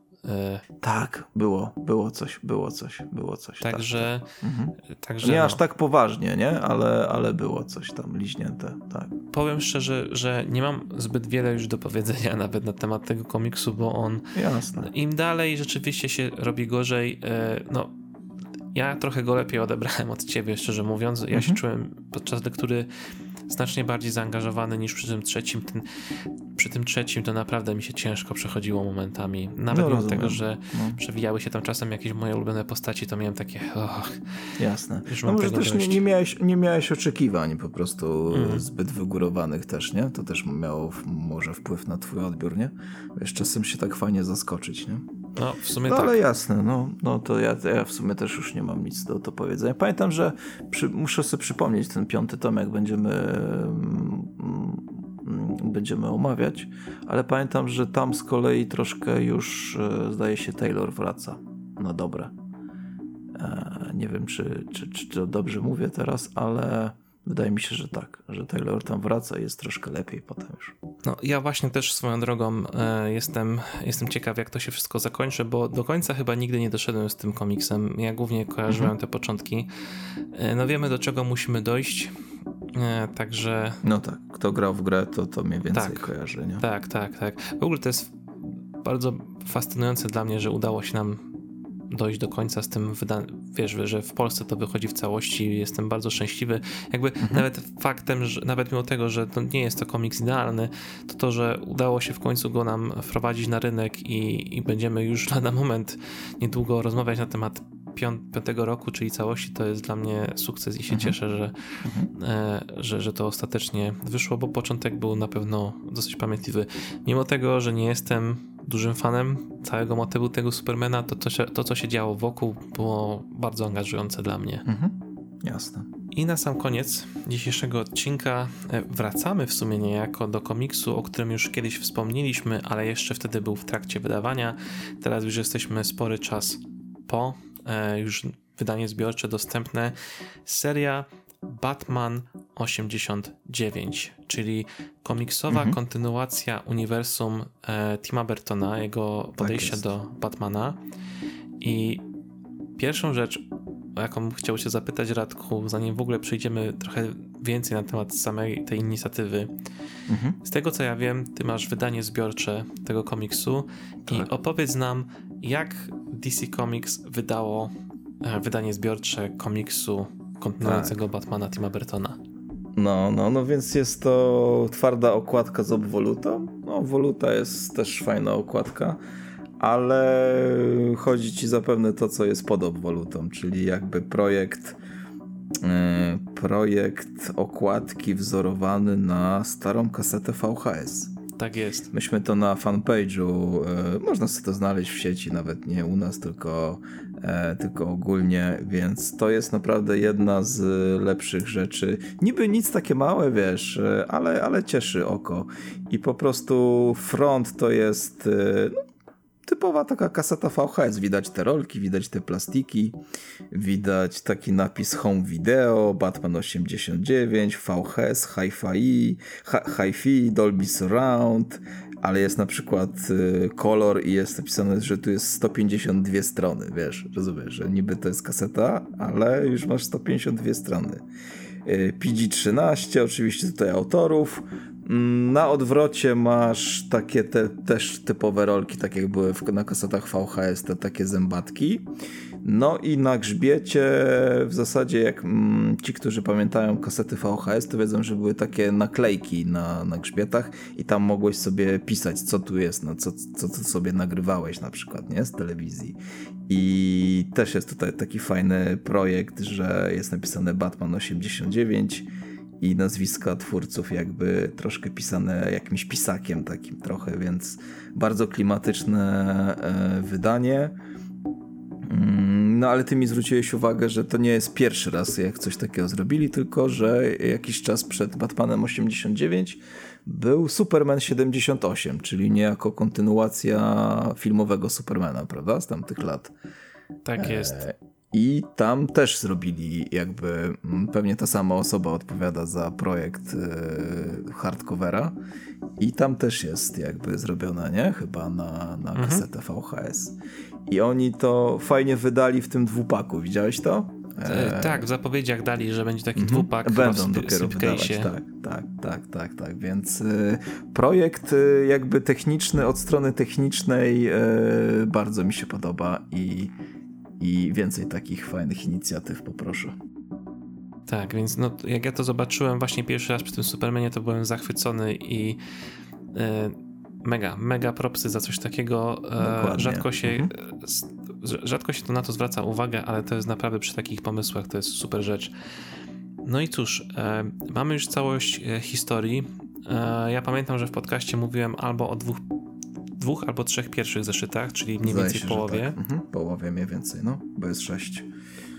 Tak, było, było coś, było coś, było coś. tak, Także, tak. Mhm. także Nie no, aż tak poważnie, nie? Ale, ale było coś tam liźnięte, tak. powiem szczerze, że nie mam zbyt wiele już do powiedzenia nawet na temat tego komiksu, bo on Jasne. im dalej rzeczywiście się robi gorzej, no ja trochę go lepiej odebrałem od ciebie, szczerze mówiąc. Ja się Mhm. czułem podczas lektury znacznie bardziej zaangażowany niż przy tym trzecim. Ten, przy tym trzecim to naprawdę mi się ciężko przechodziło momentami. Nawet No, mimo tego, że No, przewijały się tam czasem jakieś moje ulubione postaci, to miałem takie, och, jasne. Już No może też nie, nie, miałeś, nie miałeś oczekiwań po prostu Mhm. zbyt wygórowanych też, nie? To też miało może wpływ na twój odbiór, nie? Wiesz, czasem się tak fajnie zaskoczyć, nie? No w sumie No tak. ale jasne, no, no to ja, ja w sumie też już nie mam nic do, do powiedzenia. Pamiętam, że przy, muszę sobie przypomnieć ten piąty tom, jak będziemy mm, będziemy omawiać, ale pamiętam, że tam z kolei troszkę już e, zdaje się Taylor wraca na dobre. E, nie wiem, czy, czy, czy to dobrze mówię teraz, ale wydaje mi się, że tak, że Taylor tam wraca i jest troszkę lepiej potem już. No, ja właśnie też swoją drogą e, jestem, jestem ciekaw, jak to się wszystko zakończy, bo do końca chyba nigdy nie doszedłem z tym komiksem. Ja głównie kojarzyłem Mhm. te początki. E, no wiemy, do czego musimy dojść, e, także No tak, kto grał w grę, to, to mniej więcej Tak. kojarzy, nie? tak, tak, tak. W ogóle to jest bardzo fascynujące dla mnie, że udało się nam dojść do końca z tym. Wiesz, że w Polsce to wychodzi w całości. Jestem bardzo szczęśliwy. Jakby nawet faktem, że nawet mimo tego, że to nie jest to komiks idealny, to to, że udało się w końcu go nam wprowadzić na rynek i, i będziemy już lada moment niedługo rozmawiać na temat piątego roku, czyli całości, to jest dla mnie sukces i się Mhm. cieszę, że, e, że, że to ostatecznie wyszło, bo początek był na pewno dosyć pamiętliwy. Mimo tego, że nie jestem dużym fanem całego motywu tego Supermana, to, to, się, to co się działo wokół było bardzo angażujące dla mnie. Mhm. Jasne. I na sam koniec dzisiejszego odcinka e, wracamy w sumie niejako do komiksu, o którym już kiedyś wspomnieliśmy, ale jeszcze wtedy był w trakcie wydawania. Teraz już jesteśmy spory czas po, już wydanie zbiorcze dostępne. Seria Batman 89, czyli komiksowa Mhm. kontynuacja uniwersum e, Tima Burtona, jego podejścia jest. do Batmana. I pierwszą rzecz, o jaką chciał się zapytać Radku, zanim w ogóle przejdziemy trochę więcej na temat samej tej inicjatywy. Mhm. Z tego co ja wiem, ty masz wydanie zbiorcze tego komiksu i Tak. opowiedz nam, jak DC Comics wydało e, wydanie zbiorcze komiksu kontynuującego Tak. Batmana Tima Burtona. No, no, no więc jest to twarda okładka z obwolutą. No, obwoluta jest też fajna okładka, ale chodzi ci zapewne to, co jest pod obwolutą, czyli jakby projekt e, projekt okładki wzorowany na starą kasetę VHS. Tak jest. Myśmy to na fanpage'u, e, można sobie to znaleźć w sieci, nawet nie u nas, tylko, e, tylko ogólnie, więc to jest naprawdę jedna z lepszych rzeczy. Niby nic takie małe, wiesz, e, ale, ale cieszy oko. I po prostu front to jest e, no, typowa taka kaseta VHS. Widać te rolki, widać te plastiki, widać taki napis Home Video, Batman 89, VHS, Hi-Fi, Hi- Hi-Fi, Dolby Surround, ale jest na przykład y, kolor i jest napisane, że tu jest 152 strony, wiesz, rozumiesz, że niby to jest kaseta, ale już masz 152 strony. Y, PG-13, oczywiście tutaj autorów, na odwrocie masz takie te, też typowe rolki, tak jak były w, na kasetach VHS, te takie zębatki. No i na grzbiecie w zasadzie jak mm, ci, którzy pamiętają kasety VHS, to wiedzą, że były takie naklejki na, na grzbietach i tam mogłeś sobie pisać, co tu jest, no, co, co, co sobie nagrywałeś na przykład, nie? Z telewizji. I też jest tutaj taki fajny projekt, że jest napisane Batman 89 i nazwiska twórców jakby troszkę pisane jakimś pisakiem takim trochę, więc bardzo klimatyczne e, wydanie. Mm, no ale ty mi zwróciłeś uwagę, że to nie jest pierwszy raz, jak coś takiego zrobili, tylko że jakiś czas przed Batmanem 89 był Superman 78, czyli niejako kontynuacja filmowego Supermana, prawda? Z tamtych lat. Tak jest. E i tam też zrobili jakby, mm, pewnie ta sama osoba odpowiada za projekt yy, hardcovera i tam też jest jakby zrobiona, nie? Chyba na, na mhm. kasetę VHS. I oni to fajnie wydali w tym dwupaku, widziałeś to? E, tak, w zapowiedziach dali, że będzie taki mhm. dwupak. Będą dopiero wydawać, tak, tak, tak, tak, tak, więc y, projekt y, jakby techniczny, od strony technicznej y, bardzo mi się podoba i i więcej takich fajnych inicjatyw poproszę. Tak, więc no, jak ja to zobaczyłem właśnie pierwszy raz przy tym Supermanie, to byłem zachwycony i e, mega, mega propsy za coś takiego. E, rzadko się mhm. rzadko się to na to zwraca uwagę, ale to jest naprawdę przy takich pomysłach to jest super rzecz. No i cóż, e, mamy już całość historii. Ja pamiętam, że w podcaście mówiłem albo o dwóch dwóch albo trzech pierwszych zeszytach, czyli mniej Zdaje więcej się, połowie. Tak. Mhm, połowie mniej więcej, no, bo jest sześć.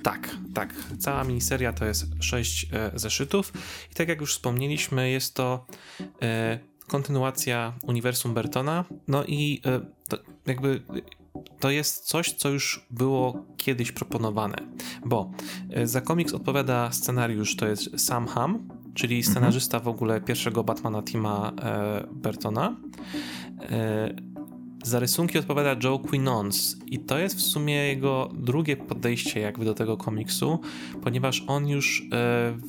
Tak, tak. Cała miniseria to jest sześć e, zeszytów i tak jak już wspomnieliśmy, jest to e, kontynuacja uniwersum Bertona. No i e, to jakby to jest coś, co już było kiedyś proponowane, bo e, za komiks odpowiada scenariusz, to jest Sam Ham, czyli mhm. scenarzysta w ogóle pierwszego Batmana Tima e, Bertona. Za rysunki odpowiada Joe Quinons i to jest w sumie jego drugie podejście jakby do tego komiksu, ponieważ on już e,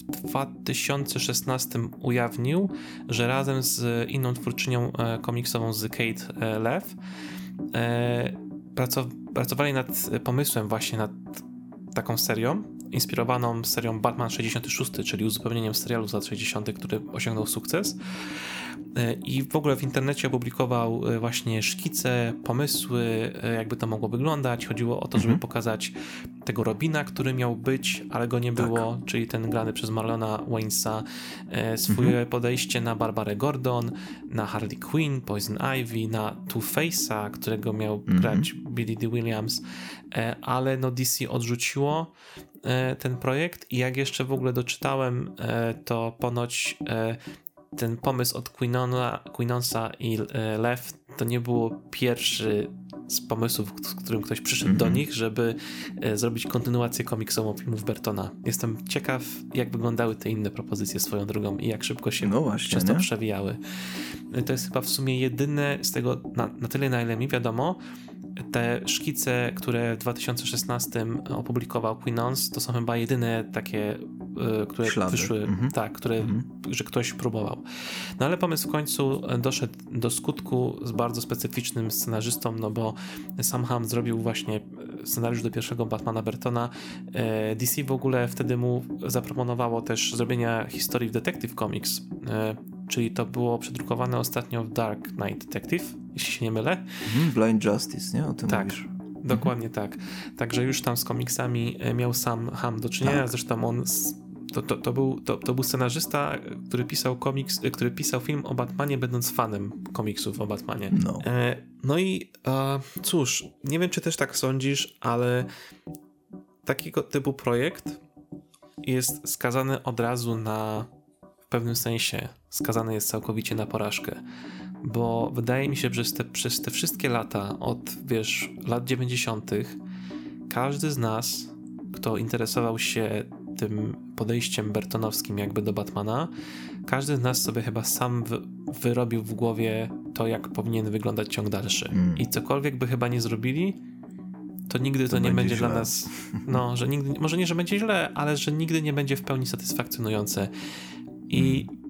w 2016 ujawnił, że razem z inną twórczynią e, komiksową z Kate e, Lev pracowali nad pomysłem właśnie nad taką serią, inspirowaną serią Batman 66, czyli uzupełnieniem serialu z lat 60., który osiągnął sukces. E, I w ogóle w internecie opublikował e, właśnie szkice, pomysły, e, jakby to mogło wyglądać. Chodziło o to, żeby mhm. pokazać tego Robina, który miał być, ale go nie było, tak. czyli ten grany przez Marlona Waynesa, swoje mhm. podejście na Barbarę Gordon, na Harley Quinn, Poison Ivy, na Two-Face'a, którego miał mhm. grać Billy D. Williams, ale no DC odrzuciło ten projekt i jak jeszcze w ogóle doczytałem, to ponoć ten pomysł od Quinona, Quinonsa i e, Lew to nie było pierwszy z pomysłów, z którym ktoś przyszedł mm -hmm. do mhm. nich, żeby e, zrobić kontynuację komiksową filmów Bertona. Jestem ciekaw, jak wyglądały te inne propozycje swoją drogą i jak szybko się no właśnie, często nie? przewijały. To jest chyba w sumie jedyne z tego, na, na tyle na ile mi wiadomo, te szkice, które w 2016 opublikował Quinons, to są chyba jedyne takie, e, które Ślady. wyszły, mhm. tak, które, mhm. że ktoś próbował. No ale pomysł w końcu doszedł do skutku z bardzo specyficznym scenarzystą, no bo Sam Ham zrobił właśnie scenariusz do pierwszego Batmana Bertona. E, DC w ogóle wtedy mu zaproponowało też zrobienia historii w Detective Comics, e, czyli to było przedrukowane ostatnio w Dark Knight Detective jeśli się nie mylę. Mhm, Blind Justice, nie? O tym tak. mówisz. Dokładnie mhm. tak. Także już tam z komiksami e, miał sam Ham do czynienia. Tak. Zresztą on to, to, to, był, to, to był scenarzysta, który pisał komiks, e, który pisał film o Batmanie, będąc fanem komiksów o Batmanie. No, e, no i e, cóż, nie wiem, czy też tak sądzisz, ale takiego typu projekt jest skazany od razu na w pewnym sensie skazany jest całkowicie na porażkę bo wydaje mi się, że przez te, przez te wszystkie lata, od wiesz, lat 90., każdy z nas, kto interesował się tym podejściem bertonowskim jakby do Batmana, każdy z nas sobie chyba sam wy, wyrobił w głowie to, jak powinien wyglądać ciąg dalszy. Mm. I cokolwiek by chyba nie zrobili, to nigdy to, to nie będzie, dla nas, no, że nigdy, może nie, że będzie źle, ale że nigdy nie będzie w pełni satysfakcjonujące. I mm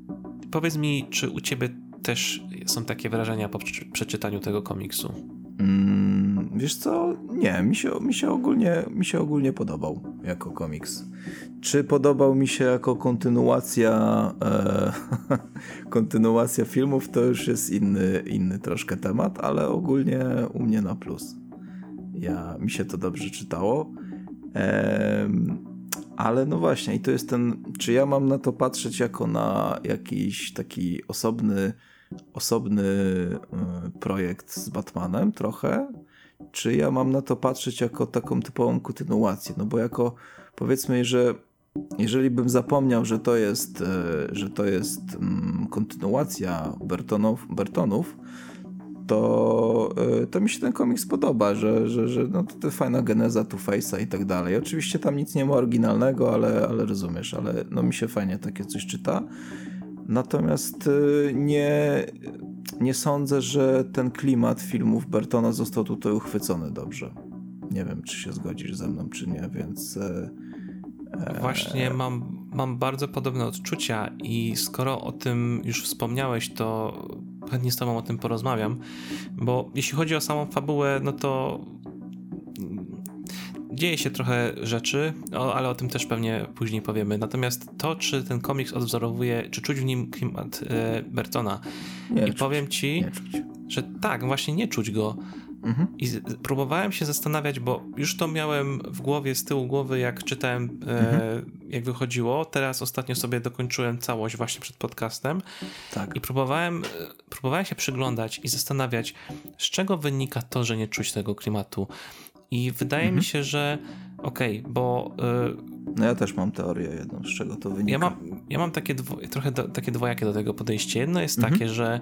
powiedz mi, czy u ciebie też są takie wrażenia po przeczytaniu tego komiksu? Mm, wiesz co? Nie, mi się, mi, się ogólnie, mi się ogólnie podobał jako komiks. Czy podobał mi się jako kontynuacja e, kontynuacja filmów, to już jest inny, inny troszkę temat, ale ogólnie u mnie na plus. Ja, mi się to dobrze czytało. E, ale no właśnie, i to jest ten, czy ja mam na to patrzeć jako na jakiś taki osobny osobny y, projekt z Batmanem trochę, czy ja mam na to patrzeć jako taką typową kontynuację, no bo jako powiedzmy, że jeżeli bym zapomniał, że to jest, y, że to jest mm, kontynuacja Bertonów, Bertonów to, y, to mi się ten komiks podoba, że, że, że no to, to fajna geneza Two Face'a i tak dalej. Oczywiście tam nic nie ma oryginalnego, ale, ale rozumiesz, ale no mi się fajnie takie coś czyta. Natomiast y, nie, nie sądzę, że ten klimat filmów Bertona został tutaj uchwycony dobrze. Nie wiem, czy się zgodzisz ze mną, czy nie, więc. E, e, Właśnie mam, mam bardzo podobne odczucia, i skoro o tym już wspomniałeś, to chętnie z Tobą o tym porozmawiam, bo jeśli chodzi o samą fabułę, no to dzieje się trochę rzeczy, o, ale o tym też pewnie później powiemy. Natomiast to, czy ten komiks odwzorowuje, czy czuć w nim klimat e, Bertona. Nie I czuć, powiem ci, że tak, właśnie nie czuć go. Mhm. I próbowałem się zastanawiać, bo już to miałem w głowie, z tyłu głowy, jak czytałem, e, mhm. jak wychodziło. Teraz ostatnio sobie dokończyłem całość właśnie przed podcastem. Tak. I próbowałem, e, próbowałem się przyglądać i zastanawiać, z czego wynika to, że nie czuć tego klimatu. I wydaje mhm. mi się, że okej, okay, bo. Yy, no ja też mam teorię jedną, z czego to wynika. Ja mam, ja mam takie dwo, trochę do, takie dwojakie do tego podejście. Jedno jest mhm. takie, że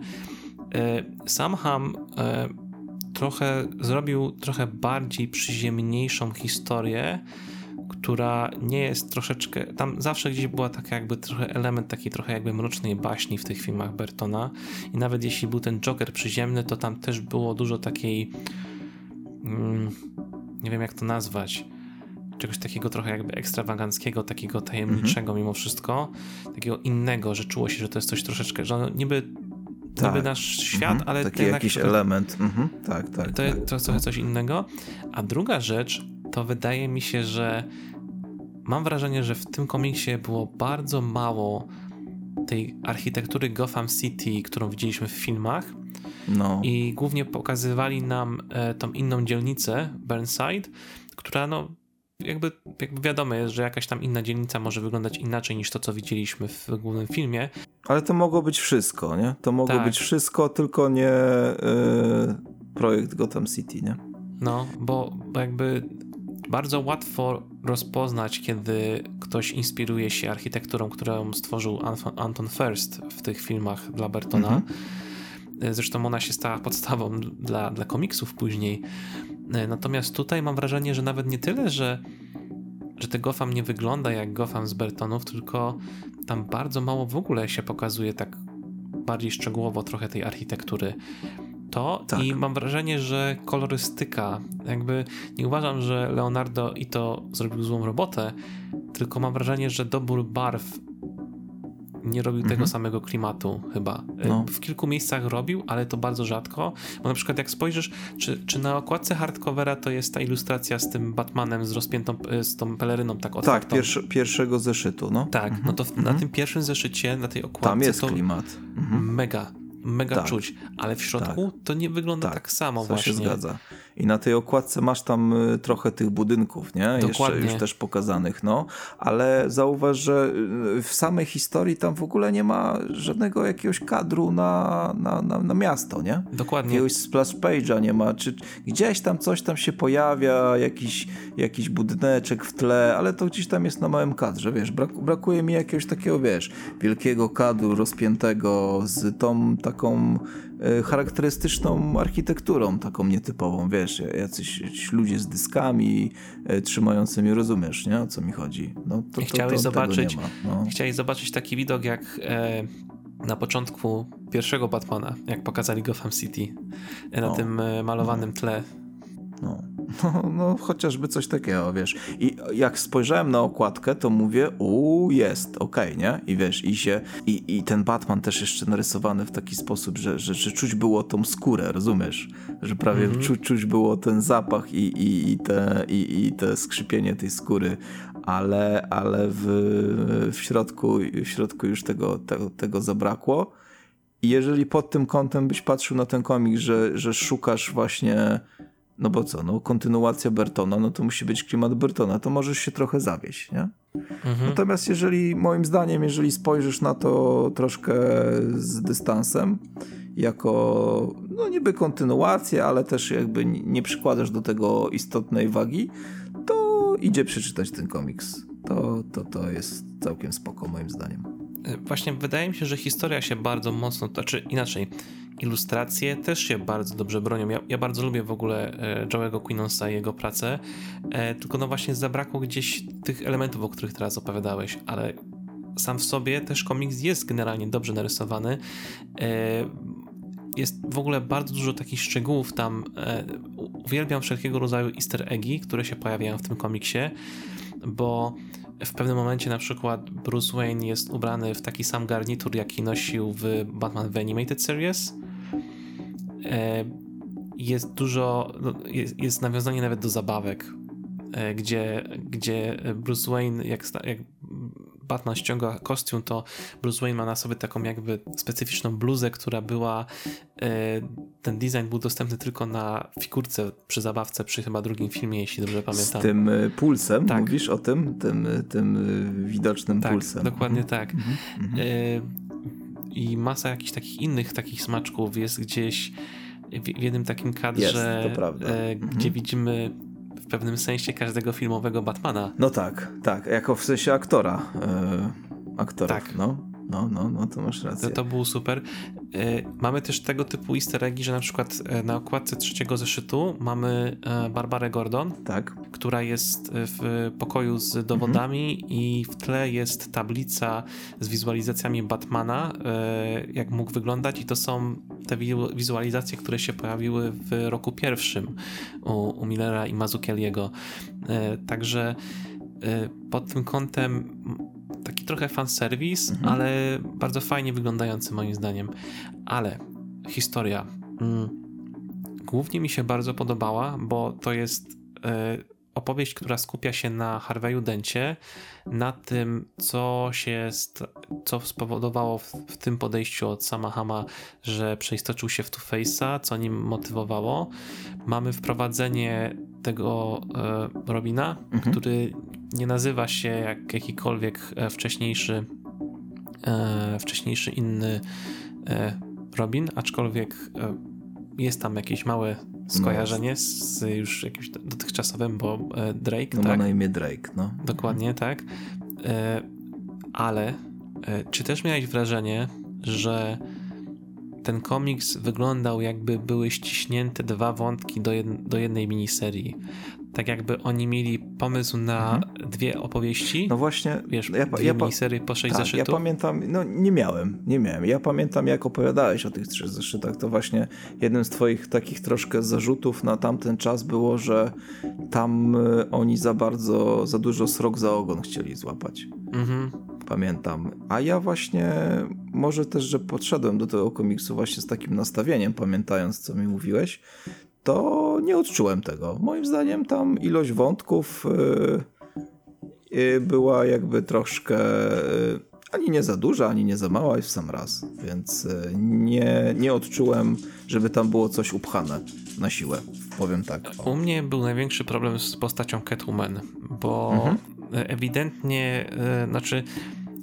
yy, sam Ham yy, trochę zrobił trochę bardziej przyziemniejszą historię, która nie jest troszeczkę. Tam zawsze gdzieś była taka jakby trochę element takiej trochę jakby mrocznej baśni w tych filmach Bertona. I nawet jeśli był ten Joker przyziemny, to tam też było dużo takiej. Mm, nie wiem jak to nazwać, czegoś takiego trochę jakby ekstrawaganckiego, takiego tajemniczego mimo wszystko, takiego innego, że czuło się, że to jest coś troszeczkę, że niby, tak. niby nasz świat, mhm. ale taki jakiś to, element. Mhm. Tak, tak. To tak. jest to trochę coś innego. A druga rzecz, to wydaje mi się, że mam wrażenie, że w tym komiksie było bardzo mało tej architektury Gotham City, którą widzieliśmy w filmach. No. I głównie pokazywali nam e, tą inną dzielnicę, Burnside, która no jakby, jakby wiadomo jest, że jakaś tam inna dzielnica może wyglądać inaczej niż to, co widzieliśmy w głównym filmie. Ale to mogło być wszystko, nie? To mogło tak. być wszystko, tylko nie yy, projekt Gotham City, nie? No, bo, jakby bardzo łatwo rozpoznać, kiedy ktoś inspiruje się architekturą, którą stworzył Anton First w tych filmach dla Bertona. -hmm. Zresztą ona się stała podstawą dla, dla komiksów później. E, natomiast tutaj mam wrażenie, że nawet nie tyle, że, że ten Gotham nie wygląda jak Gotham z Bertonów, tylko tam bardzo mało w ogóle się pokazuje tak bardziej szczegółowo trochę tej architektury to tak. i mam wrażenie, że kolorystyka, jakby nie uważam, że Leonardo i to zrobił złą robotę, tylko mam wrażenie, że dobór barw nie robił mhm. tego samego klimatu chyba. No. W kilku miejscach robił, ale to bardzo rzadko. Bo na przykład jak spojrzysz, czy, czy na okładce hardcovera to jest ta ilustracja z tym Batmanem z rozpiętą, z tą peleryną tak otwartą. Tak, pierwszy, pierwszego zeszytu, no. Tak, mhm. no to w, na mhm. tym pierwszym zeszycie, na tej okładce Tam jest klimat. Mhm. Mega mega tak. czuć, ale w środku tak. to nie wygląda tak, tak samo to właśnie. się zgadza. I na tej okładce masz tam y, trochę tych budynków, nie? Dokładnie. Jeszcze już też pokazanych, no. Ale zauważ, że y, w samej historii tam w ogóle nie ma żadnego jakiegoś kadru na, na, na, na miasto, nie? Dokładnie. Jakiegoś splash page'a nie ma, czy gdzieś tam coś tam się pojawia, jakiś, jakiś budyneczek w tle, ale to gdzieś tam jest na małym kadrze, wiesz, brak, brakuje mi jakiegoś takiego, wiesz, wielkiego kadru rozpiętego z tą taką charakterystyczną architekturą, taką nietypową, wiesz, jacyś ludzie z dyskami e, trzymającymi, rozumiesz, nie? O co mi chodzi. No, to, chciałeś, to, zobaczyć, no. chciałeś zobaczyć taki widok jak e, na początku pierwszego Batmana, jak pokazali Gotham City e, na no. tym malowanym no. tle. No. No, no, chociażby coś takiego, wiesz. I jak spojrzałem na okładkę, to mówię, uuu, jest, okej, okay, nie? I wiesz, i się, i, i ten Batman też jeszcze narysowany w taki sposób, że, że, że czuć było tą skórę, rozumiesz? Że prawie mm -hmm. czu, czuć było ten zapach i, i, i, te, i, i te skrzypienie tej skóry, ale, ale w, w, środku, w środku już tego, tego, tego zabrakło. I jeżeli pod tym kątem byś patrzył na ten komik, że, że szukasz właśnie no bo co, no kontynuacja Bertona, no to musi być klimat Bertona, to możesz się trochę zawieść, nie? Mhm. Natomiast jeżeli, moim zdaniem, jeżeli spojrzysz na to troszkę z dystansem, jako, no niby kontynuację, ale też jakby nie przykładasz do tego istotnej wagi, to idzie przeczytać ten komiks. To, to, to jest całkiem spoko, moim zdaniem. E, właśnie wydaje mi się, że historia się bardzo mocno, znaczy inaczej, ilustracje też się bardzo dobrze bronią. Ja, ja bardzo lubię w ogóle e, Joe'ego Quinonsa i jego pracę, e, tylko no właśnie zabrakło gdzieś tych elementów, o których teraz opowiadałeś, ale sam w sobie też komiks jest generalnie dobrze narysowany. E, jest w ogóle bardzo dużo takich szczegółów tam. Uwielbiam wszelkiego rodzaju easter eggi, które się pojawiają w tym komiksie, bo w pewnym momencie na przykład Bruce Wayne jest ubrany w taki sam garnitur, jaki nosił w Batman The Animated Series. E, jest dużo, no, jest, jest nawiązanie nawet do zabawek, e, gdzie, gdzie Bruce Wayne, jak, jak Batman ściąga kostium, to Bruce Wayne ma na sobie taką jakby specyficzną bluzę, która była, e, ten design był dostępny tylko na figurce przy zabawce, przy chyba drugim filmie, jeśli dobrze pamiętam. Z tym pulsem, tak. mówisz o tym? Tym, tym widocznym tak, pulsem. dokładnie mhm. tak. Mhm i masa jakichś takich innych takich smaczków jest gdzieś w, jednym takim kadrze, jest, e, gdzie mhm. widzimy pewnym sensie każdego filmowego Batmana. No tak, tak, jako w sensie aktora. Aktorów, tak. no. No, no, no, to masz rację. To, to był super. E, mamy też tego typu easter eggi, że na przykład e, na okładce trzeciego zeszytu mamy e, Barbarę Gordon, tak. która jest w pokoju z dowodami mhm. i w tle jest tablica z wizualizacjami Batmana, jak mógł wyglądać i to są te wizualizacje, które się pojawiły w roku pierwszym u, u Millera i Mazzucchelliego. Także pod tym kątem taki trochę fanserwis, mhm. ale bardzo fajnie wyglądający moim zdaniem. Ale historia mm, głównie mi się bardzo podobała, bo to jest y, opowieść, która skupia się na Harveyu Dencie, na tym, co się, co spowodowało w, w tym podejściu od Samahama, że przeistoczył się w Two-Face'a, co nim motywowało. Mamy wprowadzenie tego e, Robina, mhm. który nie nazywa się jak jakikolwiek e, wcześniejszy e, wcześniejszy inny e, Robin, aczkolwiek e, jest tam jakieś małe skojarzenie z już jakimś dotychczasowym, bo e, Drake, no, tak? ma na imię Drake, no. Dokładnie, tak. E, ale czy też miałeś wrażenie, że ten komiks wyglądał jakby były ściśnięte dwa wątki do, jed do jednej miniserii tak jakby oni mieli pomysł na mhm. dwie opowieści. No właśnie, wiesz, ja, dwie ja, miniserie po sześć tak, zeszytów. Ja pamiętam, no nie miałem, nie miałem. Ja pamiętam jak opowiadałeś o tych trzech zeszytach, to właśnie jednym z twoich takich troszkę zarzutów na tamten czas było, że tam y, oni za bardzo, za dużo srok za ogon chcieli złapać. Mhm. Pamiętam. A ja właśnie, może też, że podszedłem do tego komiksu właśnie z takim nastawieniem, pamiętając co mi mówiłeś, to nie odczułem tego. Moim zdaniem tam ilość wątków yy, yy, była jakby troszkę yy, ani nie za duża, ani nie za mała, w sam raz. Więc y, nie, nie odczułem, żeby tam było coś upchane na siłę. Powiem tak. O. U mnie był największy problem z postacią Catwoman, bo mhm. ewidentnie, y, znaczy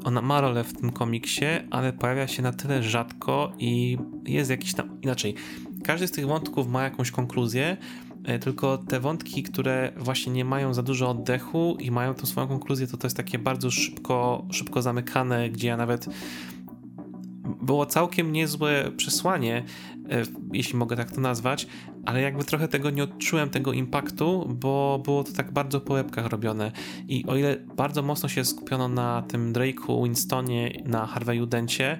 ona ma rolę w tym komiksie, ale pojawia się na tyle rzadko i jest jakiś tam inaczej każdy z tych wątków ma jakąś konkluzję, e, tylko te wątki, które właśnie nie mają za dużo oddechu i mają tą swoją konkluzję, to to jest takie bardzo szybko, szybko zamykane, gdzie ja nawet było całkiem niezłe przesłanie, e, jeśli mogę tak to nazwać, ale jakby trochę tego nie odczułem, tego impaktu, bo było to tak bardzo po łebkach robione. I o ile bardzo mocno się skupiono na tym Drake'u, Winstonie, na Harveyu Dencie,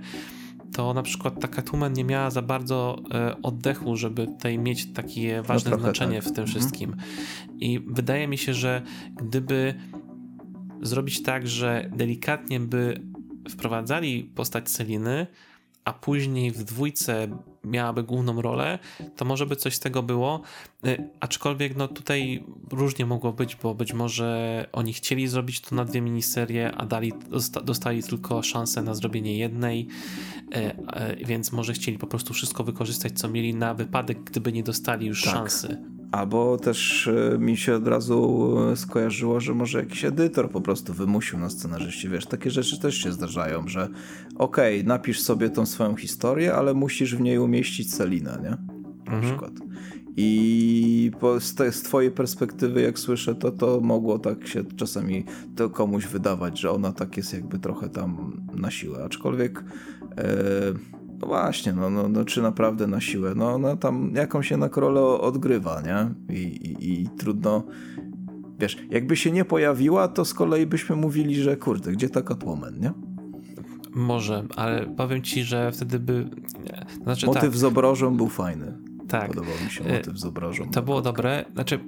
to na przykład ta Catwoman nie miała za bardzo e, oddechu, żeby tutaj mieć takie ważne no znaczenie tak. w tym mhm. wszystkim. I wydaje mi się, że gdyby zrobić tak, że delikatnie by wprowadzali postać Celiny, a później w dwójce miałaby główną rolę, to może by coś z tego było. Y, aczkolwiek no tutaj różnie mogło być, bo być może oni chcieli zrobić to na dwie miniserie, a dali, dostali tylko szansę na zrobienie jednej, y, y, więc może chcieli po prostu wszystko wykorzystać, co mieli na wypadek, gdyby nie dostali już tak. szansy. Albo też e, mi się od razu e, skojarzyło, że może jakiś edytor po prostu wymusił na scenarzyście. Wiesz, takie rzeczy też się zdarzają, że okej, okay, napisz sobie tą swoją historię, ale musisz w niej umieścić Celinę, nie? Na mhm. przykład. I z, te, z twojej perspektywy, jak słyszę, to to mogło tak się czasami to komuś wydawać, że ona tak jest jakby trochę tam na siłę. Aczkolwiek e, no właśnie, no, no, no, czy naprawdę na siłę? No ona no, tam jakąś jednak rolę odgrywa, nie? I, i, I, trudno, wiesz, jakby się nie pojawiła, to z kolei byśmy mówili, że kurde, gdzie ta Catwoman, nie? Może, ale powiem ci, że wtedy by... Znaczy, motyw tak. z obrożą był fajny. Tak. Podobał mi się motyw z obrożą. To było dobre. Znaczy,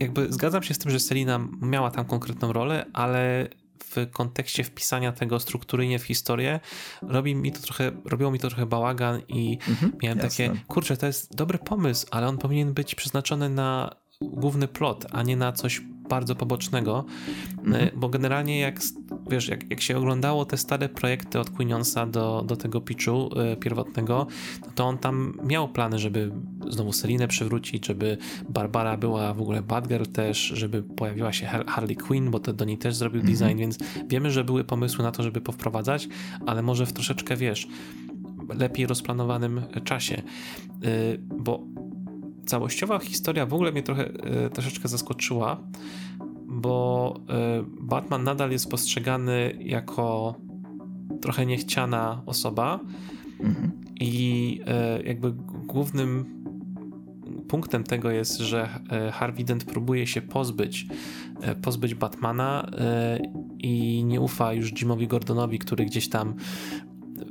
jakby zgadzam się z tym, że Selina miała tam konkretną rolę, ale w kontekście wpisania tego strukturyjnie w historię robi mi to trochę, robiło mi to trochę bałagan i mhm, miałem jasne. takie, kurczę, to jest dobry pomysł, ale on powinien być przeznaczony na główny plot, a nie na coś bardzo pobocznego, mhm. bo generalnie jak wiesz, jak, jak się oglądało te stare projekty od Quinionsa do, do tego pitchu y, pierwotnego, no to on tam miał plany, żeby znowu Selinę przywrócić, żeby Barbara była w ogóle Badger też, żeby pojawiła się Harley Quinn, bo to do niej też zrobił mhm. design, więc wiemy, że były pomysły na to, żeby powprowadzać, ale może w troszeczkę, wiesz, lepiej rozplanowanym czasie, y, bo całościowa historia w ogóle mnie trochę y, troszeczkę zaskoczyła, bo e, Batman nadal jest postrzegany jako trochę niechciana osoba mhm. i e, jakby głównym punktem tego jest, że e, Harvey Dent próbuje się pozbyć pozbyć Batmana i nie ufa już Jimowi Gordonowi, który gdzieś tam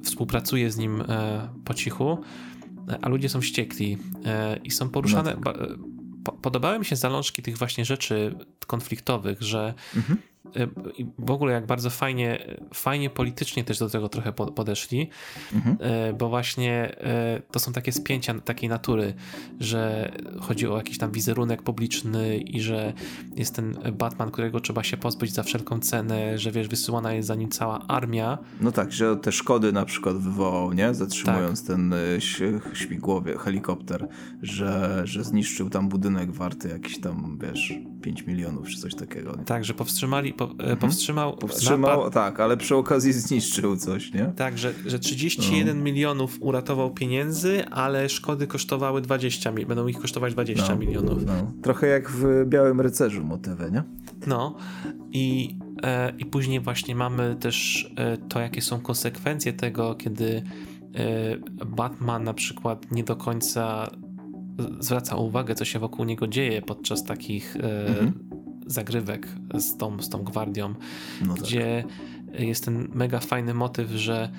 współpracuje z nim po cichu, a ludzie są wściekli i są poruszane no tak podobały mi się zalążki tych właśnie rzeczy konfliktowych, że mhm. Y, w ogóle jak bardzo fajnie, fajnie politycznie też do tego trochę podeszli, mhm. Y, bo właśnie y, to są takie spięcia takiej natury, że chodzi o jakiś tam wizerunek publiczny i że jest ten Batman, którego trzeba się pozbyć za wszelką cenę, że wiesz, wysyłana jest za nim cała armia. No tak, że te szkody na przykład wywołał, nie? Zatrzymując tak. ten śmigłowie, helikopter, że, że zniszczył tam budynek warty jakiś tam, wiesz, 5 milionów czy coś takiego. Nie? Tak, że powstrzymali, po, e, mhm. powstrzymał. Powstrzymał, napad. tak, ale przy okazji zniszczył coś, nie? Tak, że, że 31 no. milionów uratował pieniędzy, ale szkody kosztowały 20, będą ich kosztować 20 no. milionów. No. Trochę jak w Białym Rycerzu motywy, nie? No i, e, i później właśnie mamy też e, to, jakie są konsekwencje tego, kiedy Batman na przykład nie do końca zwraca uwagę, co się wokół niego dzieje podczas takich e, mhm. zagrywek z tą, z tą gwardią, no tak. gdzie tak. jest ten mega fajny motyw, że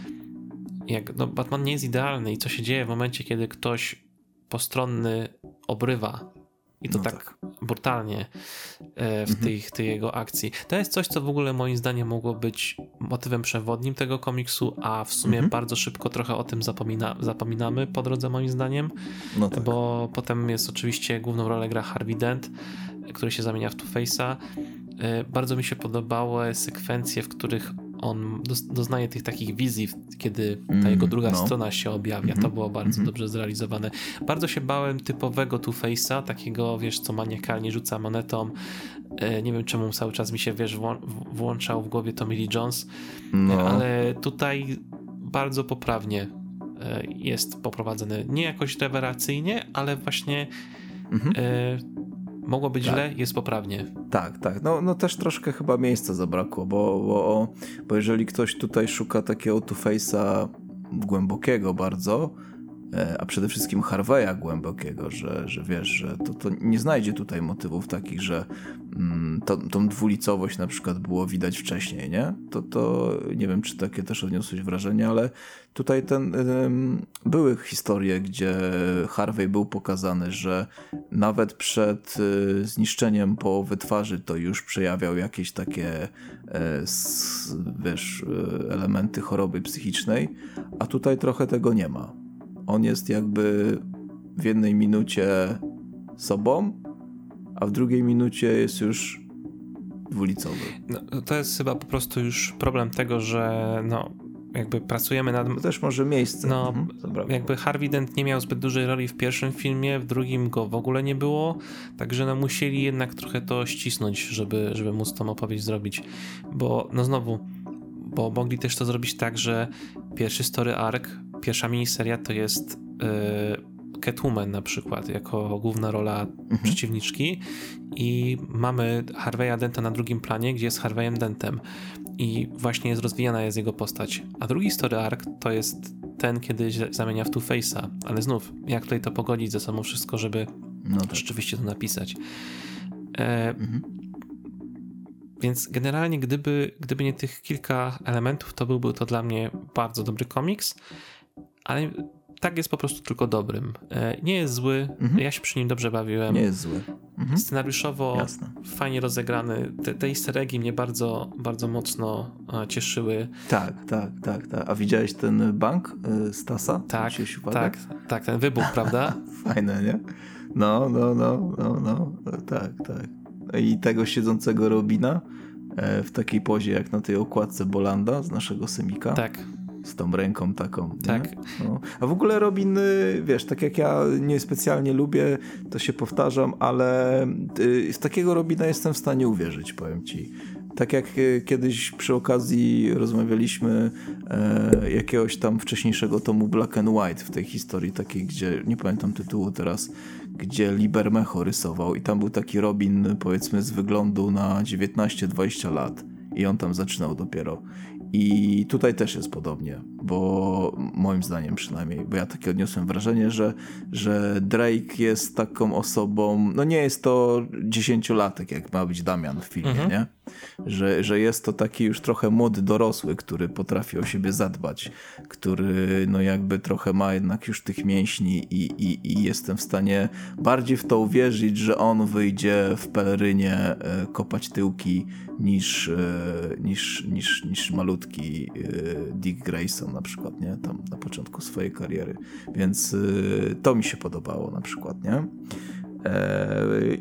jak no, Batman nie jest idealny i co się dzieje w momencie, kiedy ktoś postronny obrywa i to no tak, tak, brutalnie e, w mhm. tej, tej jego akcji. To jest coś, co w ogóle moim zdaniem mogło być motywem przewodnim tego komiksu, a w sumie mhm. bardzo szybko trochę o tym zapomina, zapominamy po drodze moim zdaniem, no tak. bo potem jest oczywiście główną rolę gra Harvey Dent, który się zamienia w Two-Face'a. E, bardzo mi się podobały sekwencje, w których on doznaje tych takich wizji, kiedy ta mm, jego druga no. strona się objawia. Mm -hmm. To mhm. było bardzo mm -hmm. dobrze zrealizowane. Bardzo się bałem typowego Two-Face'a, takiego, wiesz, co maniakalnie rzuca monetą. E, nie wiem, czemu cały czas mi się, wiesz, włączał w głowie Tommy Lee Jones, no. ale tutaj bardzo poprawnie e, jest poprowadzony. Nie jakoś rewelacyjnie, ale właśnie mm -hmm. Mogło być tak. źle, jest poprawnie. Tak, tak. No, no też troszkę chyba miejsca zabrakło, bo, bo, bo jeżeli ktoś tutaj szuka takiego Two-Face'a głębokiego bardzo, a przede wszystkim Harveya głębokiego, że, że wiesz, że to, to nie znajdzie tutaj motywów takich, że mm, to, tą dwulicowość na przykład było widać wcześniej, nie? To, to nie wiem, czy takie też odniosłeś wrażenie, ale tutaj ten, były historie, gdzie Harvey był pokazany, że nawet przed y, zniszczeniem połowy twarzy to już przejawiał jakieś takie e, wiesz, e, elementy choroby psychicznej, a tutaj trochę tego nie ma. On jest jakby w jednej minucie sobą, a w drugiej minucie jest już dwulicowy. No, to jest chyba po prostu już problem tego, że no, jakby pracujemy nad... To też może miejsce. No, mhm, jakby Harvey Dent nie miał zbyt dużej roli w pierwszym filmie, w drugim go w ogóle nie było, także no musieli jednak trochę to ścisnąć, żeby, żeby móc tą opowieść zrobić, bo no znowu, bo mogli też to zrobić tak, że pierwszy story arc, pierwsza miniseria to jest yy, Catwoman na przykład, jako główna rola mhm. przeciwniczki i mamy Harvey'a Denta na drugim planie, gdzie jest Harvey'em Dentem i właśnie jest rozwijana jest jego postać. A drugi story arc to jest ten, kiedy zamienia w Two-Face'a, ale znów, jak tutaj to pogodzić ze sobą wszystko, żeby no tak. rzeczywiście to napisać. E, mhm. Więc generalnie, gdyby, gdyby nie tych kilka elementów, to byłby to dla mnie bardzo dobry komiks, ale tak jest po prostu tylko dobrym. E, nie jest zły, mhm. ja się przy nim dobrze bawiłem. Nie jest zły. Mhm. Scenariuszowo Jasne. fajnie rozegrany. Te, te easter eggi mnie bardzo, bardzo mocno e, cieszyły. Tak, tak, tak, tak. A widziałeś ten bank y, Stasa? Tak, tak, tak, ten wybuch, prawda? Fajne, nie? No, no, no, no, no, tak, tak. I tego siedzącego Robina e, w takiej pozie jak na tej okładce Bolanda z naszego Semika. Tak, z tą ręką taką. Tak. No. A w ogóle Robin, y, wiesz, tak jak ja niespecjalnie lubię, to się powtarzam, ale y, z takiego Robina jestem w stanie uwierzyć, powiem ci. Tak jak y, kiedyś przy okazji rozmawialiśmy e, jakiegoś tam wcześniejszego tomu Black and White w tej historii takiej, gdzie nie pamiętam tytułu teraz, gdzie Libermecho rysował i tam był taki Robin powiedzmy z wyglądu na 19-20 lat i on tam zaczynał dopiero. I tutaj też jest podobnie, bo moim zdaniem przynajmniej, bo ja takie odniosłem wrażenie, że, że Drake jest taką osobą, no nie jest to dziesięciolatek, jak ma być Damian w filmie, mhm. nie? Że, że jest to taki już trochę młody dorosły, który potrafi o siebie zadbać, który no jakby trochę ma jednak już tych mięśni i, i, i jestem w stanie bardziej w to uwierzyć, że on wyjdzie w pelerynie e, kopać tyłki niż, e, niż, niż, niż malutki e, Dick Grayson na przykład, nie? Tam na początku swojej kariery. Więc to mi się podobało na przykład, nie?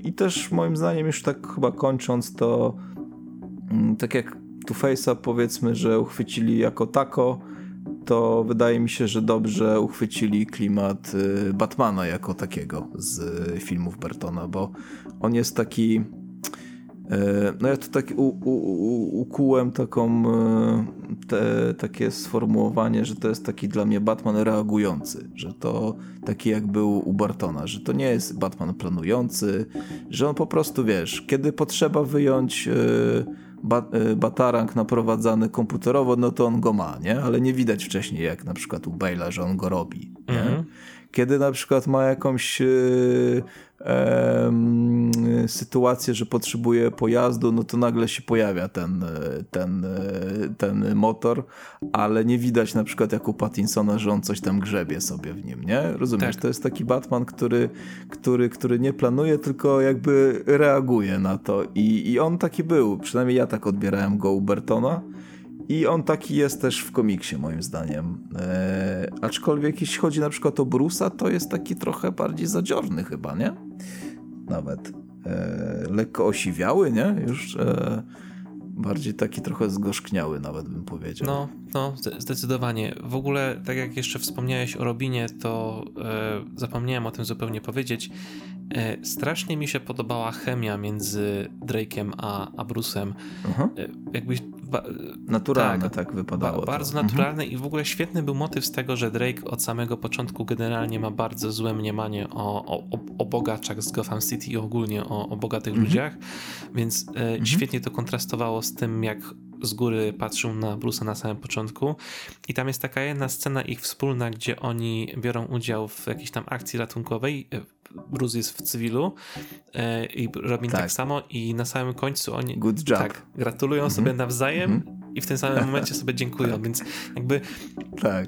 I też moim zdaniem już tak chyba kończąc to Mm, tak jak Two Face'a powiedzmy, że uchwycili jako tako, to wydaje mi się, że dobrze uchwycili klimat Batmana jako takiego z filmów Bertona, bo on jest taki e, no ja to tak u, u, u, ukułem taką e, te, takie sformułowanie, że to jest taki dla mnie Batman reagujący, że to taki jak był u Bartona, że to nie jest Batman planujący, że on po prostu, wiesz, kiedy potrzeba wyjąć e, Y, batarang naprowadzany komputerowo, no to on go ma, nie? Ale nie widać wcześniej, jak na przykład u Bale'a, że on go robi. Nie? Mm -hmm. Kiedy na przykład ma jakąś sytuację, że potrzebuje pojazdu, no to nagle się pojawia ten, ten, ten motor, ale nie widać na przykład jak u Pattinsona, że on coś tam grzebie sobie w nim, nie? Rozumiesz? Tak. To jest taki Batman, który, który, który nie planuje, tylko jakby reaguje na to I, i on taki był, przynajmniej ja tak odbierałem go u Bertona i on taki jest też w komiksie, moim zdaniem. E, aczkolwiek jeśli chodzi na przykład o Brusa, to jest taki trochę bardziej zadziorny chyba, nie? Nawet. E, lekko osiwiały, nie? Już e, bardziej taki trochę zgorzkniały nawet bym powiedział. No, no, zdecydowanie. W ogóle, tak jak jeszcze wspomniałeś o Robinie, to e, zapomniałem o tym zupełnie powiedzieć. E, strasznie mi się podobała chemia między Drake'em a, a Bruce'em. Uh-huh. E, jakbyś Ba naturalne tak, tak wypadało. Ba bardzo to. naturalne mhm. i w ogóle świetny był motyw z tego, że Drake od samego początku generalnie ma bardzo złe mniemanie o, o, o bogaczach z Gotham City i ogólnie o, o bogatych mhm. ludziach, więc e, mhm. świetnie to kontrastowało z tym, jak z góry patrzył na Bruce'a na samym początku i tam jest taka jedna scena ich wspólna, gdzie oni biorą udział w jakiejś tam akcji ratunkowej, Bruce jest w cywilu e, i Robin tak. tak. samo i na samym końcu oni Good job. Tak, gratulują mm -hmm. sobie nawzajem mm -hmm. i w tym samym momencie sobie dziękują, tak. więc jakby tak.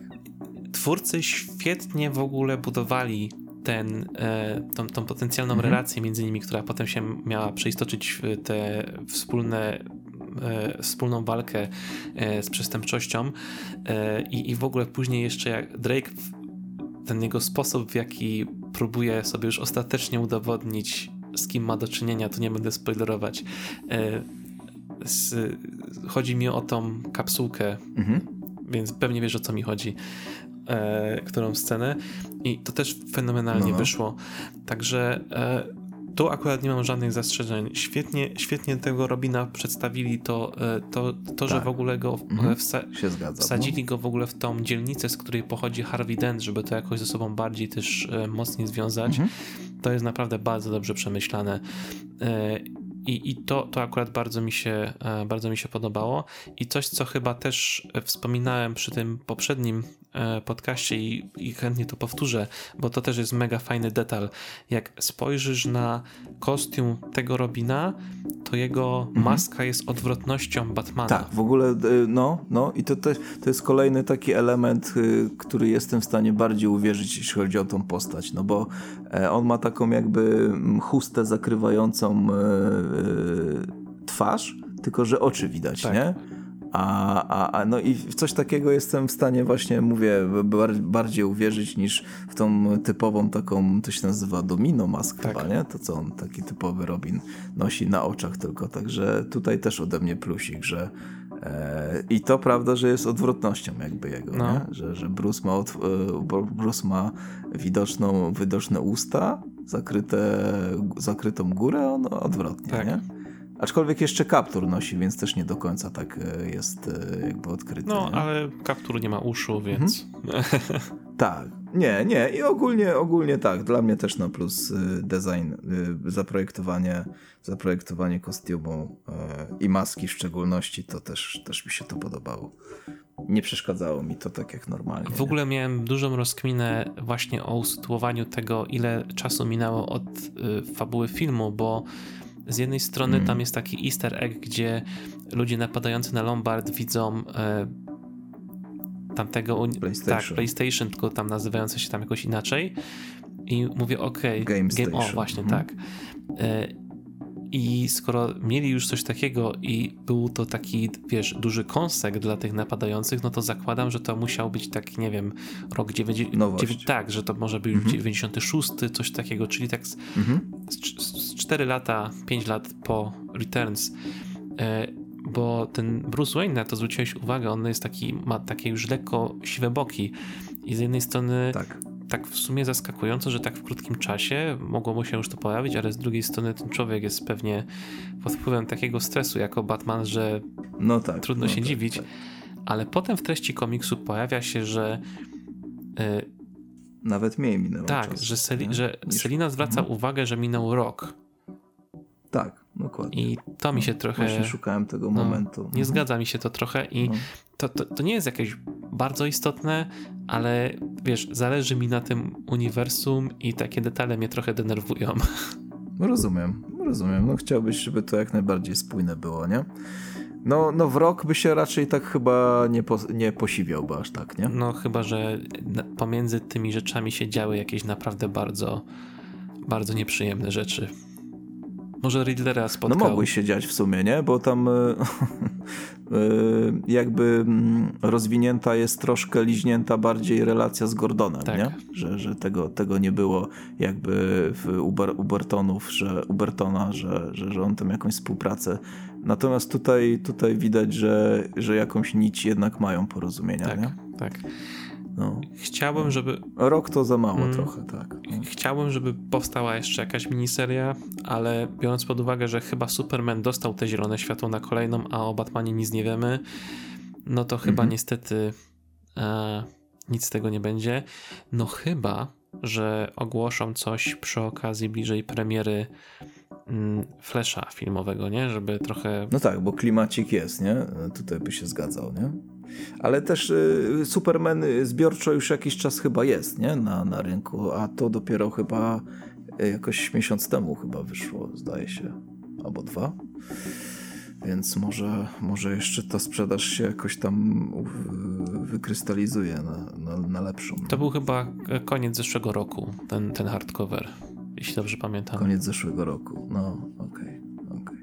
twórcy świetnie w ogóle budowali ten, e, tą, tą potencjalną mm -hmm. relację między nimi, która potem się miała przeistoczyć w te wspólne e, wspólną walkę z przestępczością i, i w ogóle później jeszcze jak Drake ten jego sposób, w jaki próbuje sobie już ostatecznie udowodnić, z kim ma do czynienia, to nie będę spoilerować. E, z, chodzi mi o tą kapsułkę, mhm. więc pewnie wiesz o co mi chodzi. E, którą scenę i to też fenomenalnie no, no. wyszło. Także e, tu akurat nie mam żadnych zastrzeżeń. Świetnie, świetnie tego Robina przedstawili to, e, to, to tak. że w ogóle go mhm. wsa zgadza, wsadzili no. go w ogóle w tą dzielnicę, z której pochodzi Harvey Dent, żeby to jakoś ze sobą bardziej też e, mocniej związać. Mhm. To jest naprawdę bardzo dobrze przemyślane. E, i, i to, to akurat bardzo mi, się, bardzo mi się podobało. I coś, co chyba też wspominałem przy tym poprzednim podcaście i, i chętnie to powtórzę, bo to też jest mega fajny detal. Jak spojrzysz na kostium tego Robina, to jego mhm. maska jest odwrotnością Batmana. Tak, w ogóle, e, no, no i to, to, to jest kolejny taki element, który jestem w stanie bardziej uwierzyć, jeśli chodzi o tą postać, no bo on ma taką jakby chustę zakrywającą twarz, tylko że oczy widać, tak. nie? A, a, a, no i w coś takiego jestem w stanie właśnie, mówię, bardziej uwierzyć niż w tą typową taką, to się nazywa domino mask tak. chyba, nie? To co on taki typowy Robin nosi na oczach tylko, także tutaj też ode mnie plusik, że e, i to prawda, że jest odwrotnością jakby jego, no. nie? Że, że Bruce ma, od, e, Bruce ma widoczną, widoczne usta, zakryte, zakrytą górę, on odwrotnie, tak. nie? Aczkolwiek jeszcze kaptur nosi, więc też nie do końca tak e, jest e, jakby odkryty. No, nie? ale kaptur nie ma uszu, więc... Mhm. tak. Nie, nie. I ogólnie, ogólnie tak. Dla mnie też na plus e, design, zaprojektowanie, zaprojektowanie kostiumu i maski w szczególności, to też, też mi się to podobało. Nie przeszkadzało mi to tak jak normalnie. W ogóle miałem dużą rozkminę właśnie o usytuowaniu tego, ile czasu minęło od fabuły filmu, bo z jednej strony mm. tam jest taki easter egg, gdzie ludzie napadający na Lombard widzą e, tamtego PlayStation. Tak, PlayStation, tylko tam nazywające się tam jakoś inaczej. I mówię, okej, okay, Game, Game O, właśnie, mm. tak. E, i skoro mieli już coś takiego i był to taki, wiesz, duży kąsek dla tych napadających, no to zakładam, że to musiał być tak, nie wiem, rok 90. Tak, że to może być mhm. 96, coś takiego, czyli tak z, mhm. z, z 4 lata, 5 lat po Returns. E, bo ten Bruce Wayne, na to zwróciłeś uwagę, on jest taki, ma takie już lekko siwe boki. I z jednej strony tak tak w sumie zaskakująco, że tak w krótkim czasie mogło mu się już to pojawić, ale z drugiej strony ten człowiek jest pewnie pod wpływem takiego stresu jako Batman, że no tak, trudno no się tak, dziwić. Tak. Ale potem w treści komiksu pojawia się, że yy, nawet mniej minęło Tak, czas, że, Seli że Selina zwraca mhm. uwagę, że minął rok. Tak, dokładnie. I to mi się no, trochę... Właśnie szukałem tego no, momentu. Nie mhm. zgadza mi się to trochę i no. To, to, to nie jest jakieś bardzo istotne, ale wiesz, zależy mi na tym uniwersum i takie detale mnie trochę denerwują. No rozumiem, rozumiem. No chciałbyś, żeby to jak najbardziej spójne było, nie? No, no w rok by się raczej tak chyba nie, po, nie posiwiałby aż tak, nie? No chyba, że pomiędzy tymi rzeczami się działy jakieś naprawdę bardzo, bardzo nieprzyjemne rzeczy. Może Riddlera spotkał. No mogły się dziać w sumie, nie? Bo tam e, e, jakby mm, rozwinięta jest troszkę liźnięta bardziej relacja z Gordonem, tak. nie? Że, że tego, tego nie było jakby w Uber, Ubertonów, że Ubertona, że, że, że on tam jakąś współpracę. Natomiast tutaj, tutaj widać, że, że jakąś nić jednak mają porozumienia, tak, nie? Tak. No. Chciałbym, żeby. Rok to za mało mm, trochę, tak. No. Chciałbym, żeby powstała jeszcze jakaś miniseria, ale biorąc pod uwagę, że chyba Superman dostał te zielone światło na kolejną, a o Batmanie nic nie wiemy, no to chyba mm -hmm. niestety e, nic z tego nie będzie. No chyba, że ogłoszą coś przy okazji bliżej premiery mm, flesza filmowego, nie? Żeby trochę... No tak, bo klimacik jest, nie? Tutaj by się zgadzał, nie? Ale też y, Superman zbiorczo już jakiś czas chyba jest, nie? Na, na rynku, a to dopiero chyba y, jakoś miesiąc temu chyba wyszło, zdaje się. Albo dwa. Więc może, może jeszcze ta sprzedaż się jakoś tam y, wykrystalizuje na, na, na lepszą. To był chyba koniec zeszłego roku, ten, ten hardcover, jeśli dobrze pamiętam. Koniec zeszłego roku, no okej, okay. Okay.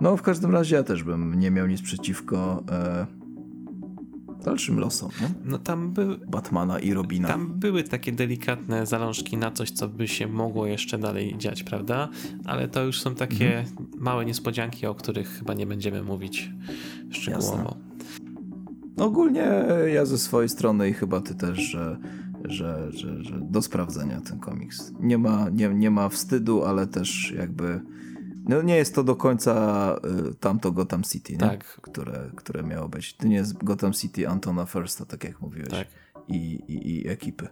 No w każdym razie ja też bym nie miał nic przeciwko e, dalszym losom, nie? No tam były... Batmana i Robina. Tam były takie delikatne zalążki na coś, co by się mogło jeszcze dalej dziać, prawda? Ale to już są takie mhm. małe niespodzianki, o których chyba nie będziemy mówić szczegółowo. Jasne. Ogólnie ja ze swojej strony i chyba ty też, że, że, że, że do sprawdzenia ten komiks. Nie ma, nie, nie ma wstydu, ale też jakby no nie jest to do końca y, tamto Gotham City, nie? Tak. Które, które miało być. To nie jest Gotham City Antona Firsta, tak jak mówiłeś. Tak. I, i, i ekipy.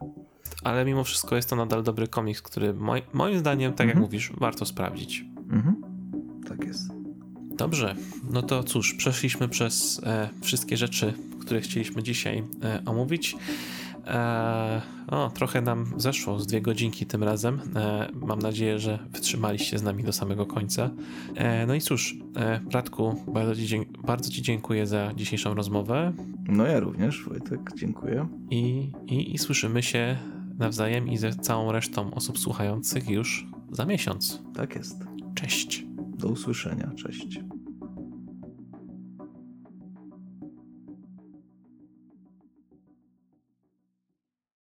Ale mimo wszystko jest to nadal dobry komiks, który moj, moim zdaniem, tak mhm. jak mówisz, warto sprawdzić. Mhm. Tak jest. Dobrze, no to cóż, przeszliśmy przez e, wszystkie rzeczy, które chcieliśmy dzisiaj e, omówić. E, o, trochę nam zeszło z dwie godzinki tym razem. E, mam nadzieję, że wytrzymaliście z nami do samego końca. E, no i cóż, e, Bratku, bardzo ci, bardzo ci dziękuję za dzisiejszą rozmowę. No ja również, Wojtek, dziękuję. I, i, I słyszymy się nawzajem i ze całą resztą osób słuchających już za miesiąc. Tak jest. Cześć. Do usłyszenia. Cześć.